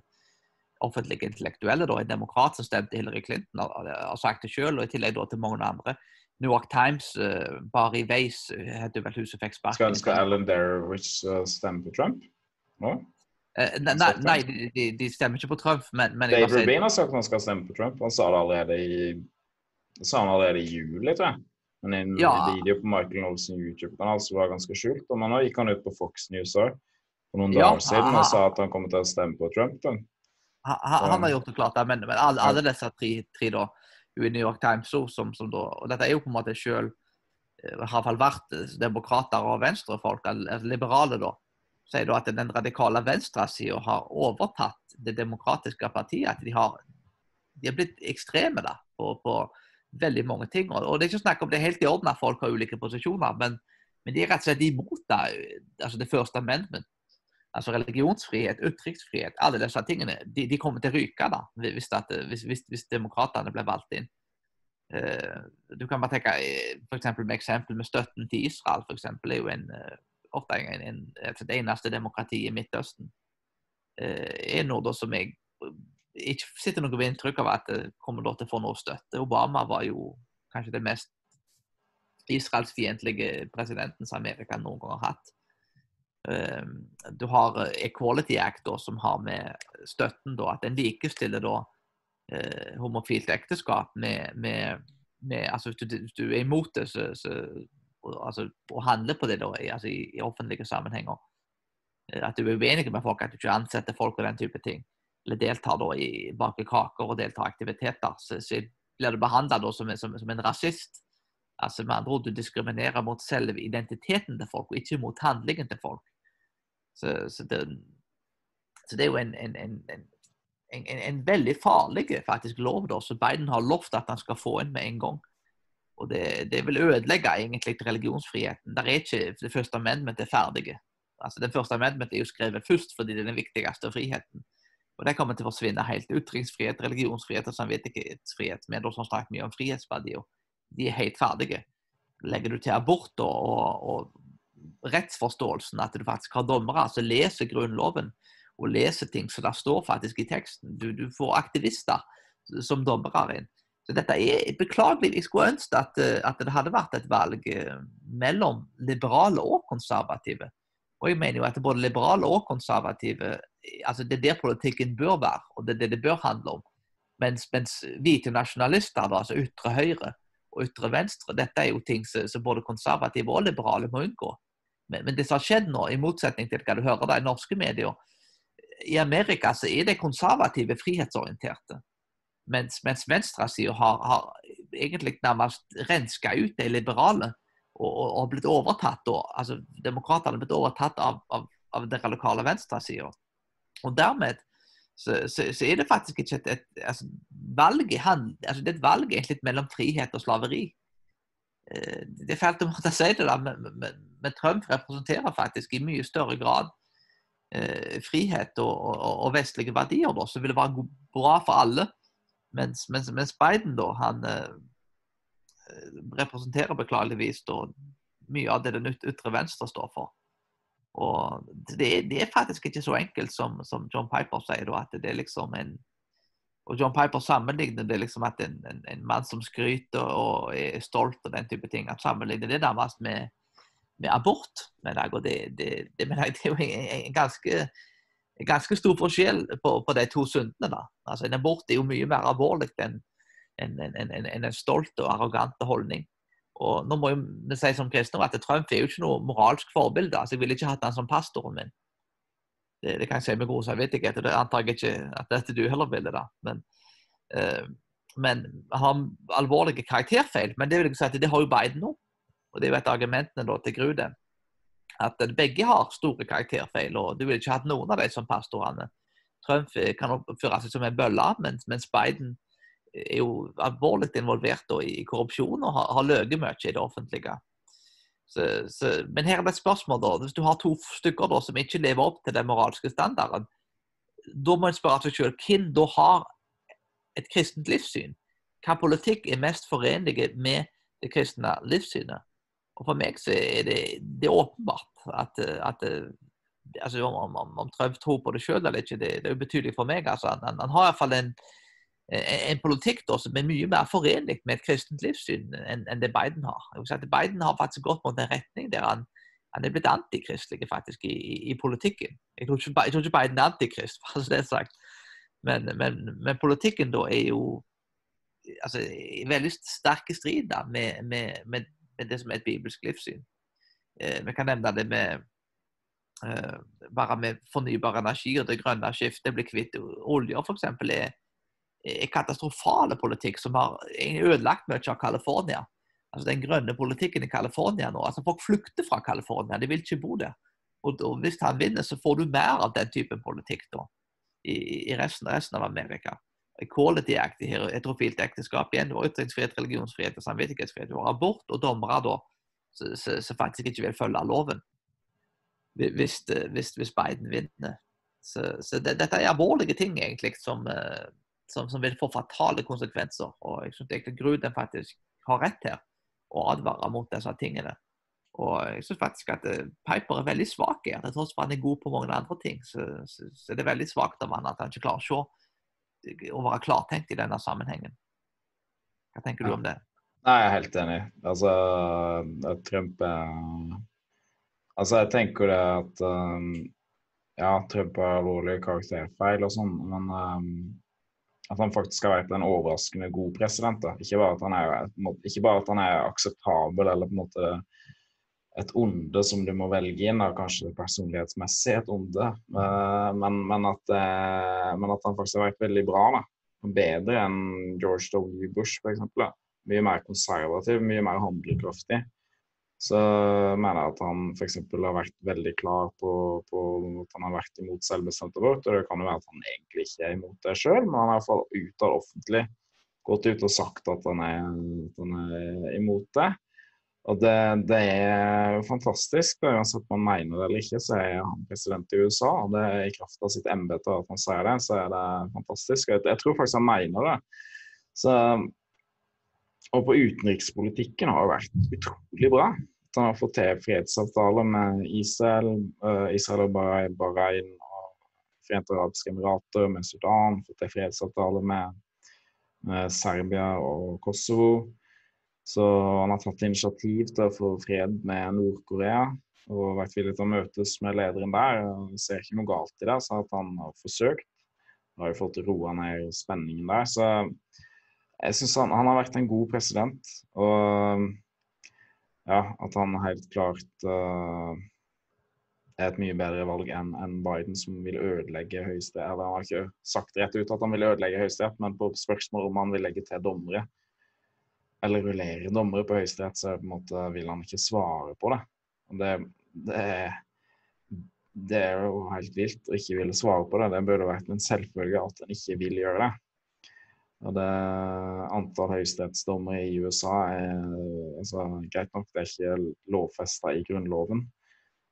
offentlige intellektuelle, da, en demokrat som stemte Hillary Clinton, har, sagt det selv, og i tillegg da, til mange andre. New York Times, uh, Bari Weiss heter vel hun som fikk sparken. Skal, skal Alan Derwich uh, stemme på Trump? No? Uh, nei, nei de, de, stemmer ikke på Trump, men, men Dave Rubin har sagt at han skal stemme på Trump. Han sa det allerede i, sa han allerede i juli, tror jeg. Men en ja. video på Michael Olsen YouTube-kanal som var ganske skjult. Og nå gikk han ut på Fox News også, for noen ja, dager siden og sa at han kommer til å stemme på Trump. Da. Han, han, har gjort det klart, men, men alle, alle, disse tre, tre da, i New York Times som, som da, og Dette er jo på en måte selv eh, har iallfall vært eh, demokrater og venstrefolk, eller liberale, da. Sier da at den radikale venstresida har overtatt det demokratiske partiet. At de har, de har blitt ekstreme da, på, på, veldig mange ting. Og Det er ikke snakk om det er helt i orden at folk har ulike posisjoner, men, men de er rett og slett imot da, altså det første amendment altså religionsfrihet, uttrykksfrihet, alle disse tingene, de, de kommer til å ryke da, hvis, at, hvis, hvis, hvis demokratene blir valgt inn. Uh, du kan bare tenke eh, for eksempel, med eksempel med støtten til Israel, for eksempel, er jo en, uh, ofte en, en, det eneste demokratiet i Midtøsten. Uh, er noe som jeg ikke sitter noe ved inntrykk av at det kommer til å få noe støtte. Obama var jo kanskje den mest israelsfiendtlige presidenten som Amerika noen gang har hatt. Ehm, du har eh, Equality Act, da, som har med støtten da, at en likestiller da, eh, homofilt ekteskap med, med, med altså Hvis du, du, er imot det, så, så altså, og handler på det da, i, altså, i, i offentlige sammenhenger eh, At du er uenig med folk, at du ikke ansetter folk og den type ting. Eller deltar da i bake kaker og deltar i aktiviteter. Så, så blir du behandla som, som, som en rasist. Altså med andre ord, Du diskriminerer mot selve identiteten til folk, og ikke mot handlingen til folk. Så, så, det, så det, er jo en, en, en, en veldig farlig faktisk lov da, som Biden har lovt at han skal få inn med en gang. Og det, det vil ødelegge egentlig religionsfriheten. Der er ikke Det første amendment er ferdige. Altså, det første amendment er jo skrevet først fordi det er den viktigste friheten. Og Det kommer til å forsvinne helt. Ytringsfrihet, religionsfrihet og samvittighetsfrihet, Vi som snakker mye om frihetsverdier, de er helt ferdige. Legger du til abort og, og, rettsforståelsen, at du faktisk har dommere som leser Grunnloven og leser ting som det står faktisk i teksten. Du, du får aktivister som dommere inn. Så dette er beklagelig. Jeg skulle ønske at, at, det hadde vært et valg eh, mellom liberale og konservative. Og jeg mener jo at både liberale og konservative altså Det er der politikken bør være, og det er det det bør handle om. Mens, mens hvite nasjonalister, da, altså ytre høyre og ytre venstre, dette er jo ting som, både konservative og liberale må unngå. Men, men, det som har skjedd nå, i motsetning til hva du hører da i norske medier, i Amerika så er det konservative frihetsorienterte. Mens, mens venstresida har, har, egentlig nærmest renska ut de liberale og, og blitt overtatt. da, altså, Demokratene har blitt overtatt av, av, av den lokale venstresida. Og dermed så, så, så, er det faktisk ikke et, et altså, valg altså, Det er et valg egentlig mellom frihet og slaveri. Eh, det er fælt å måtte si det, da, men, men, men Trump representerer faktisk i mye større grad eh, frihet og, og, og, vestlige verdier, da, som ville være bra for alle. Mens, mens, mens Biden da, han eh, representerer beklageligvis da, mye av det den ytre venstre står for. Og det, det, er faktisk ikke så enkelt som, som John Piper sier, da, at det er liksom en og John Piper sammenligner det liksom at en, en, en mann som skryter og er stolt og den type ting, at sammenligner det nærmest med med abort. Men det, det, det, det, er jo en ganske, en ganske stor forskjell på, på, de to syndene. Altså, en abort er jo mye mer alvorlig enn en, en, en, en, stolt og arrogant holdning. Og nå må vi si som kristne at Trump er jo ikke noe moralsk forbilde. altså Jeg ville ikke hatt han som pastoren min. Det, det, kan jeg si med god samvittighet, og det antar jeg ikke at dette du heller ville. da. Men, uh, men har alvorlige karakterfeil. Men det vil jeg si at det har jo Biden nå. Og Det er jo et av argumentene da, til Grude. At begge har store karakterfeil, og du ville ikke hatt noen av dem som pastorene. Trump kan oppføre seg som en bølle, mens, mens, Biden er jo alvorlig involvert da, i korrupsjon og har, har løyet mye i det offentlige. Så, så, men her er det et spørsmål, da. Hvis du har to stykker da, som ikke lever opp til den moralske standarden, da må en spørre seg selv hvem da har et kristent livssyn. Hva politikk er mest forenlig med det kristne livssynet? Og For meg så er det, det er åpenbart at, at altså om, om, om, Trump tror på det sjøl eller ikke, det, det er ubetydelig for meg. Altså, han, han, har iallfall en, en politikk da, som er mye mer forenlig med et kristent livssyn enn, enn det Biden har. Biden har faktisk gått mot en retning der han, han er blitt antikristelig faktisk i, i, i politikken. Jeg tror, ikke, jeg tror, ikke, Biden er antikrist, for det er sagt. Men, men, men, politikken da er jo altså, i veldig sterk strid da, med, med, med det som er et bibelsk livssyn. Eh, vi kan nevne det med eh, bare med fornybar energi og det grønne skiftet, bli kvitt olje f.eks. Er katastrofale politikk som har ødelagt mye av California. Altså Den grønne politikken i California nå. altså Folk flykter fra California, de vil ikke bo der. Og, og Hvis han vinner, så får du mer av den typen politikk da, i, i resten, resten, av Amerika. Equality Act, heterofilt ekteskap igjen, og ytringsfrihet, religionsfrihet og samvittighetsfrihet. Og abort og dommere da, som faktisk ikke vil følge loven hvis, hvis, hvis Biden vinner. Så, så det, dette er alvorlige ting egentlig som, eh, som, som, vil få fatale konsekvenser. Og jeg syns egentlig Gruden faktisk har rett her å advare mot disse tingene. Og jeg syns faktisk at eh, Piper er veldig svak her. Til tross for han er god på mange andre ting, så, så, så er det veldig svakt av han at han ikke klarer å se og være klartenkt i denne sammenhengen. Hva tenker du om det? Nei, Jeg er helt enig. Altså, Trump er Altså, jeg tenker det at um, Ja, Trump er alvorlig karakterfeil og sånn, men um, at han faktisk har vært en overraskende god president. Da. Ikke bare at han er, ikke bare at han er akseptabel eller på en måte et onde som du må velge inn, da, kanskje personlighetsmessig et onde, eh, men, men, at, eh, men, at, han faktisk har vært veldig bra. Da. Bedre enn George W. Bush f.eks. Mye mer konservativ, mye mer handlekraftig. Så mener jeg at han f.eks. har vært veldig klar på, på, at han har vært imot selvbestemt abort. Og det kan jo være at han egentlig ikke er imot det sjøl, men han har iallfall utad offentlig gått ut og sagt at han er, at han er imot det. Og det, det er fantastisk. Det uansett om man mener det eller ikke, så er han president i USA. og det er I kraft av sitt embete at han sier det, så er det fantastisk. Jeg tror faktisk han mener det. Så, og på utenrikspolitikken har det vært utrolig bra. Han har fått til fredsavtaler med Israel, uh, Israel og Bahrain og Forente arabiske emirater, med Sudan. Fått til fredsavtaler med, med Serbia og Kosovo. Så han har tatt initiativ til å få fred med Nord-Korea og vært villig til å møtes med lederen der. Jeg ser ikke noe galt i det, så at han har forsøkt. Han har jo fått roa ned spenningen der. Så jeg syns han, han, har vært en god president. Og ja, at han helt klart uh, er et mye bedre valg enn en Biden, som vil ødelegge Høyesterett. Eller han har ikke sagt rett ut at han vil ødelegge Høyesterett, men på spørsmål om han vil legge til dommere eller rullere dommere på Høyesterett, så på en måte vil han ikke svare på det. Det, det, det, er jo helt vilt å ikke ville svare på det. Det burde vært en selvfølge at en ikke vil gjøre det. Og det Antall høyesterettsdommere i USA er altså, greit nok, det er ikke lovfesta i Grunnloven,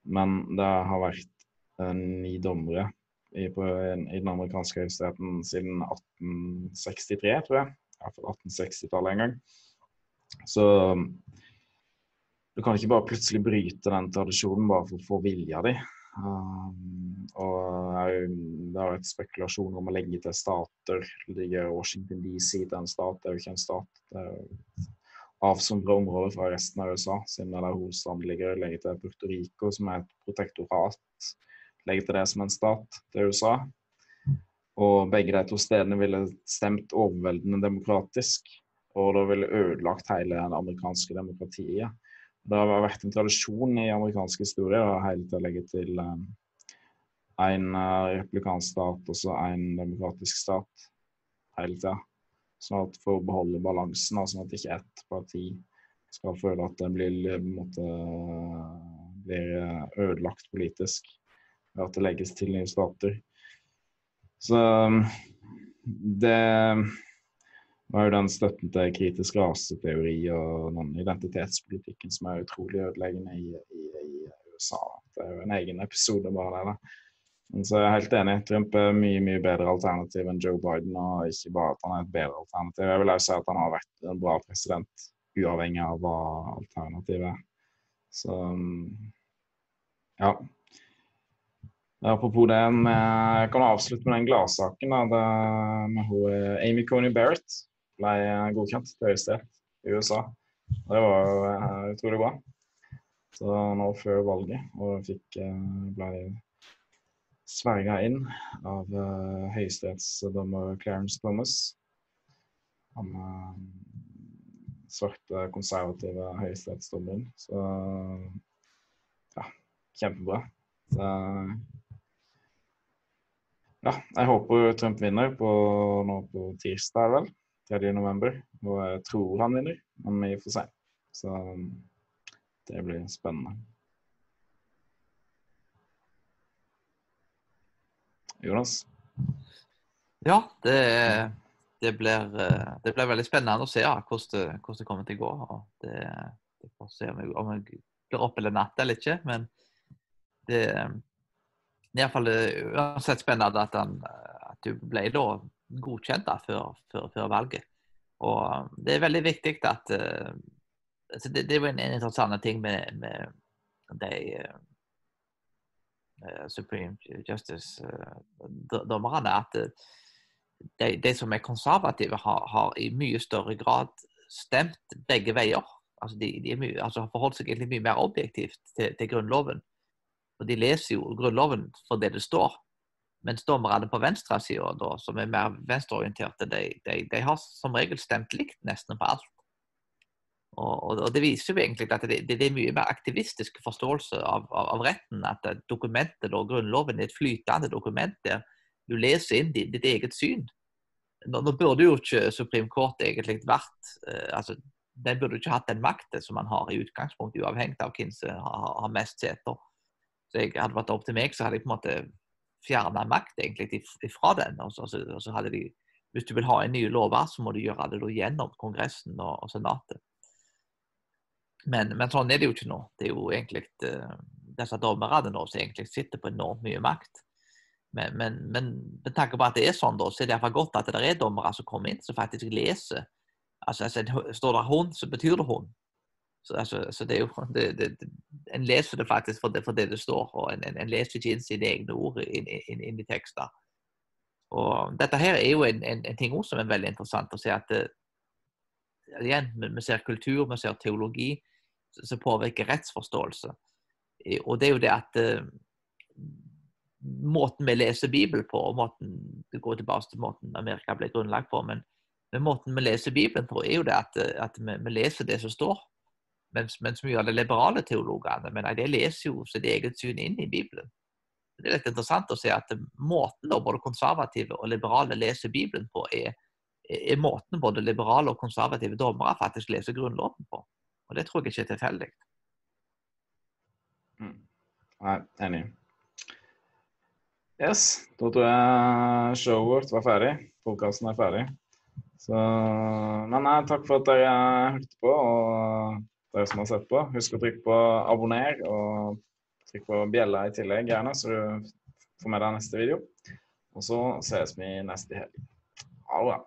men det har vært eh, ni dommere i, på, i den amerikanske høyesteretten siden 1863, tror jeg. Iallfall 1860-tallet en gang. Så du kan ikke bare plutselig bryte den tradisjonen bare for å få vilja di. Um, og det har vært spekulasjoner om å legge til stater. Ligger Washington DC til en stat? Det er jo ikke en stat. Det er avsondra område fra resten av USA, siden det er der hovedstaden ligger. Legge til Puerto Rico, som er et protektorat. Legge til det som en stat til USA. Og begge de to stedene ville stemt overveldende demokratisk og det ville ødelagt hele det amerikanske demokratiet. Det har vært en tradisjon i amerikansk historie å hele tiden legge til um, en uh, replikansk stat og så en demokratisk stat hele tida. Sånn at for å beholde balansen, sånn at ikke ett parti skal føle at det blir, blir uh, ødelagt politisk ved at det legges til nye stater. Så um, det var jo den støtten til kritisk raseteori og noen identitetspolitikken som er utrolig ødeleggende i, i, i, USA. Det er jo en egen episode bare det. da. Men så er jeg helt enig. Trump er mye mye bedre alternativ enn Joe Biden. Og ikke bare at han er et bedre alternativ. Jeg vil også si at han har vært en bra president, uavhengig av hva alternativet er. Så ja. Apropos det, jeg kan avslutte med den gladsaken. med Amy Coney Barrett ble godkjent til Høyesterett i USA. Det var jo eh, utrolig bra. Så nå før valget, og fikk, eh, ble sverga inn av uh, høyesterettsdommer Clarence Thomas. Han uh, svarte, konservative høyesterettsdommeren. Så ja, kjempebra. Så, ja, jeg håper Trump vinner på, nå på tirsdag, vel. 3.11. Og jeg tror han vinner, men vi får se. Så det blir spennende. Jonas? Ja, det, det, blir, det, blir, veldig spennende å se ja, hvordan, det, hvordan, det, kommer til å gå. Og det, det får se om jeg, om jeg blir oppe eller natt eller ikke. Men det, det er iallfall uansett spennende at, han, at du ble da godkjent da, før, før, før, valget. Og Det er veldig viktig at uh, altså det, det, er jo en, en interessant ting med, med de uh, Supreme Justice-dommerne, uh, at de, de, som er konservative, har, har, i mye større grad stemt begge veier. Altså de, de mye, altså har forholdt seg egentlig mye mer objektivt til, til Grunnloven. Og de leser jo Grunnloven for det det står. Mens dommerne på venstresida, som er mer venstreorienterte, de, de, de, har som regel stemt likt nesten på alt. Og, og Det viser jo egentlig at det, det, er mye mer aktivistisk forståelse av, av, av retten. At dokumentet og Grunnloven er et flytende dokument der du leser inn ditt, ditt eget syn. Nå, nå, burde jo ikke Supreme Court egentlig vært eh, altså, Den burde jo ikke hatt den makten som man har i utgangspunktet, uavhengig av hvem som har, har mest seter. Så jeg hadde vært opp til meg, så hadde jeg på en måte fjerna makt egentlig fra den. Og så, og så, hadde de hvis du vil ha en ny lover, så må du gjøre det gjennom Kongressen og, og Senatet. Men, men, sånn er det jo ikke nå. Det er jo egentlig uh, disse dommerne nå som egentlig sitter på enormt mye makt. Men, men, men med tanke på at det er sånn, da, så er det iallfall godt at det er dommere som kommer inn som faktisk leser. Altså, altså Står det 'hun', så betyr det 'hund'. Så, altså, så det er jo, det, det, En leser det faktisk for det, for det, står, og en, en, en leser ikke inn sine egne ord inn, inn, inn, i tekster. Og Dette her er jo en, en, ting også som er veldig interessant å se at det, igjen, vi ser kultur, vi ser teologi som påvirker rettsforståelse. Og det er jo det at måten vi leser Bibelen på, og måten det går tilbake til måten Amerika ble grunnlagt på, men, men måten vi leser Bibelen på, er jo det at, at vi, vi, leser det som står. Mens, mens mye av de liberale teologene men de leser jo sitt eget syn inn i Bibelen. Det er litt interessant å se at måten da både konservative og liberale leser Bibelen på, er, er måten både liberale og konservative dommere faktisk leser Grunnloven på. Og Det tror jeg ikke er tilfeldig. Mm. Nei, enig. Yes, da tror jeg showet vårt var ferdig. Podkasten er ferdig. Så, men nei, takk for at dere hørte på, og dere som har sett på. Husk å trykke på abonner, og trykk på bjella i tillegg, gjerne, så du får med deg neste video. Og så ses vi neste helg. Ha det bra.